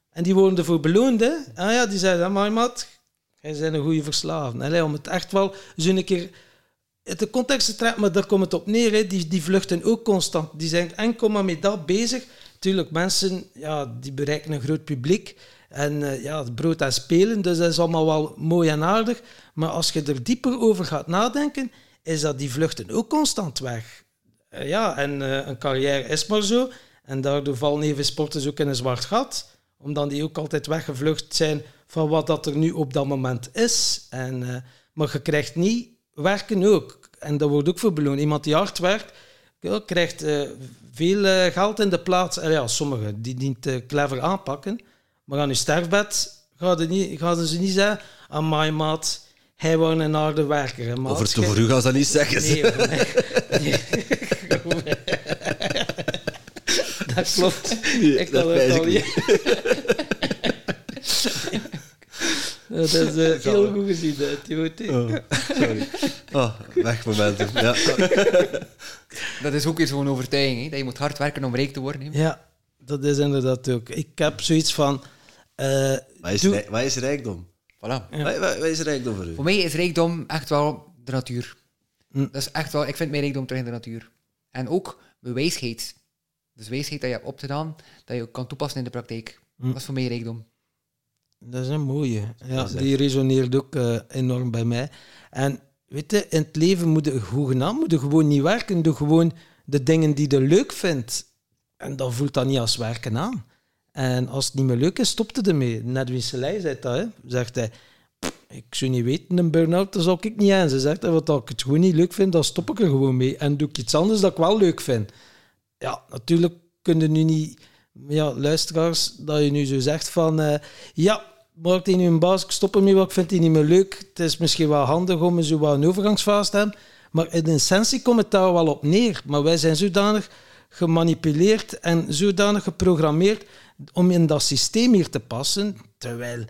[SPEAKER 3] En die worden ervoor beloond. Hè. Ah ja, die zeiden, maar jij bent een goede verslaafde. Allee, om het echt wel zo een keer de context te trekken, maar daar komt het op neer. Hè. Die, die vluchten ook constant. Die zijn enkel maar met dat bezig. Tuurlijk, mensen ja, die bereiken een groot publiek. En eh, ja, het brood en spelen, dus dat is allemaal wel mooi en aardig. Maar als je er dieper over gaat nadenken, is dat die vluchten ook constant weg. Eh, ja, en eh, een carrière is maar zo. En daardoor vallen even sporters ook in een zwart gat. Omdat die ook altijd weggevlucht zijn van wat dat er nu op dat moment is. En, maar je krijgt niet werken ook. En dat wordt ook voor beloond. Iemand die hard werkt, krijgt veel geld in de plaats. En ja, sommigen die niet clever aanpakken. Maar aan je sterfbed gaan, niet, gaan ze niet zeggen... Amai, maat, hij was een harde werker. hè, maar
[SPEAKER 2] Over, voor u gaan ze dat niet zeggen. zeg.
[SPEAKER 3] Nee, voor mij- nee. dat klopt.
[SPEAKER 2] Nee,
[SPEAKER 3] ik
[SPEAKER 2] dat
[SPEAKER 3] het
[SPEAKER 2] ik
[SPEAKER 3] niet. Dat is eh, heel goed gezien, hè, Timothée.
[SPEAKER 2] Oh, sorry. Oh, weg momentum. Ja.
[SPEAKER 1] Dat is ook weer zo'n overtuiging, hè, dat je moet hard werken om rijk te worden. hè.
[SPEAKER 3] Ja, dat is inderdaad ook. Ik heb zoiets van... eh,
[SPEAKER 2] Wat, is,
[SPEAKER 3] doe-
[SPEAKER 2] wat is rijkdom?
[SPEAKER 1] Voilà.
[SPEAKER 2] Wat, wat- wat is rijkdom voor u?
[SPEAKER 1] Voor mij is rijkdom echt wel de natuur.
[SPEAKER 3] Hm.
[SPEAKER 1] Dat is echt wel, ik vind mijn rijkdom terug in de natuur. En ook mijn wijsheid. Dus wijsheid dat je hebt opgedaan, dat je ook kan toepassen in de praktijk.
[SPEAKER 3] Hm.
[SPEAKER 1] Dat is voor mij rijkdom.
[SPEAKER 3] Dat is een mooie. Ja, die resoneert ook eh, enorm bij mij. En weet je, in het leven moet je hoegenaamd moet je gewoon niet werken. Doe gewoon de dingen die je leuk vindt. En dan voelt dat niet als werken aan. En als het niet meer leuk is, stopt het ermee. Net wie Selei zei dat, hè. zegt hij... "Pff, Ik zou niet weten, een burn-out, daar zou ik niet aan. Ze zegt, hè, wat ik het gewoon niet leuk vind, dan stop ik er gewoon mee. En doe ik iets anders dat ik wel leuk vind. Ja, natuurlijk kunnen nu niet... Ja, luisteraars, dat je nu zo zegt van... eh, ja, maakt nu een baas, ik stop ermee, want ik vind die niet meer leuk. Het is misschien wel handig om zo wat een overgangsfase te hebben. Maar in essentie komt het daar wel op neer. Maar wij zijn zodanig gemanipuleerd en zodanig geprogrammeerd om in dat systeem hier te passen, terwijl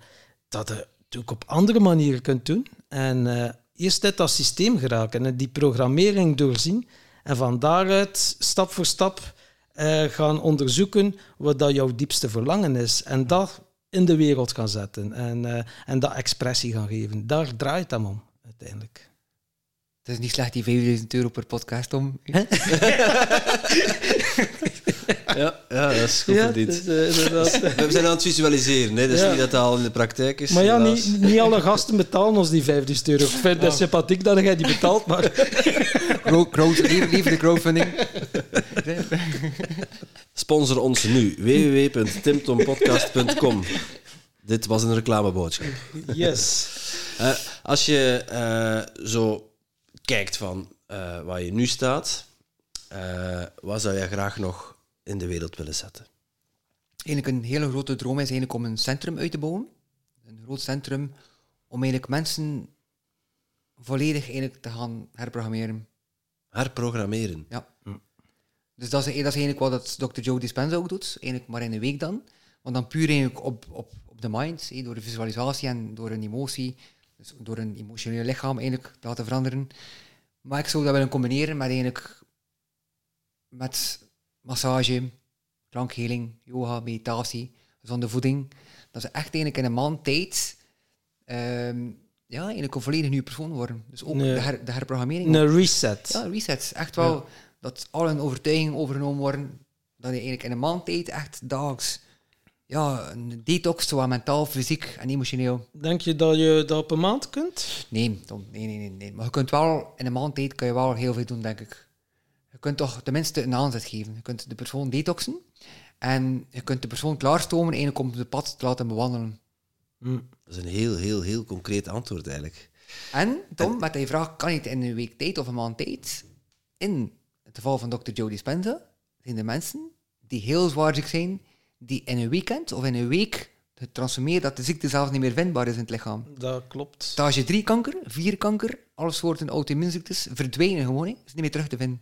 [SPEAKER 3] dat je het ook op andere manieren kunt doen. En eh, eerst uit dat systeem geraken en die programmering doorzien. En van daaruit stap voor stap eh, gaan onderzoeken wat dat jouw diepste verlangen is. En dat in de wereld gaan zetten en, eh, en dat expressie gaan geven. Daar draait het om, uiteindelijk.
[SPEAKER 1] Het is niet slecht die 5000 euro per podcast om.
[SPEAKER 2] Ja, ja, dat is goed verdiend.
[SPEAKER 3] dus, eh, inderdaad.
[SPEAKER 2] We zijn aan het visualiseren. Hè? Dus
[SPEAKER 3] Ja.
[SPEAKER 2] niet dat dat al in de praktijk is.
[SPEAKER 3] Maar ja, niet, niet alle gasten betalen ons die 50 euro. Ik vind het sympathiek dat jij die betaalt, maar...
[SPEAKER 1] Liever de crowdfunding.
[SPEAKER 2] Sponsor ons nu. www.timtompodcast.com Dit was een reclameboodschap.
[SPEAKER 3] Yes.
[SPEAKER 2] Eh, als je eh, zo kijkt van eh, waar je nu staat, eh, wat zou je graag nog in de wereld willen zetten?
[SPEAKER 1] Eigenlijk een hele grote droom is eigenlijk om een centrum uit te bouwen. Een groot centrum om eigenlijk mensen volledig eigenlijk te gaan herprogrammeren.
[SPEAKER 2] Herprogrammeren.
[SPEAKER 1] Ja. Dus dat is, dat is eigenlijk wat dat Dr. Joe Dispenza ook doet, eigenlijk maar in een week dan. Want dan puur eigenlijk op, op, op de mind, door de visualisatie en door een emotie, dus door een emotioneel lichaam eigenlijk te laten veranderen. Maar ik zou dat willen combineren met eigenlijk met massage, klankheling, yoga, meditatie, gezonde voeding. Dat ze echt eigenlijk in een maand tijd ehm, ja, eigenlijk een volledig nieuwe persoon worden. Dus ook
[SPEAKER 3] Nee.
[SPEAKER 1] de, her, de herprogrammering.
[SPEAKER 3] Een reset.
[SPEAKER 1] Ja, resets. Echt wel dat al hun overtuigingen overgenomen worden. Dat je eigenlijk in een maand tijd echt dagelijks ja, een detox, zowel mentaal, fysiek en emotioneel.
[SPEAKER 3] Denk je dat je dat op een maand kunt?
[SPEAKER 1] Nee, Tom, nee, nee, nee, nee. Maar je kunt wel, in een maand tijd kan je wel heel veel doen, denk ik. Je kunt toch tenminste een aanzet geven. Je kunt de persoon detoxen en je kunt de persoon klaarstomen eigenlijk om de pad te laten bewandelen.
[SPEAKER 3] Hm.
[SPEAKER 2] Dat is een heel, heel, heel concreet antwoord eigenlijk.
[SPEAKER 1] En, Tom, met die vraag, kan je het in een week tijd of een maand tijd? In het geval van Dr. Joe Dispenza zijn de mensen die heel zwaar ziek zijn, die in een weekend of in een week getransformeerd dat de ziekte zelfs niet meer vindbaar is in het lichaam.
[SPEAKER 3] Dat klopt.
[SPEAKER 1] Stage 3 kanker, 4 kanker, alle soorten auto-immuunziektes verdwijnen gewoon, hè. is niet meer terug te vinden.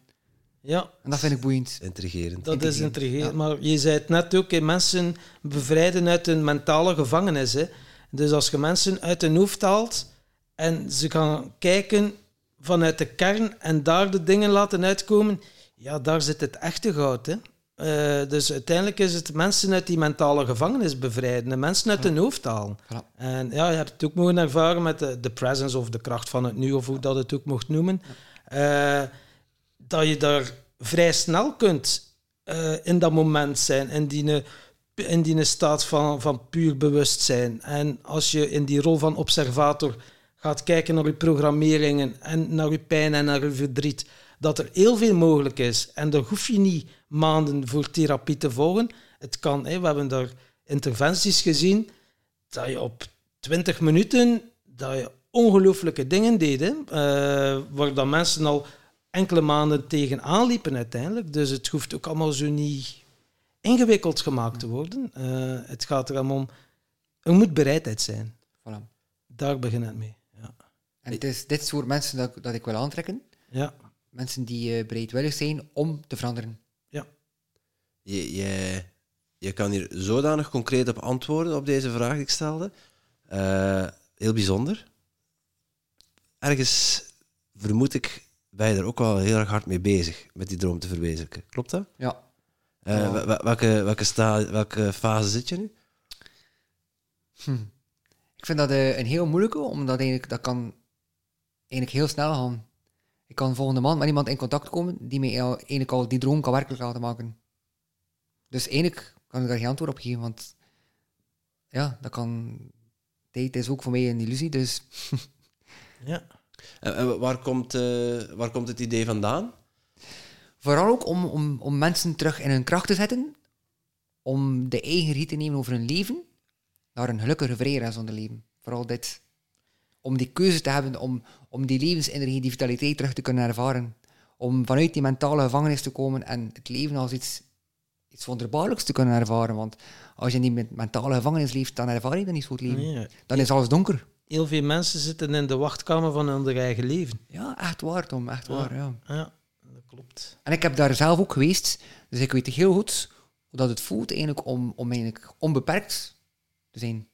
[SPEAKER 3] Ja,
[SPEAKER 1] En dat vind ik boeiend.
[SPEAKER 2] Intrigerend.
[SPEAKER 3] dat is
[SPEAKER 1] Intrigerend.
[SPEAKER 3] Maar je zei het net ook, mensen bevrijden uit een mentale gevangenis. Hè. Dus als je mensen uit hun hoofd haalt en ze gaan kijken vanuit de kern en daar de dingen laten uitkomen, ja, daar zit het echte goud. Hè. Eh, dus uiteindelijk is het mensen uit die mentale gevangenis bevrijden en mensen uit hun hoofd halen. En ja, je hebt het ook mogen ervaren met de, de presence of de kracht van het nu, of hoe dat het ook mocht noemen. Eh, dat je daar vrij snel kunt eh, in dat moment zijn, in die, in die staat van, van puur bewustzijn. En als je in die rol van observator gaat kijken naar je programmeringen en naar je pijn en naar je verdriet, dat er heel veel mogelijk is. En daar hoef je niet maanden voor therapie te volgen. Het kan, hè, we hebben daar interventies gezien, dat je op 20 minuten dat je ongelooflijke dingen deed, hè, eh, waar dan mensen al enkele maanden tegen liepen uiteindelijk. Dus het hoeft ook allemaal zo niet ingewikkeld gemaakt te worden. Eh, het gaat er allemaal om, er moet bereidheid zijn.
[SPEAKER 1] Voilà.
[SPEAKER 3] Daar begint het mee. Ja.
[SPEAKER 1] En het is dit soort mensen dat, ik- dat ik wil aantrekken.
[SPEAKER 3] Ja.
[SPEAKER 1] Mensen die eh, bereidwillig zijn om te veranderen.
[SPEAKER 2] Je, je, je kan hier zodanig concreet op antwoorden op deze vraag die ik stelde. Eh, heel bijzonder. Ergens vermoed ik, ben je er ook wel heel erg hard mee bezig met die droom te verwezenlijken. Klopt dat?
[SPEAKER 1] Ja.
[SPEAKER 2] Eh, welke, welke, sta, welke fase zit je nu?
[SPEAKER 1] Hm. Ik vind dat eh, een heel moeilijke, omdat eigenlijk, dat kan eigenlijk heel snel gaan. Ik kan volgende maand met iemand in contact komen die mij eigenlijk al die droom kan werkelijk laten maken. Dus eigenlijk kan ik daar geen antwoord op geven, want ja, dat kan... Tijd is ook voor mij een illusie, dus
[SPEAKER 3] ja.
[SPEAKER 2] En, en waar, komt, eh, waar komt het idee vandaan?
[SPEAKER 1] Vooral ook om, om, om mensen terug in hun kracht te zetten, om de eigen regie te nemen over hun leven, naar een gelukkiger, vrijer en zonder leven. Vooral dit. Om die keuze te hebben, om, om die levensenergie, die vitaliteit terug te kunnen ervaren. Om vanuit die mentale gevangenis te komen en het leven als iets, iets wonderbaarlijks te kunnen ervaren. Want als je in die men- mentale gevangenis leeft, dan ervaar je dat niet het leven.
[SPEAKER 3] Nee,
[SPEAKER 1] Dan is alles donker.
[SPEAKER 3] Heel veel mensen zitten in de wachtkamer van hun eigen leven.
[SPEAKER 1] Ja, echt waar, Tom, echt waar, ja.
[SPEAKER 3] Ja, dat klopt.
[SPEAKER 1] En ik heb daar zelf ook geweest, dus ik weet heel goed hoe dat het voelt eigenlijk om, om eigenlijk onbeperkt te zijn.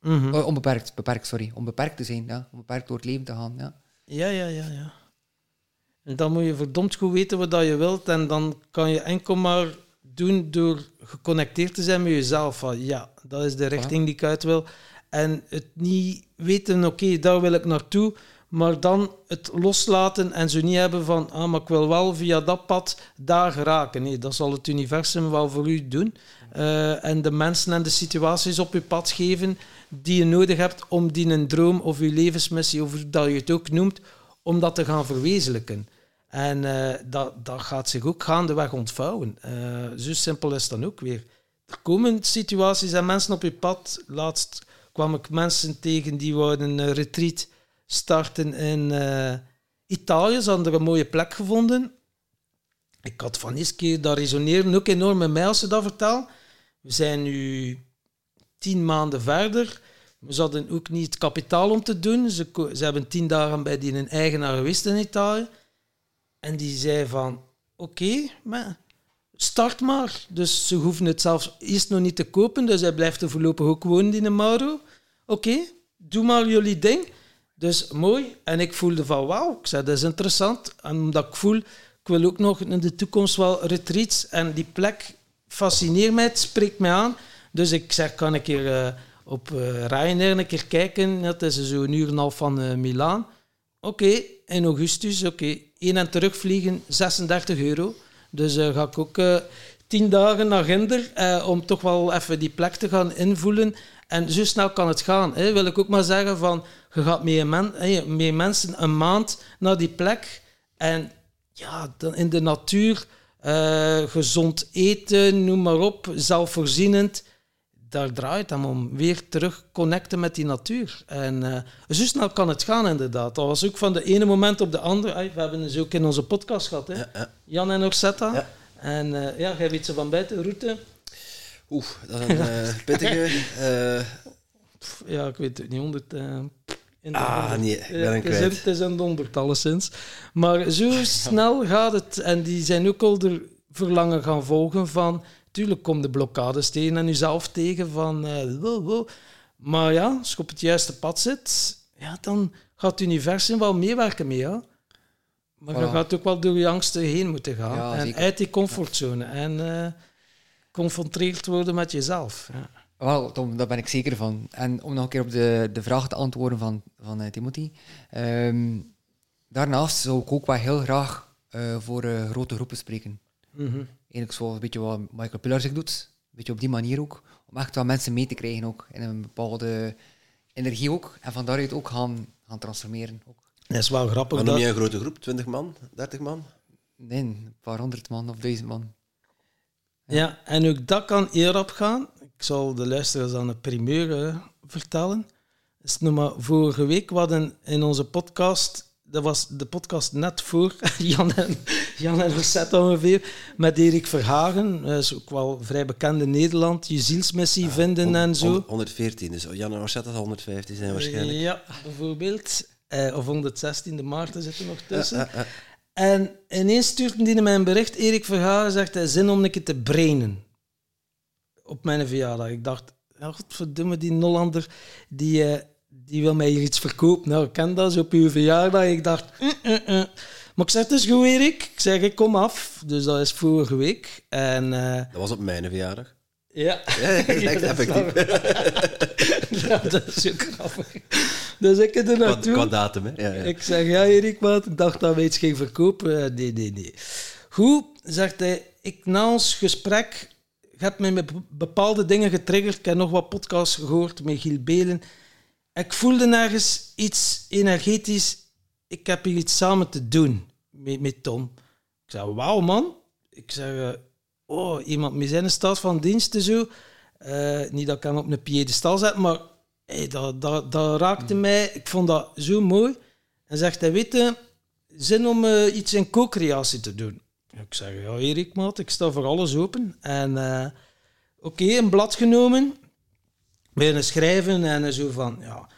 [SPEAKER 3] Mhm.
[SPEAKER 1] Oh, onbeperkt, beperkt, sorry. Onbeperkt te zijn, ja. Onbeperkt door het leven te gaan, ja.
[SPEAKER 3] Ja, ja, ja, ja. En dan moet je verdomd goed weten wat dat je wilt. En dan kan je enkel maar doen door geconnecteerd te zijn met jezelf. Van, ja, dat is de richting die ik uit wil. En het niet weten, oké, daar wil ik naartoe. Maar dan het loslaten en zo niet hebben van, ah, maar ik wil wel via dat pad daar geraken. Nee, dat zal het universum wel voor u doen. Eh, en de mensen en de situaties op je pad geven die je nodig hebt om die een droom of je levensmissie, of dat je het ook noemt, om dat te gaan verwezenlijken. En eh, dat, dat gaat zich ook gaandeweg ontvouwen. Eh, zo simpel is dan ook weer. Er komen situaties en mensen op je pad. Laatst kwam ik mensen tegen die wouden een retreat starten in eh, Italië. Ze hadden een mooie plek gevonden. Ik had van eens keer, dat resoneren ook enorm met mij als ze dat vertellen. We zijn nu tien maanden verder. Ze hadden ook niet het kapitaal om te doen. Ze, ze hebben tien dagen bij die een eigenaar geweest in Italië. En die zei van, oké, maar start maar. Dus ze hoeven het zelfs eerst nog niet te kopen. Dus hij blijft er voorlopig ook wonen in Mauro. Oké, doe maar jullie ding. Dus mooi. En ik voelde van, wauw, ik zei, dat is interessant. En omdat ik voel, ik wil ook nog in de toekomst wel retreats. En die plek fascineert mij, het spreekt mij aan. Dus ik zeg, kan ik keer eh, op eh Ryanair een keer kijken. Dat is zo'n uur en half van eh, Milaan. Oké, in augustus, oké. Heen en terug vliegen, 36 euro. Dus eh, ga ik ook eh, tien dagen naar Ginder eh, om toch wel even die plek te gaan invoelen. En zo snel kan het gaan. Hè. Wil ik ook maar zeggen van, je gaat met, men, met mensen een maand naar die plek. En ja, dan in de natuur, gezond eten, noem maar op, zelfvoorzienend. Daar draait het om. Weer terug connecten met die natuur. En eh, zo snel kan het gaan, inderdaad. Dat was ook van de ene moment op de andere. We hebben ze ook in onze podcast gehad, hè?
[SPEAKER 2] Ja, ja.
[SPEAKER 3] Jan en Orsetta.
[SPEAKER 2] Ja.
[SPEAKER 3] En eh, ja, jij weet ze van buiten, route.
[SPEAKER 2] Oeh, dat is een pittige.
[SPEAKER 3] Pff, Ja, ik weet het niet, honderd... eh, in de
[SPEAKER 2] ah,
[SPEAKER 3] honderd.
[SPEAKER 2] nee, ik ben een kwijt.
[SPEAKER 3] het is een honderd, alleszins. Maar zo snel gaat het. En die zijn ook al er verlangen gaan volgen van... Tuurlijk komt de blokkades tegen en jezelf tegen van... eh, wow, wow. Maar ja, als je op het juiste pad zit, ja, dan gaat het universum wel meewerken mee, ja. Maar je
[SPEAKER 1] Voilà.
[SPEAKER 3] gaat ook wel door je angsten heen moeten gaan.
[SPEAKER 1] Ja,
[SPEAKER 3] en
[SPEAKER 1] zeker.
[SPEAKER 3] uit die comfortzone. En confronteerd worden met jezelf. Ja.
[SPEAKER 1] Wel, Tom, daar ben ik zeker van. En om nog een keer op de, de vraag te antwoorden van, van eh, Timothy. Ehm, daarnaast zou ik ook wel heel graag voor grote groepen spreken.
[SPEAKER 3] Mhm.
[SPEAKER 1] Eigenlijk zoals een beetje wat Michael Pillar zich doet. Een beetje op die manier ook. Om echt wel mensen mee te krijgen ook. In een bepaalde energie ook. En van daaruit ook gaan, gaan transformeren. Ook.
[SPEAKER 3] Dat is wel grappig.
[SPEAKER 2] Wat noem
[SPEAKER 3] dat-
[SPEAKER 2] je een grote groep? 20 man? 30 man?
[SPEAKER 1] Nee, een paar honderd man of duizend man.
[SPEAKER 3] Ja, en ook dat kan hierop gaan. Ik zal de luisteraars aan een primeur eh, vertellen. Is nog maar vorige week, we hadden in onze podcast, dat was de podcast net voor Jan en, Jan en Rosette ongeveer, met Erik Verhagen. Dat is ook wel vrij bekend in Nederland. Je zielsmissie vinden en zo.
[SPEAKER 2] 114, dus Jan en Orsetta zal 115 zijn waarschijnlijk.
[SPEAKER 3] Ja, bijvoorbeeld. Eh, of 116e maart zit er nog tussen.
[SPEAKER 2] Ja, ja.
[SPEAKER 3] En ineens stuurt die mij een bericht. Erik Vergaren zegt hij zin om een keer te brainen. Op mijn verjaardag. Ik dacht, godverdomme, die Nollander, die, eh, die wil mij hier iets verkopen. Nou, ik ken dat zo op uw verjaardag. Ik dacht, mm, mm, mm. maar ik zeg, het is goed, Erik. Ik zeg, ik kom af. Dus dat is vorige week. En eh,
[SPEAKER 2] Dat was op mijn verjaardag.
[SPEAKER 3] ja.
[SPEAKER 2] Ja, dat
[SPEAKER 3] Ja,
[SPEAKER 2] effectief.
[SPEAKER 3] ja, dat is ook grappig. Dus ik er naartoe.
[SPEAKER 2] qua datum, hè. Ja, ja.
[SPEAKER 3] Ik zeg, ja Erik, maat, ik dacht dat we iets gingen verkopen. Eh, Nee, nee, nee. Goed, zegt hij, ik, na ons gesprek heb mij met bepaalde dingen getriggerd. Ik heb nog wat podcasts gehoord met Giel Belen. Ik voelde nergens iets energetisch. Ik heb hier iets samen te doen met, met Tom. Ik zei, wauw man. Ik zeg, eh, oh, iemand met zijn staat van dienst en zo. Eh, niet dat ik hem op een piedestal zet, maar hey, dat, dat, dat raakte mij. Ik vond dat zo mooi. En zegt hij, weet je, zin om eh, iets in co-creatie te doen. Ik zeg, ja Erik, maat, ik sta voor alles open. En oké, een blad genomen, beginnen schrijven en zo van, ja...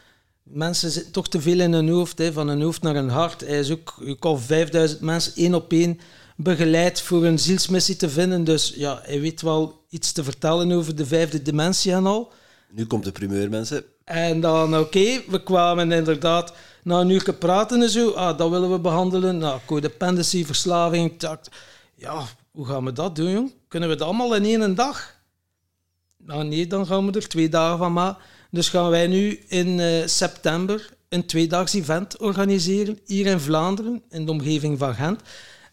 [SPEAKER 3] Mensen zitten toch te veel in hun hoofd, hè, van hun hoofd naar hun hart. Hij is ook, al 5000 mensen één op één begeleid voor een zielsmissie te vinden. Dus ja, hij weet wel iets te vertellen over de vijfde dimensie en al.
[SPEAKER 2] Nu komt de primeur, mensen.
[SPEAKER 3] En dan, oké, we kwamen inderdaad na een uur praten en zo. Ah, dat willen we behandelen. Nou, codependency, verslaving. Ja, hoe gaan we dat doen, jong? Kunnen we dat allemaal in één dag? Nou, nee, dan gaan we er twee dagen van maken. Dus gaan wij nu in eh, september een tweedaags event organiseren, hier in Vlaanderen, in de omgeving van Gent.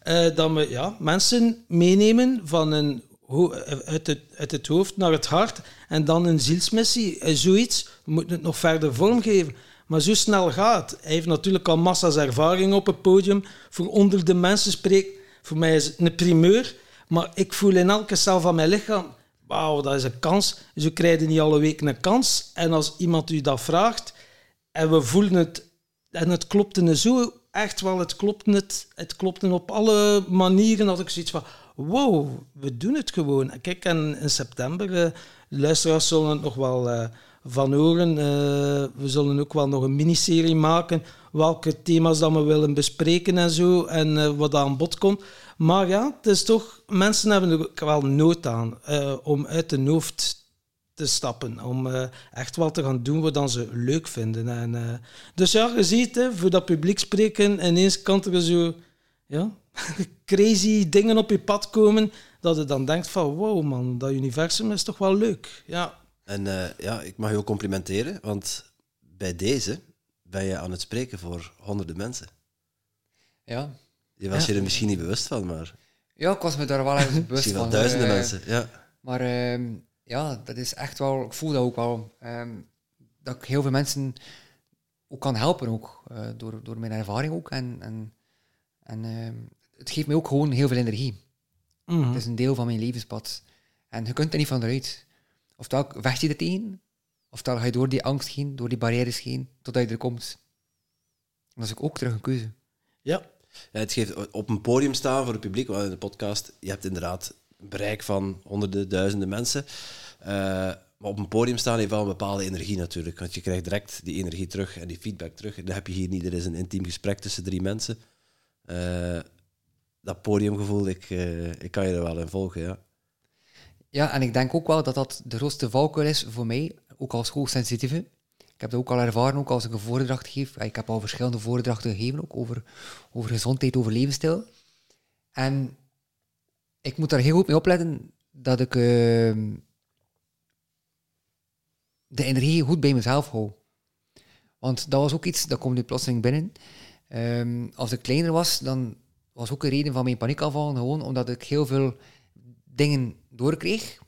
[SPEAKER 3] Eh, dat we ja, mensen meenemen van een, eh, uit, het, uit het hoofd naar het hart en dan een zielsmissie, zoiets. We moeten het nog verder vormgeven. Maar zo snel gaat. Hij heeft natuurlijk al massa's ervaring op het podium. Voor onder de mensen spreekt. Voor mij is het een primeur. Maar ik voel in elke cel van mijn lichaam... Wauw, dat is een kans. Zo krijg je niet alle weken een kans. En als iemand u dat vraagt... En we voelen het... En het klopte zo echt wel. Het klopte, het, klopte op alle manieren. Dat ik zoiets van... Wow, we doen het gewoon. Kijk, en in september... eh, luisteraars zullen het nog wel... eh, van horen. Eh, we zullen ook wel nog een miniserie maken. Welke thema's dat we willen bespreken en zo. En wat aan bod komt. Maar ja, het is toch... Mensen hebben er ook wel nood aan eh, om uit de hoofd te stappen. Om eh, echt wel te gaan doen wat dan ze leuk vinden. En, eh, dus ja, je ziet, hè, voor dat publiek spreken, ineens kan er zo... Ja, crazy dingen op je pad komen, dat je dan denkt van, wow man, dat universum is toch wel leuk. Ja,
[SPEAKER 2] En eh, ja, ik mag je ook complimenteren, want bij deze ben je aan het spreken voor honderden mensen.
[SPEAKER 1] Ja.
[SPEAKER 2] Je was
[SPEAKER 1] Ja.
[SPEAKER 2] je er misschien niet bewust van, maar
[SPEAKER 1] ja, ik was me daar wel even bewust
[SPEAKER 2] misschien wel
[SPEAKER 1] van.
[SPEAKER 2] duizenden
[SPEAKER 1] eh,
[SPEAKER 2] mensen. Ja.
[SPEAKER 1] Maar ehm, ja, dat is echt wel, ik voel dat ook wel. ehm, dat ik heel veel mensen ook kan helpen, ook, eh, door, door mijn ervaring ook. En, en, en ehm, het geeft mij ook gewoon heel veel energie.
[SPEAKER 3] Mhm.
[SPEAKER 1] Het is een deel van mijn levenspad. En je kunt er niet van eruit. Oftewel vecht je er tegen, oftewel ga je door die angst heen, door die barrières heen, totdat je er komt. En dat is ook terug een keuze.
[SPEAKER 3] ja.
[SPEAKER 2] Ja, het geeft op een podium staan voor het publiek, want in de podcast, je hebt inderdaad bereik van honderden, duizenden mensen. Eh, maar op een podium staan heeft wel een bepaalde energie natuurlijk, want je krijgt direct die energie terug en die feedback terug. En dat heb je hier niet. Er is een intiem gesprek tussen drie mensen. Eh, dat podiumgevoel, ik, eh, ik kan je er wel in volgen, ja.
[SPEAKER 1] Ja, en ik denk ook wel dat dat de grootste valkuil is voor mij, ook als hoogsensitieve. Ik heb dat ook al ervaren, ook als ik een voordracht geef. Ik heb al verschillende voordrachten gegeven, ook over, over gezondheid, over levensstijl. En ik moet daar heel goed mee opletten dat ik ehm, de energie goed bij mezelf hou. Want dat was ook iets, dat komt nu plotseling binnen. Ehm, als ik kleiner was, dan was ook een reden van mijn paniekaanvallen gewoon omdat ik heel veel dingen doorkreeg,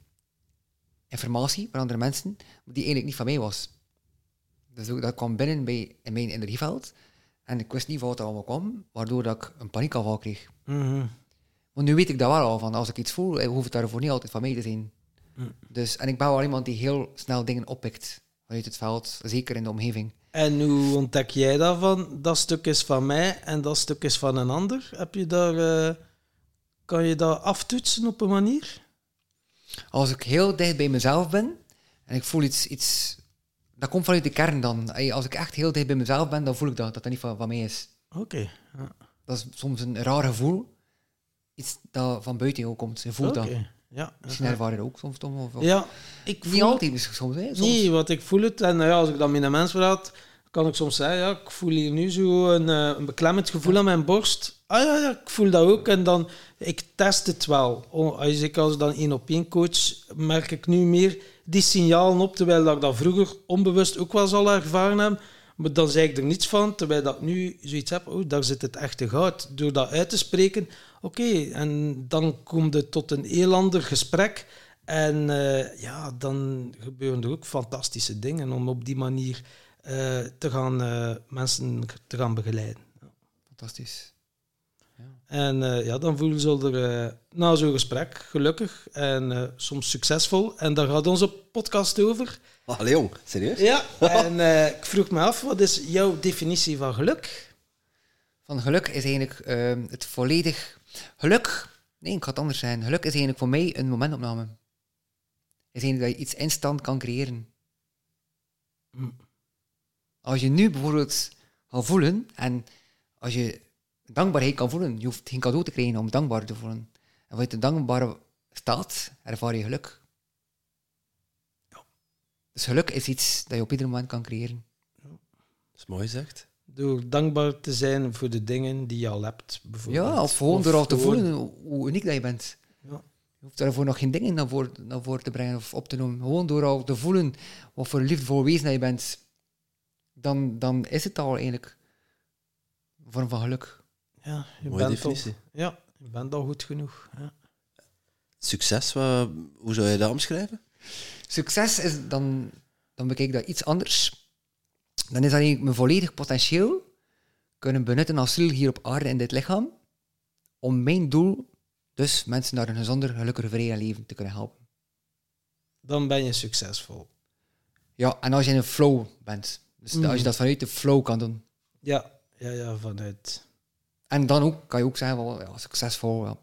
[SPEAKER 1] informatie van andere mensen, die eigenlijk niet van mij was. Dus ook, dat kwam binnen bij, in mijn energieveld en ik wist niet wat er allemaal kwam, waardoor dat ik een paniekaanval kreeg.
[SPEAKER 3] Mhm.
[SPEAKER 1] Maar nu weet ik dat wel al, van als ik iets voel, eh, hoeft het daarvoor niet altijd van mij te zijn.
[SPEAKER 3] Mm.
[SPEAKER 1] Dus, en ik ben wel iemand die heel snel dingen oppikt vanuit het veld, zeker in de omgeving.
[SPEAKER 3] En hoe ontdek jij dat van, dat stuk is van mij en dat stuk is van een ander? Heb je daar, eh, kan je dat aftoetsen op een manier?
[SPEAKER 1] Als ik heel dicht bij mezelf ben en ik voel iets, iets dat komt vanuit de kern dan. Als ik echt heel dicht bij mezelf ben, dan voel ik dat, dat dat niet van, van mij is.
[SPEAKER 3] Oké. Ja.
[SPEAKER 1] Dat is soms een raar gevoel. Iets dat van buiten jou komt. Je voelt dat.
[SPEAKER 3] Oké. Ja.
[SPEAKER 1] Misschien dat ook soms. Of, of-
[SPEAKER 3] Ja, ik
[SPEAKER 1] Niet
[SPEAKER 3] voel...
[SPEAKER 1] altijd, misschien soms. Hè, soms.
[SPEAKER 3] Nee, wat ik voel het. En nou ja, als ik dan met een mens praat, kan ik soms zeggen, ja, ik voel hier nu zo een, eh, een beklemmend gevoel aan mijn borst. Ah ja, ja, ik voel dat ook. En dan, ik test het wel. Oh, Als ik als dan één op één coach, merk ik nu meer die signalen op, terwijl dat ik dat vroeger onbewust ook wel zal ervaren hebben. Maar dan zei ik er niets van, terwijl dat ik nu zoiets heb, oh, daar zit het echte goud. Door dat uit te spreken, oké, en dan komt het tot een heel ander gesprek. En eh, ja, dan gebeuren er ook fantastische dingen om op die manier eh, te gaan, eh, mensen te gaan begeleiden.
[SPEAKER 1] Fantastisch.
[SPEAKER 3] En eh, ja, dan voelen ze er eh, na zo'n gesprek gelukkig en eh, soms succesvol. En daar gaat onze podcast over.
[SPEAKER 2] Allee jong, serieus?
[SPEAKER 3] Ja, en eh, ik vroeg me af, wat is jouw definitie van geluk?
[SPEAKER 1] Van geluk is eigenlijk ehm, het volledig... Geluk... Nee, ik ga het anders zijn. Geluk is eigenlijk voor mij een momentopname. Is eigenlijk dat je iets instant kan creëren.
[SPEAKER 3] Hm.
[SPEAKER 1] Als je nu bijvoorbeeld gaat voelen, en als je dankbaarheid kan voelen, je hoeft geen cadeau te krijgen om dankbaar te voelen. En vanuit de dankbare staat ervaar je geluk. Dus geluk is iets dat je op ieder moment kan creëren.
[SPEAKER 2] Dat is mooi gezegd.
[SPEAKER 3] Door dankbaar te zijn voor de dingen die je al hebt, bijvoorbeeld.
[SPEAKER 1] Ja, of gewoon
[SPEAKER 3] Of
[SPEAKER 1] door al te
[SPEAKER 3] gewoon-
[SPEAKER 1] voelen hoe- hoe uniek dat je bent.
[SPEAKER 3] Ja.
[SPEAKER 1] Je hoeft daarvoor nog geen dingen naar voren, naar voren te brengen of op te noemen. Gewoon door al te voelen wat voor liefdevol wezen dat je bent, dan, dan is het al eigenlijk een vorm van geluk.
[SPEAKER 3] Ja, je
[SPEAKER 2] Mooie
[SPEAKER 3] bent
[SPEAKER 2] definitie.
[SPEAKER 3] Al, ja, je bent al goed genoeg. Ja.
[SPEAKER 2] Succes, wat, hoe zou je dat omschrijven?
[SPEAKER 1] Succes is dan, dan bekijk ik dat iets anders. Dan is dat eigenlijk mijn volledig potentieel kunnen benutten als ziel hier op aarde in dit lichaam, om mijn doel, dus mensen naar een gezonder, gelukkiger, vrijer leven te kunnen helpen.
[SPEAKER 3] Dan ben je succesvol.
[SPEAKER 1] Ja, en als je in een flow bent. Dus
[SPEAKER 3] Mhm.
[SPEAKER 1] als je dat vanuit de flow kan doen.
[SPEAKER 3] Ja, ja, ja vanuit.
[SPEAKER 1] En dan ook, kan je ook zeggen, wel, ja, succesvol. Ja.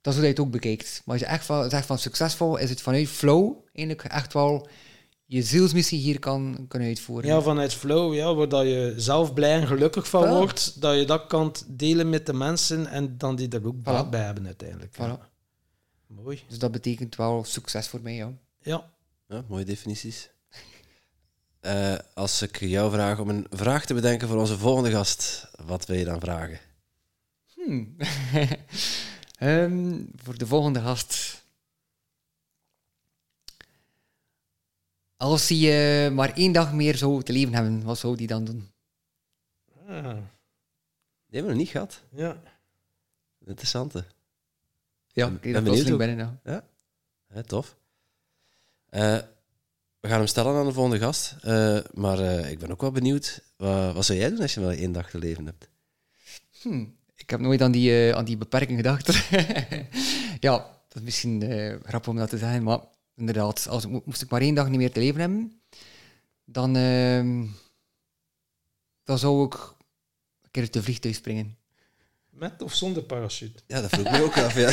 [SPEAKER 1] Dat is hoe je het ook bekijkt. Maar als je echt van, zegt van succesvol, is het vanuit flow eigenlijk echt wel je zielsmissie hier kan kunnen uitvoeren.
[SPEAKER 3] Ja, vanuit flow, ja, waar dat je zelf blij en gelukkig van
[SPEAKER 1] Voilà.
[SPEAKER 3] wordt, dat je dat kan delen met de mensen en dan die er ook baat bij hebben uiteindelijk. Ja.
[SPEAKER 1] Voilà.
[SPEAKER 3] Mooi.
[SPEAKER 1] Dus dat betekent wel succes voor mij, ja.
[SPEAKER 3] Ja.
[SPEAKER 2] Ja, mooie definities. Eh, als ik jou vraag om een vraag te bedenken voor onze volgende gast, wat wil je dan vragen?
[SPEAKER 1] Hmm. Ehm, voor de volgende gast. Als hij eh, maar één dag meer zou te leven hebben, wat zou die dan doen?
[SPEAKER 3] Ah,
[SPEAKER 2] Die hebben we nog niet gehad.
[SPEAKER 3] ja.
[SPEAKER 2] Interessante.
[SPEAKER 1] Ja,
[SPEAKER 2] Ben-
[SPEAKER 1] ik
[SPEAKER 2] ben benieuwd ook.
[SPEAKER 1] binnen. Ja.
[SPEAKER 2] Ja, tof. Eh, we gaan hem stellen aan de volgende gast. Eh, maar eh, ik ben ook wel benieuwd, wat, wat zou jij doen als je maar één dag te leven hebt?
[SPEAKER 1] Hmm, ik heb nooit aan die, eh, aan die beperking gedacht. ja, dat is misschien eh, grappig om dat te zeggen, maar inderdaad, als, moest ik maar één dag niet meer te leven hebben, dan, ehm, dan zou ik een keer uit de vliegtuig springen.
[SPEAKER 3] Met of zonder parachute?
[SPEAKER 2] Ja, dat vroeg ik me ook af. Ja.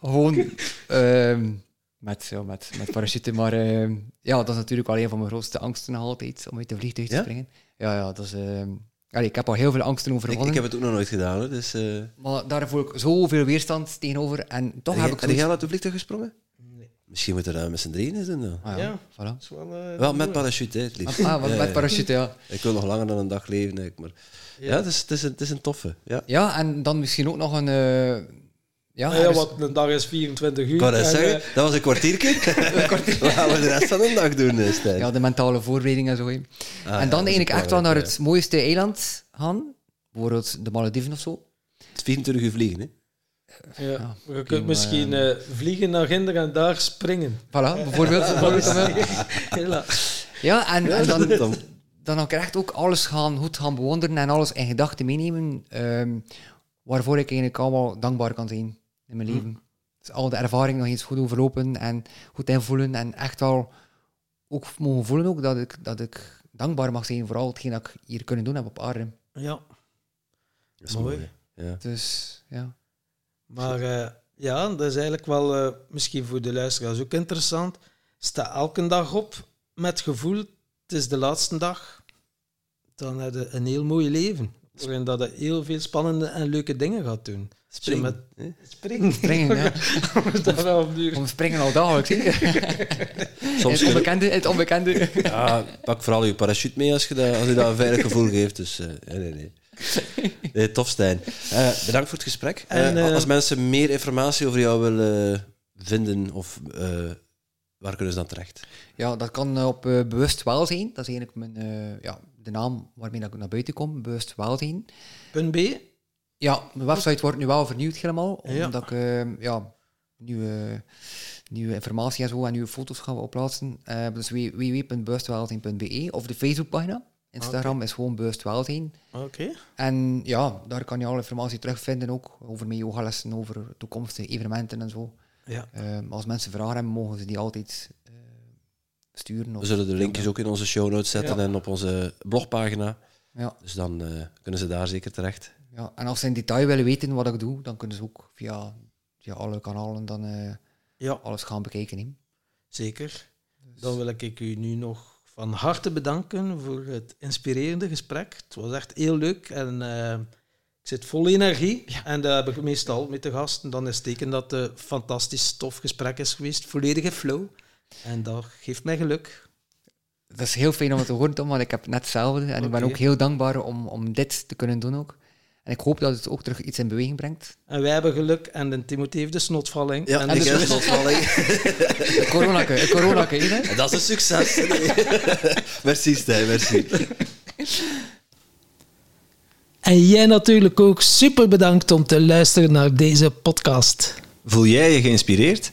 [SPEAKER 1] Gewoon ehm, met, ja, met, met parachute, maar ehm, ja, dat is natuurlijk wel een van mijn grootste angsten nog altijd, om uit de vliegtuig te
[SPEAKER 2] Ja?
[SPEAKER 1] springen. Ja, ja, dat is... ehm, allee, ik heb al heel veel angsten
[SPEAKER 2] ik,
[SPEAKER 1] overwonnen,
[SPEAKER 2] ik heb het ook nog nooit gedaan, hoor. Dus, eh
[SPEAKER 1] maar daar voel ik zoveel weerstand tegenover en toch
[SPEAKER 2] heb
[SPEAKER 1] heb
[SPEAKER 2] je,
[SPEAKER 1] ik
[SPEAKER 2] heb jij uit de vliegtuig gesprongen?
[SPEAKER 3] Nee.
[SPEAKER 2] Misschien moeten we dat met z'n drieën eens doen dan.
[SPEAKER 1] Ah, ja,
[SPEAKER 3] Ja.
[SPEAKER 1] voilà.
[SPEAKER 3] Wel, eh,
[SPEAKER 2] Wel met parachute, hè, het liefst.
[SPEAKER 1] Ah, met,
[SPEAKER 2] Ja,
[SPEAKER 1] met
[SPEAKER 2] ja.
[SPEAKER 1] parachute, ja.
[SPEAKER 2] Ik wil nog langer dan een dag leven, denk ik. Maar ja, het, is, het, is een, het is een toffe. Ja.
[SPEAKER 1] Ja, en dan misschien ook nog een... eh, ja,
[SPEAKER 3] Ja, ja, wat een dag is 24 uur.
[SPEAKER 2] Ik wou dat
[SPEAKER 3] en,
[SPEAKER 2] zeggen,
[SPEAKER 3] eh,
[SPEAKER 2] dat was een kwartiertje. Wat gaan we de rest van de dag doen,
[SPEAKER 1] ja, de mentale voorbereiding en zo.
[SPEAKER 2] Ah,
[SPEAKER 1] en
[SPEAKER 2] ja,
[SPEAKER 1] dan
[SPEAKER 2] is
[SPEAKER 1] eigenlijk echt wel naar het mooiste eiland gaan. Bijvoorbeeld de Malediven of zo.
[SPEAKER 2] ja. Het is 24 uur vliegen, hè?
[SPEAKER 3] ja.
[SPEAKER 1] Ja,
[SPEAKER 3] je kunt misschien eh, vliegen naar Ginder en daar springen.
[SPEAKER 1] Voilà, bijvoorbeeld. ja, en, en dan,
[SPEAKER 2] Dan-
[SPEAKER 1] dan kan ik echt ook alles gaan, goed gaan bewonderen en alles in gedachten meenemen. ehm, waarvoor ik eigenlijk allemaal dankbaar kan zijn in mijn leven. Dus al de ervaringen nog eens goed overlopen en goed invoelen. En echt wel ook mogen voelen ook dat ik, dat ik dankbaar mag zijn voor al hetgeen dat ik hier kunnen doen heb op aarde.
[SPEAKER 3] Ja.
[SPEAKER 2] Dat is
[SPEAKER 3] Mooi.
[SPEAKER 2] mooi. Ja.
[SPEAKER 1] Dus ja.
[SPEAKER 3] Maar eh, ja, dat is eigenlijk wel eh, misschien voor de luisteraars ook interessant. sta elke dag op met gevoel, het is de laatste dag, dan heb je een heel mooi leven. Waarin dat je heel veel spannende en leuke dingen gaat doen.
[SPEAKER 2] Springen,
[SPEAKER 3] Met springen.
[SPEAKER 1] Springen, ja. We springen al dagelijks.
[SPEAKER 2] Soms
[SPEAKER 1] het onbekende, het onbekende.
[SPEAKER 2] Ja, pak vooral je parachute mee als je dat, als je dat een veilig gevoel geeft. Dus eh, nee, nee, nee. nee. Tof, Stijn. Eh, bedankt voor het gesprek.
[SPEAKER 3] En,
[SPEAKER 2] Eh, als mensen meer informatie over jou willen vinden, of, eh, waar kunnen ze dan terecht?
[SPEAKER 1] Ja, dat kan op eh, Bewust Welzijn. Dat is eigenlijk mijn, eh, ja, de naam waarmee ik naar buiten kom. Bewust Welzijn.
[SPEAKER 3] Punt B.
[SPEAKER 1] Ja, mijn website wordt nu wel vernieuwd helemaal. Omdat ik eh, ja, nieuwe, nieuwe informatie en zo en nieuwe foto's ga opplaatsen. Eh dus www.bewustwelzijn.be of de Facebookpagina. Instagram is gewoon Bewustwelzijn.
[SPEAKER 3] Oké.
[SPEAKER 1] En ja, daar kan je alle informatie terugvinden ook. Over mijn yogalessen, over toekomstige evenementen en zo.
[SPEAKER 3] Ja.
[SPEAKER 1] Eh, als mensen vragen hebben, mogen ze die altijd
[SPEAKER 2] We zullen de linkjes ook in onze show notes zetten
[SPEAKER 3] Ja.
[SPEAKER 2] en op onze blogpagina.
[SPEAKER 1] ja,
[SPEAKER 2] Dus dan eh, kunnen ze daar zeker terecht.
[SPEAKER 1] ja. En als ze in detail willen weten wat ik doe, dan kunnen ze ook via, via alle kanalen dan eh,
[SPEAKER 3] Ja,
[SPEAKER 1] alles gaan bekijken. hè.
[SPEAKER 3] zeker. Dan wil ik u nu nog van harte bedanken voor het inspirerende gesprek. Het was echt heel leuk en eh, ik zit vol energie. En dat heb ik meestal met de gasten. Dan is het teken dat het een fantastisch tof gesprek is geweest. Volledige flow. En dat geeft mij geluk.
[SPEAKER 1] Dat is heel fijn om het te horen, Tom, want ik heb net hetzelfde. En ik ben ook heel dankbaar om, om dit te kunnen doen ook. En ik hoop dat het ook terug iets in beweging brengt.
[SPEAKER 3] En wij hebben geluk en de Timothy heeft de snotvalling.
[SPEAKER 2] Ja,
[SPEAKER 3] en
[SPEAKER 2] ik
[SPEAKER 3] dus-
[SPEAKER 2] heb slotvalling.
[SPEAKER 1] Het coronake, hè?
[SPEAKER 2] Dat is een succes. merci, Stijn, merci.
[SPEAKER 3] En jij natuurlijk ook super bedankt om te luisteren naar deze podcast.
[SPEAKER 4] Voel jij je geïnspireerd?